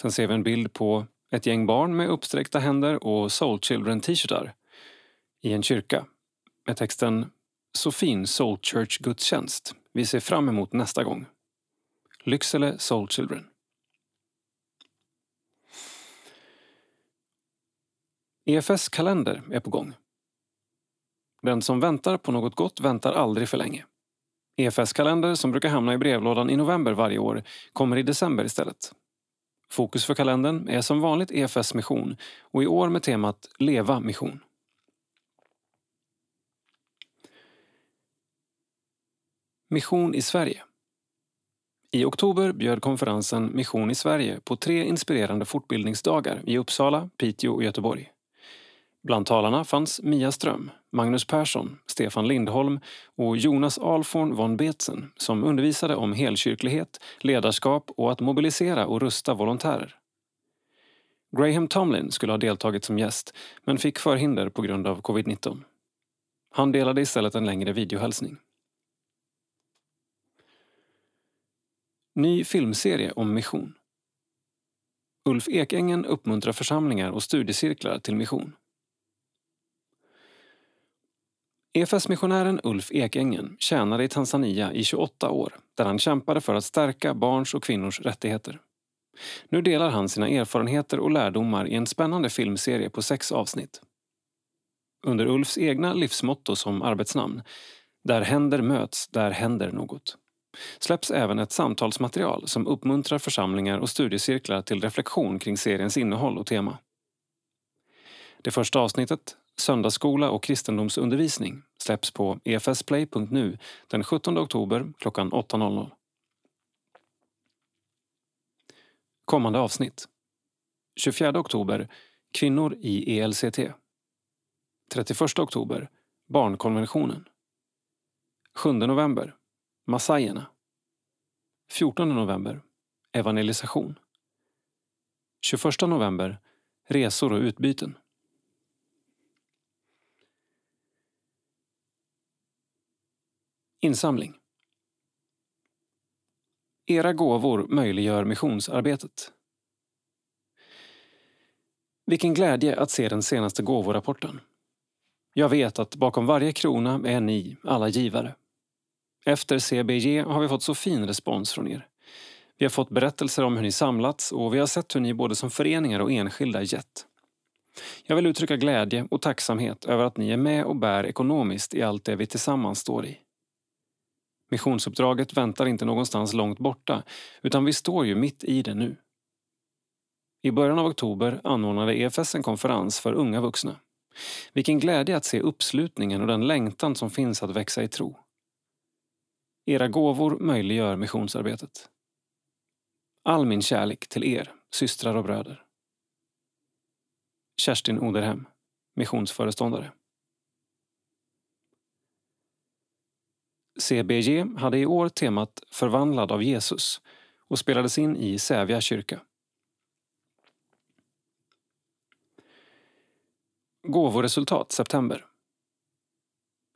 Speaker 1: Sen ser vi en bild på ett gäng barn med uppsträckta händer och Soul Children t-shirtar i en kyrka med texten Så fin Soul Church gudstjänst. Vi ser fram emot nästa gång. Lycksele Soul Children. EFS kalender är på gång. Den som väntar på något gott väntar aldrig för länge. EFS kalender som brukar hamna i brevlådan i november varje år kommer i december istället. Fokus för kalendern är som vanligt EFS mission och i år med temat Leva mission. Mission i Sverige i oktober bjöd konferensen Mission i Sverige på tre inspirerande fortbildningsdagar i Uppsala, Piteå och Göteborg. Bland talarna fanns Mia Ström, Magnus Persson, Stefan Lindholm och Jonas Alforn von Betzen som undervisade om helkyrklighet, ledarskap och att mobilisera och rusta volontärer. Graham Tomlin skulle ha deltagit som gäst men fick förhinder på grund av covid-19. Han delade istället en längre videohälsning. Ny filmserie om mission. Ulf Ekängen uppmuntrar församlingar och studiecirklar till mission. EFS-missionären Ulf Ekängen tjänade i Tanzania i 28 år där han kämpade för att stärka barns och kvinnors rättigheter. Nu delar han sina erfarenheter och lärdomar i en spännande filmserie på sex avsnitt. Under Ulfs egna livsmotto som arbetsnamn, Där händer möts, där händer något, släpps även ett samtalsmaterial som uppmuntrar församlingar och studiecirklar till reflektion kring seriens innehåll och tema. Det första avsnittet, Söndagsskola och kristendomsundervisning, släpps på efsplay.nu den 17 oktober klockan 8.00. Kommande avsnitt 24 oktober Kvinnor i ELCT 31 oktober Barnkonventionen 7 november Massajerna 14 november Evangelisation 21 november Resor och utbyten Insamling Era gåvor möjliggör missionsarbetet. Vilken glädje att se den senaste gåvorapporten. Jag vet att bakom varje krona är ni, alla givare. Efter CBG har vi fått så fin respons från er. Vi har fått berättelser om hur ni samlats och vi har sett hur ni både som föreningar och enskilda gett. Jag vill uttrycka glädje och tacksamhet över att ni är med och bär ekonomiskt i allt det vi tillsammans står i. Missionsuppdraget väntar inte någonstans långt borta, utan vi står ju mitt i det nu. I början av oktober anordnade EFS en konferens för unga vuxna. Vilken glädje att se uppslutningen och den längtan som finns att växa i tro. Era gåvor möjliggör missionsarbetet. All min kärlek till er, systrar och bröder. Kerstin Oderhem, missionsföreståndare. CBG hade i år temat Förvandlad av Jesus och spelades in i Sävja kyrka. Gåvoresultat september.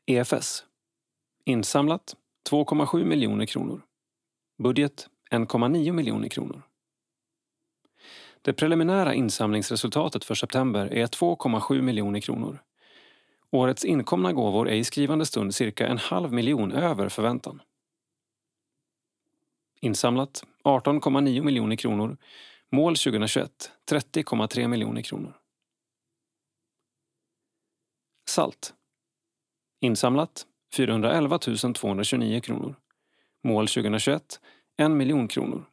Speaker 1: EFS. Insamlat 2,7 miljoner kronor. Budget 1,9 miljoner kronor. Det preliminära insamlingsresultatet för september är 2,7 miljoner kronor. Årets inkomna gåvor är i skrivande stund cirka en halv miljon över förväntan. Insamlat 18,9 miljoner kronor. Mål 2021 30,3 miljoner kronor. Salt. Insamlat 411 229 kronor. Mål 2021 1 miljon kronor.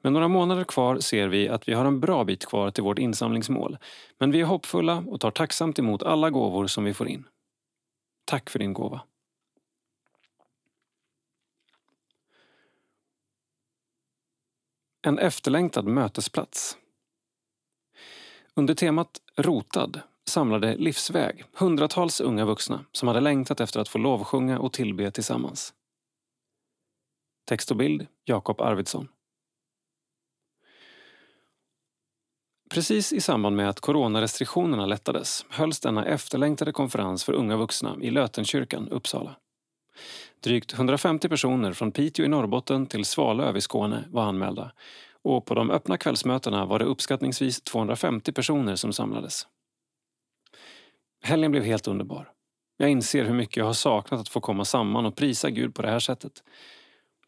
Speaker 1: Med några månader kvar ser vi att vi har en bra bit kvar till vårt insamlingsmål. Men vi är hoppfulla och tar tacksamt emot alla gåvor som vi får in. Tack för din gåva. En efterlängtad mötesplats. Under temat Rotad samlade Livsväg hundratals unga vuxna som hade längtat efter att få lovsjunga och tillbe tillsammans. Text och bild Jakob Arvidsson. Precis i samband med att coronarestriktionerna lättades hölls denna efterlängtade konferens för unga vuxna i Lötenkyrkan, Uppsala. Drygt 150 personer från Piteå i Norrbotten till Svalöv i Skåne var anmälda och på de öppna kvällsmötena var det uppskattningsvis 250 personer som samlades. Helgen blev helt underbar. Jag inser hur mycket jag har saknat att få komma samman och prisa Gud på det här sättet.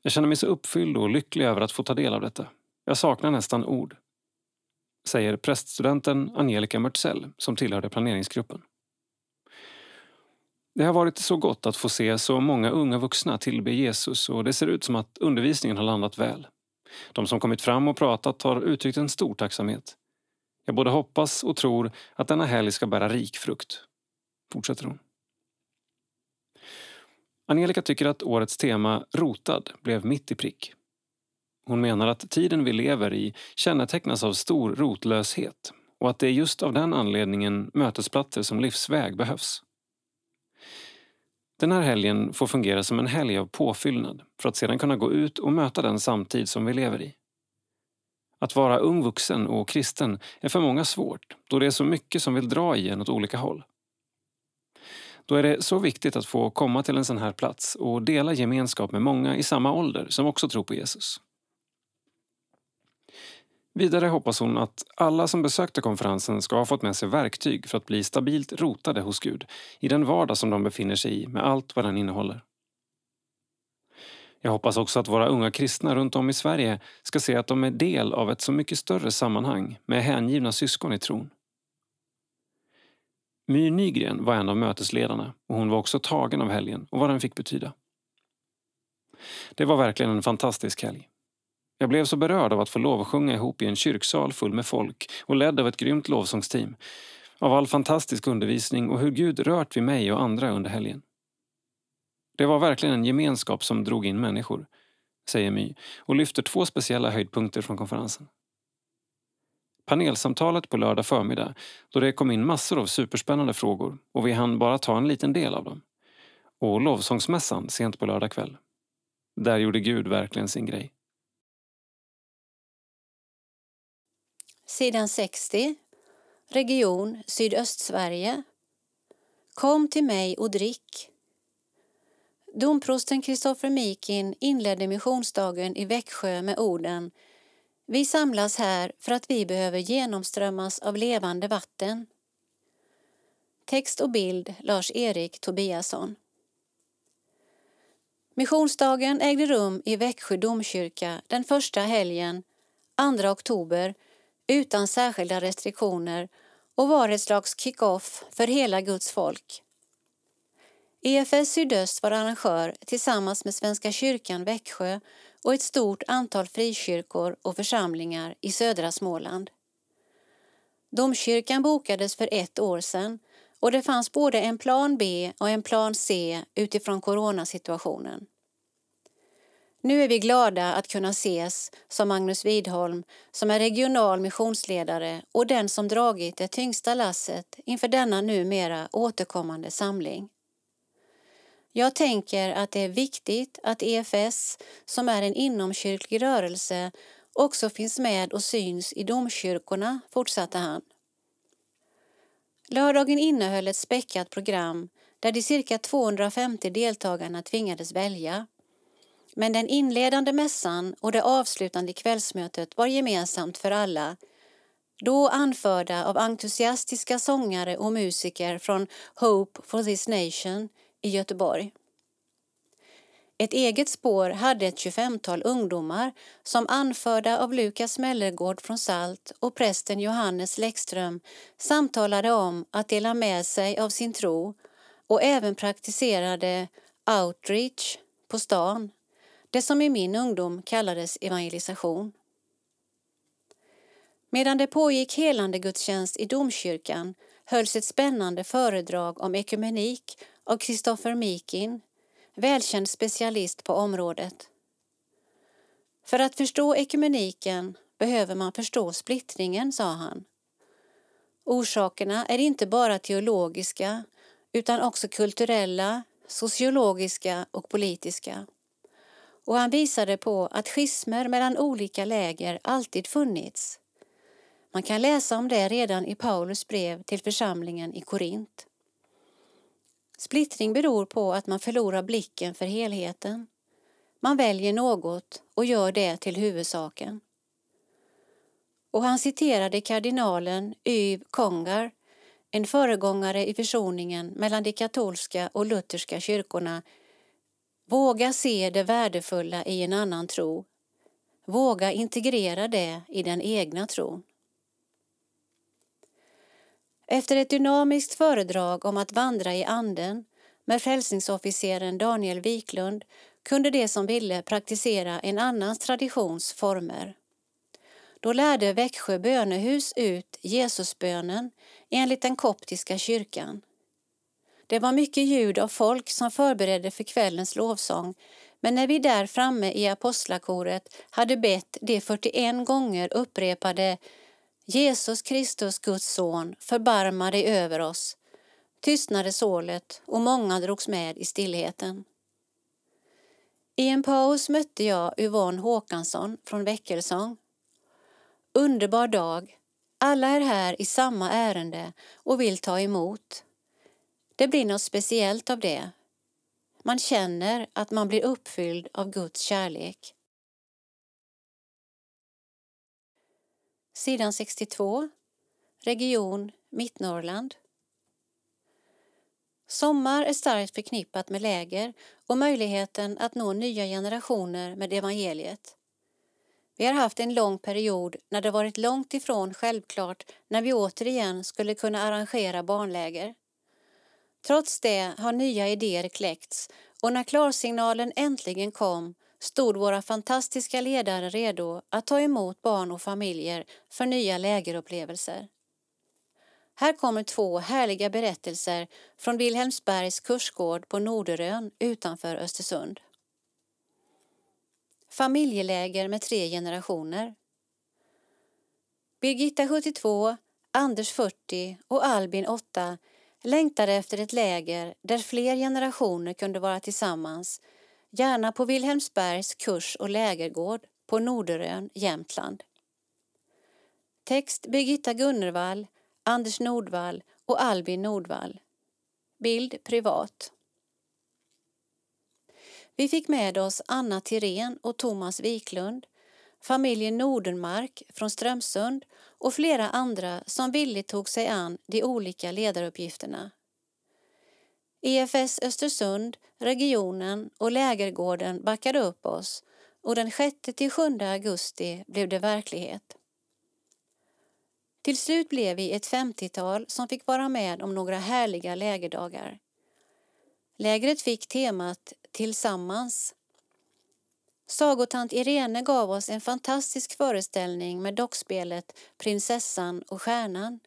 Speaker 1: Jag känner mig så uppfylld och lycklig över att få ta del av detta. Jag saknar nästan ord. Säger präststudenten Angelica Mörtsell som tillhörde planeringsgruppen. Det har varit så gott att få se så många unga vuxna tillbe Jesus och det ser ut som att undervisningen har landat väl. De som kommit fram och pratat har uttryckt en stor tacksamhet. Jag både hoppas och tror att denna helg ska bära rik frukt. Fortsätter hon. Angelica tycker att årets tema Rotad blev mitt i prick. Hon menar att tiden vi lever i kännetecknas av stor rotlöshet och att det är just av den anledningen mötesplatser som livsväg behövs. Den här helgen får fungera som en helg av påfyllnad för att sedan kunna gå ut och möta den samtid som vi lever i. Att vara ung vuxen och kristen är för många svårt då det är så mycket som vill dra i en åt olika håll. Då är det så viktigt att få komma till en sån här plats och dela gemenskap med många i samma ålder som också tror på Jesus. Vidare hoppas hon att alla som besökte konferensen ska ha fått med sig verktyg för att bli stabilt rotade hos Gud i den vardag som de befinner sig i med allt vad den innehåller. Jag hoppas också att våra unga kristna runt om i Sverige ska se att de är del av ett så mycket större sammanhang med hängivna syskon i tron. My Nygren var en av mötesledarna och hon var också tagen av helgen och vad den fick betyda. Det var verkligen en fantastisk helg. Jag blev så berörd av att få lovsjunga ihop i en kyrksal full med folk och ledd av ett grymt lovsångsteam. Av all fantastisk undervisning och hur Gud rört vid mig och andra under helgen. Det var verkligen en gemenskap som drog in människor, säger My och lyfter två speciella höjdpunkter från konferensen. Panelsamtalet på lördag förmiddag då det kom in massor av superspännande frågor och vi hann bara ta en liten del av dem. Och lovsångsmässan sent på lördag kväll. Där gjorde Gud verkligen sin grej.
Speaker 2: Sidan 60. Region Sydöstsverige. Kom till mig och drick. Domprosten Kristoffer Mikin inledde missionsdagen i Växjö med orden Vi samlas här för att vi behöver genomströmmas av levande vatten. Text och bild Lars-Erik Tobiasson. Missionsdagen ägde rum i Växjö domkyrka den första helgen, 2 oktober, utan särskilda restriktioner och var ett slags kick-off för hela Guds folk. EFS Sydöst var arrangör tillsammans med Svenska kyrkan Växjö och ett stort antal frikyrkor och församlingar i södra Småland. Domkyrkan bokades för ett år sedan och det fanns både en plan B och en plan C utifrån coronasituationen. Nu är vi glada att kunna ses, som Magnus Widholm som är regional missionsledare och den som dragit det tyngsta lasset inför denna numera återkommande samling. Jag tänker att det är viktigt att EFS, som är en inomkyrklig rörelse, också finns med och syns i domkyrkorna, fortsatte han. Lördagen innehöll ett späckat program där de cirka 250 deltagarna tvingades välja. Men den inledande mässan och det avslutande kvällsmötet var gemensamt för alla, då anförda av entusiastiska sångare och musiker från Hope for this nation i Göteborg. Ett eget spår hade ett 25-tal ungdomar som anförda av Lukas Mellergård från Salt och prästen Johannes Läckström samtalade om att dela med sig av sin tro och även praktiserade outreach på stan, det som i min ungdom kallades evangelisation. Medan det pågick helande gudstjänst i domkyrkan hölls ett spännande föredrag om ekumenik av Kristoffer Mikin, välkänd specialist på området. För att förstå ekumeniken behöver man förstå splittringen, sa han. Orsakerna är inte bara teologiska utan också kulturella, sociologiska och politiska. Och han visade på att schismer mellan olika läger alltid funnits. Man kan läsa om det redan i Paulus brev till församlingen i Korint. Splittring beror på att man förlorar blicken för helheten. Man väljer något och gör det till huvudsaken. Och han citerade kardinalen Yves Kongar, en föregångare i försoningen mellan de katolska och lutherska kyrkorna. Våga se det värdefulla i en annan tro. Våga integrera det i den egna tron. Efter ett dynamiskt föredrag om att vandra i anden med frälsningsofficeren Daniel Wiklund kunde de som ville praktisera en annan traditions former. Då lärde Växjö bönehus ut Jesusbönen enligt den koptiska kyrkan. Det var mycket ljud av folk som förberedde för kvällens lovsång men när vi där framme i apostlakoret hade bett de 41 gånger upprepade Jesus Kristus, Guds son, förbarma dig över oss, tystnade sålet och många drogs med i stillheten. I en paus mötte jag Yvonne Håkansson från Väckelsång. Underbar dag. Alla är här i samma ärende och vill ta emot. Det blir något speciellt av det. Man känner att man blir uppfylld av Guds kärlek. Sidan 62. Region Mittnorrland. Sommar är starkt förknippat med läger och möjligheten att nå nya generationer med evangeliet. Vi har haft en lång period när det varit långt ifrån självklart när vi återigen skulle kunna arrangera barnläger. Trots det har nya idéer kläckts och när klarsignalen äntligen kom stod våra fantastiska ledare redo att ta emot barn och familjer för nya lägerupplevelser. Här kommer två härliga berättelser från Vilhelmsbergs kursgård på Norderön utanför Östersund. Familjeläger med tre generationer. Birgitta 72, Anders 40 och Albin 8 längtade efter ett läger där fler generationer kunde vara tillsammans gärna på Vilhelmsbergs kurs och lägergård på Norderön, Jämtland. Text Birgitta Gunnervall, Anders Nordvall och Albin Nordvall. Bild privat. Vi fick med oss Anna Tirén och Thomas Wiklund, familjen Nordenmark från Strömsund och flera andra som villigt tog sig an de olika ledaruppgifterna. EFS Östersund, regionen och lägergården backade upp oss och den 6-7 augusti blev det verklighet. Till slut blev vi ett 50-tal som fick vara med om några härliga lägerdagar. Lägret fick temat Tillsammans. Sagotant Irene gav oss en fantastisk föreställning med dockspelet Prinsessan och stjärnan.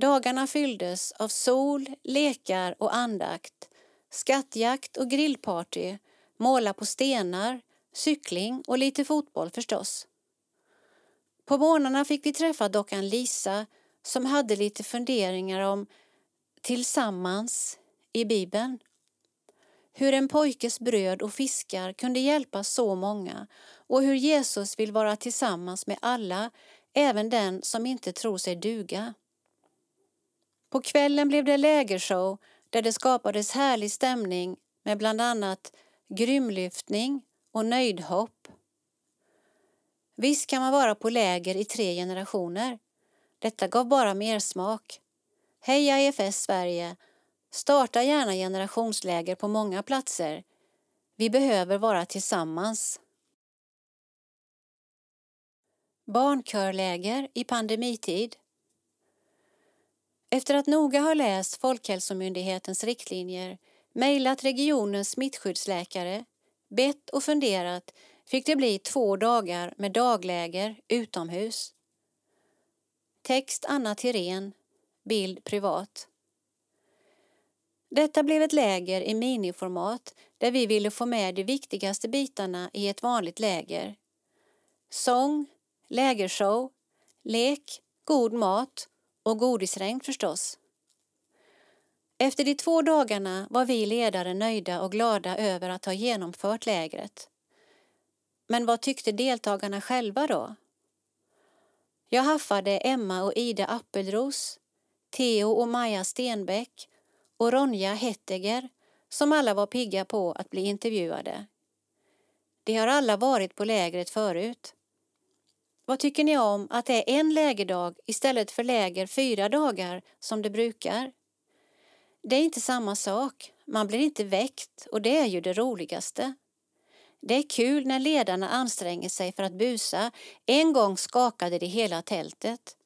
Speaker 2: Dagarna fylldes av sol, lekar och andakt, skattjakt och grillparty, måla på stenar, cykling och lite fotboll förstås. På morgnarna fick vi träffa dockan Lisa som hade lite funderingar om tillsammans i Bibeln. Hur en pojkes bröd och fiskar kunde hjälpa så många och hur Jesus vill vara tillsammans med alla, även den som inte tror sig duga. På kvällen blev det lägershow där det skapades härlig stämning med bland annat grymlyftning och nöjdhopp. Visst kan man vara på läger i tre generationer. Detta gav bara mer smak. Heja EFS Sverige! Starta gärna generationsläger på många platser. Vi behöver vara tillsammans. Barnkörläger i pandemitid efter att noga ha läst Folkhälsomyndighetens riktlinjer, mejlat regionens smittskyddsläkare, bett och funderat fick det bli två dagar med dagläger utomhus. Text Anna Tirén, bild privat. Detta blev ett läger i miniformat där vi ville få med de viktigaste bitarna i ett vanligt läger. Sång, lägershow, lek, god mat och godisregn förstås. Efter de två dagarna var vi ledare nöjda och glada över att ha genomfört lägret. Men vad tyckte deltagarna själva då? Jag haffade Emma och Ida Appelros, Theo och Maja Stenbeck och Ronja Hetteger som alla var pigga på att bli intervjuade. De har alla varit på lägret förut. Vad tycker ni om att det är en lägerdag istället för läger fyra dagar som det brukar? Det är inte samma sak. Man blir inte väckt och det är ju det roligaste. Det är kul när ledarna anstränger sig för att busa. En gång skakade det hela tältet.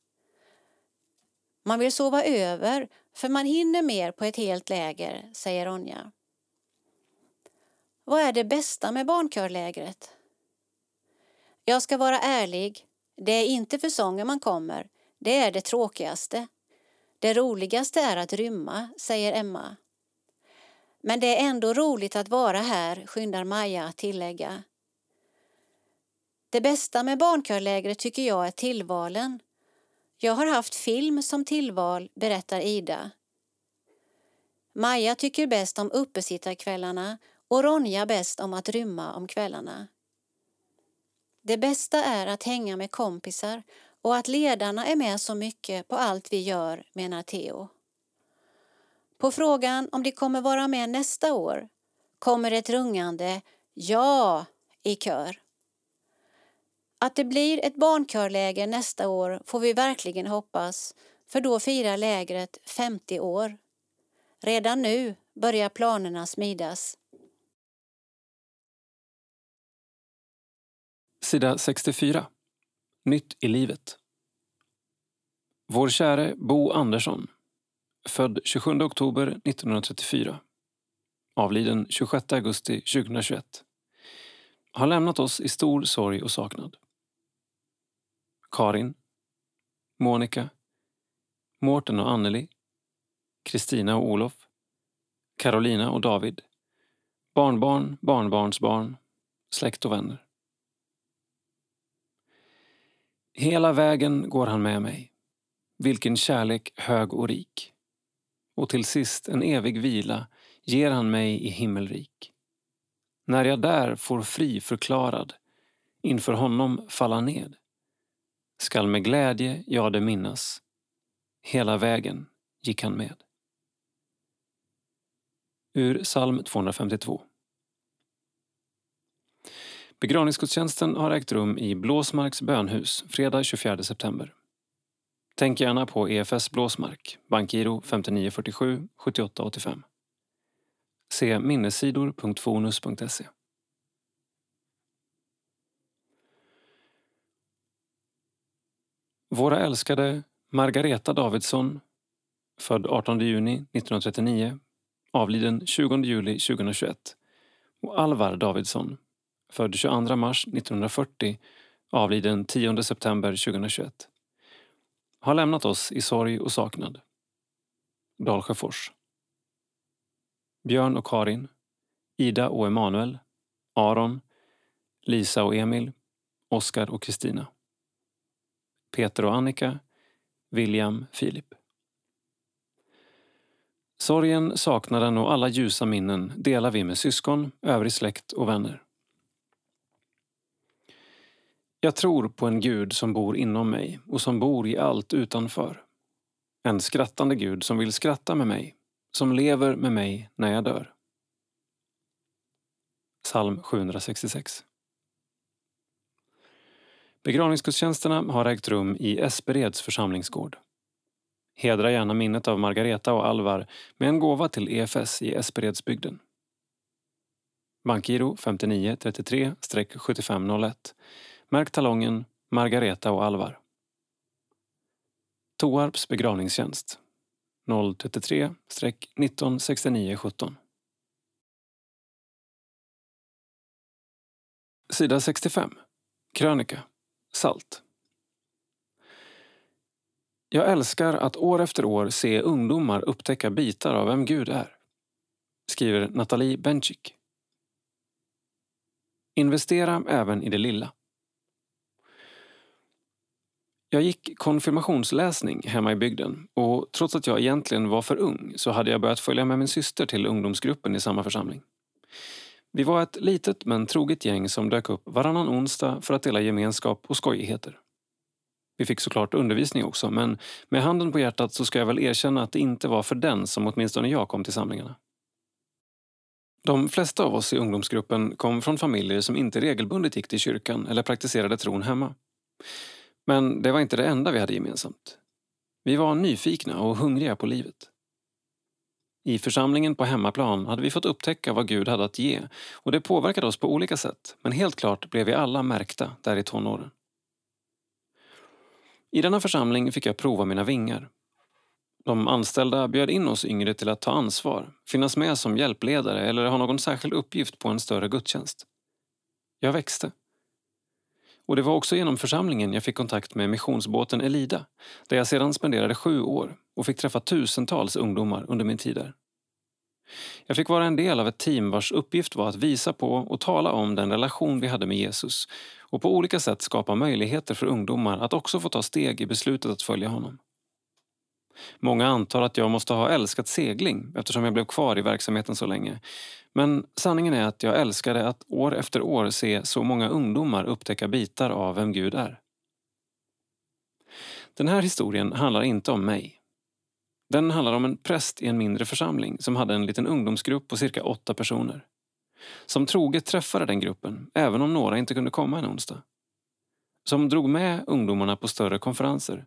Speaker 2: Man vill sova över för man hinner mer på ett helt läger, säger Ronja. Vad är det bästa med barnkörlägret? Jag ska vara ärlig. Det är inte för sången man kommer. Det är det tråkigaste. Det roligaste är att rymma, säger Emma. Men det är ändå roligt att vara här, skyndar Maja att tillägga. Det bästa med barnkörlägret tycker jag är tillvalen. Jag har haft film som tillval, berättar Ida. Maja tycker bäst om uppesittarkvällarna och Ronja bäst om att rymma om kvällarna. Det bästa är att hänga med kompisar och att ledarna är med så mycket på allt vi gör, menar Theo. På frågan om de kommer vara med nästa år kommer ett rungande ja i kör. Att det blir ett barnkörläger nästa år får vi verkligen hoppas, för då firar lägret 50 år. Redan nu börjar planerna smidas.
Speaker 1: Sida 64. Nytt i livet. Vår käre Bo Andersson, född 27 oktober 1934, avliden 26 augusti 2021, har lämnat oss i stor sorg och saknad. Karin, Monica, Mårten och Anneli, Kristina och Olof, Carolina och David, barnbarn, barnbarnsbarn, släkt och vänner. Hela vägen går han med mig. Vilken kärlek hög och rik. Och till sist en evig vila ger han mig i himmelrik. När jag där får fri förklarad inför honom falla ned skall med glädje jag det minnas. Hela vägen gick han med. Ur psalm 252. Begravningsgudstjänsten har ägt rum i Blåsmarks bönhus fredag 24 september. Tänk gärna på EFS Blåsmark, bankgiro 5947 7885. Se minnessidor.fonus.se. Våra älskade Margareta Davidsson, född 18 juni 1939, avliden 20 juli 2021 och Alvar Davidsson, född 22 mars 1940, avliden 10 september 2021, har lämnat oss i sorg och saknad. Dalsjöfors. Björn och Karin, Ida och Emanuel, Aron, Lisa och Emil, Oskar och Kristina. Peter och Annika, William, Filip. Sorgen, saknaden och alla ljusa minnen delar vi med syskon, övrig släkt och vänner. Jag tror på en Gud som bor inom mig och som bor i allt utanför. En skrattande Gud som vill skratta med mig, som lever med mig när jag dör. Psalm 766 Begravningsgudstjänsterna har ägt rum i Espereds församlingsgård. Hedra gärna minnet av Margareta och Alvar med en gåva till EFS i Esperedsbygden. Bankgiro 59 33-7501 Märk talongen Margareta och Alvar. Toarps begravningstjänst 033 1969 17. Sida 65. Krönika. Salt. Jag älskar att år efter år se ungdomar upptäcka bitar av vem Gud är. Skriver Nathalie Bencik. Investera även i det lilla. Jag gick konfirmationsläsning hemma i bygden och trots att jag egentligen var för ung så hade jag börjat följa med min syster till ungdomsgruppen i samma församling. Vi var ett litet men troget gäng som dök upp varannan onsdag för att dela gemenskap och skojigheter. Vi fick såklart undervisning också men med handen på hjärtat så ska jag väl erkänna att det inte var för den som åtminstone jag kom till samlingarna. De flesta av oss i ungdomsgruppen kom från familjer som inte regelbundet gick till kyrkan eller praktiserade tron hemma. Men det var inte det enda vi hade gemensamt. Vi var nyfikna och hungriga på livet. I församlingen på hemmaplan hade vi fått upptäcka vad Gud hade att ge och det påverkade oss på olika sätt men helt klart blev vi alla märkta där i tonåren. I denna församling fick jag prova mina vingar. De anställda bjöd in oss yngre till att ta ansvar, finnas med som hjälpledare eller ha någon särskild uppgift på en större gudstjänst. Jag växte. Och det var också genom församlingen jag fick kontakt med missionsbåten Elida, där jag sedan spenderade sju år och fick träffa tusentals ungdomar under min tid där. Jag fick vara en del av ett team vars uppgift var att visa på och tala om den relation vi hade med Jesus och på olika sätt skapa möjligheter för ungdomar att också få ta steg i beslutet att följa honom. Många antar att jag måste ha älskat segling eftersom jag blev kvar i verksamheten så länge. Men sanningen är att jag älskade att år efter år se så många ungdomar upptäcka bitar av vem Gud är. Den här historien handlar inte om mig. Den handlar om en präst i en mindre församling som hade en liten ungdomsgrupp på cirka åtta personer. Som troget träffade den gruppen, även om några inte kunde komma en onsdag. Som drog med ungdomarna på större konferenser.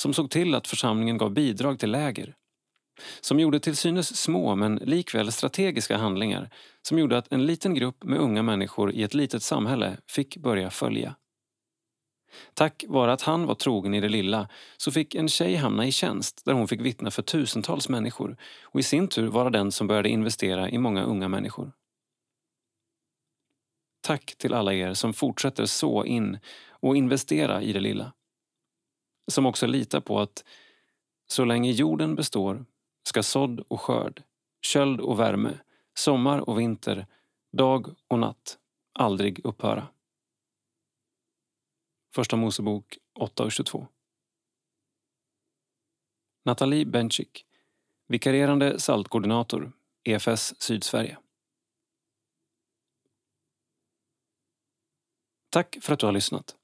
Speaker 1: Som såg till att församlingen gav bidrag till läger. Som gjorde till synes små men likväl strategiska handlingar som gjorde att en liten grupp med unga människor i ett litet samhälle fick börja följa. Tack vare att han var trogen i det lilla så fick en tjej hamna i tjänst där hon fick vittna för tusentals människor och i sin tur vara den som började investera i många unga människor. Tack till alla er som fortsätter så in och investera i det lilla. Som också litar på att så länge jorden består ska sådd och skörd, köld och värme, sommar och vinter, dag och natt aldrig upphöra. Första Mosebok 8.22 Nathalie Bencik, vikarierande saltkoordinator, EFS Sydsverige. Tack för att du har lyssnat.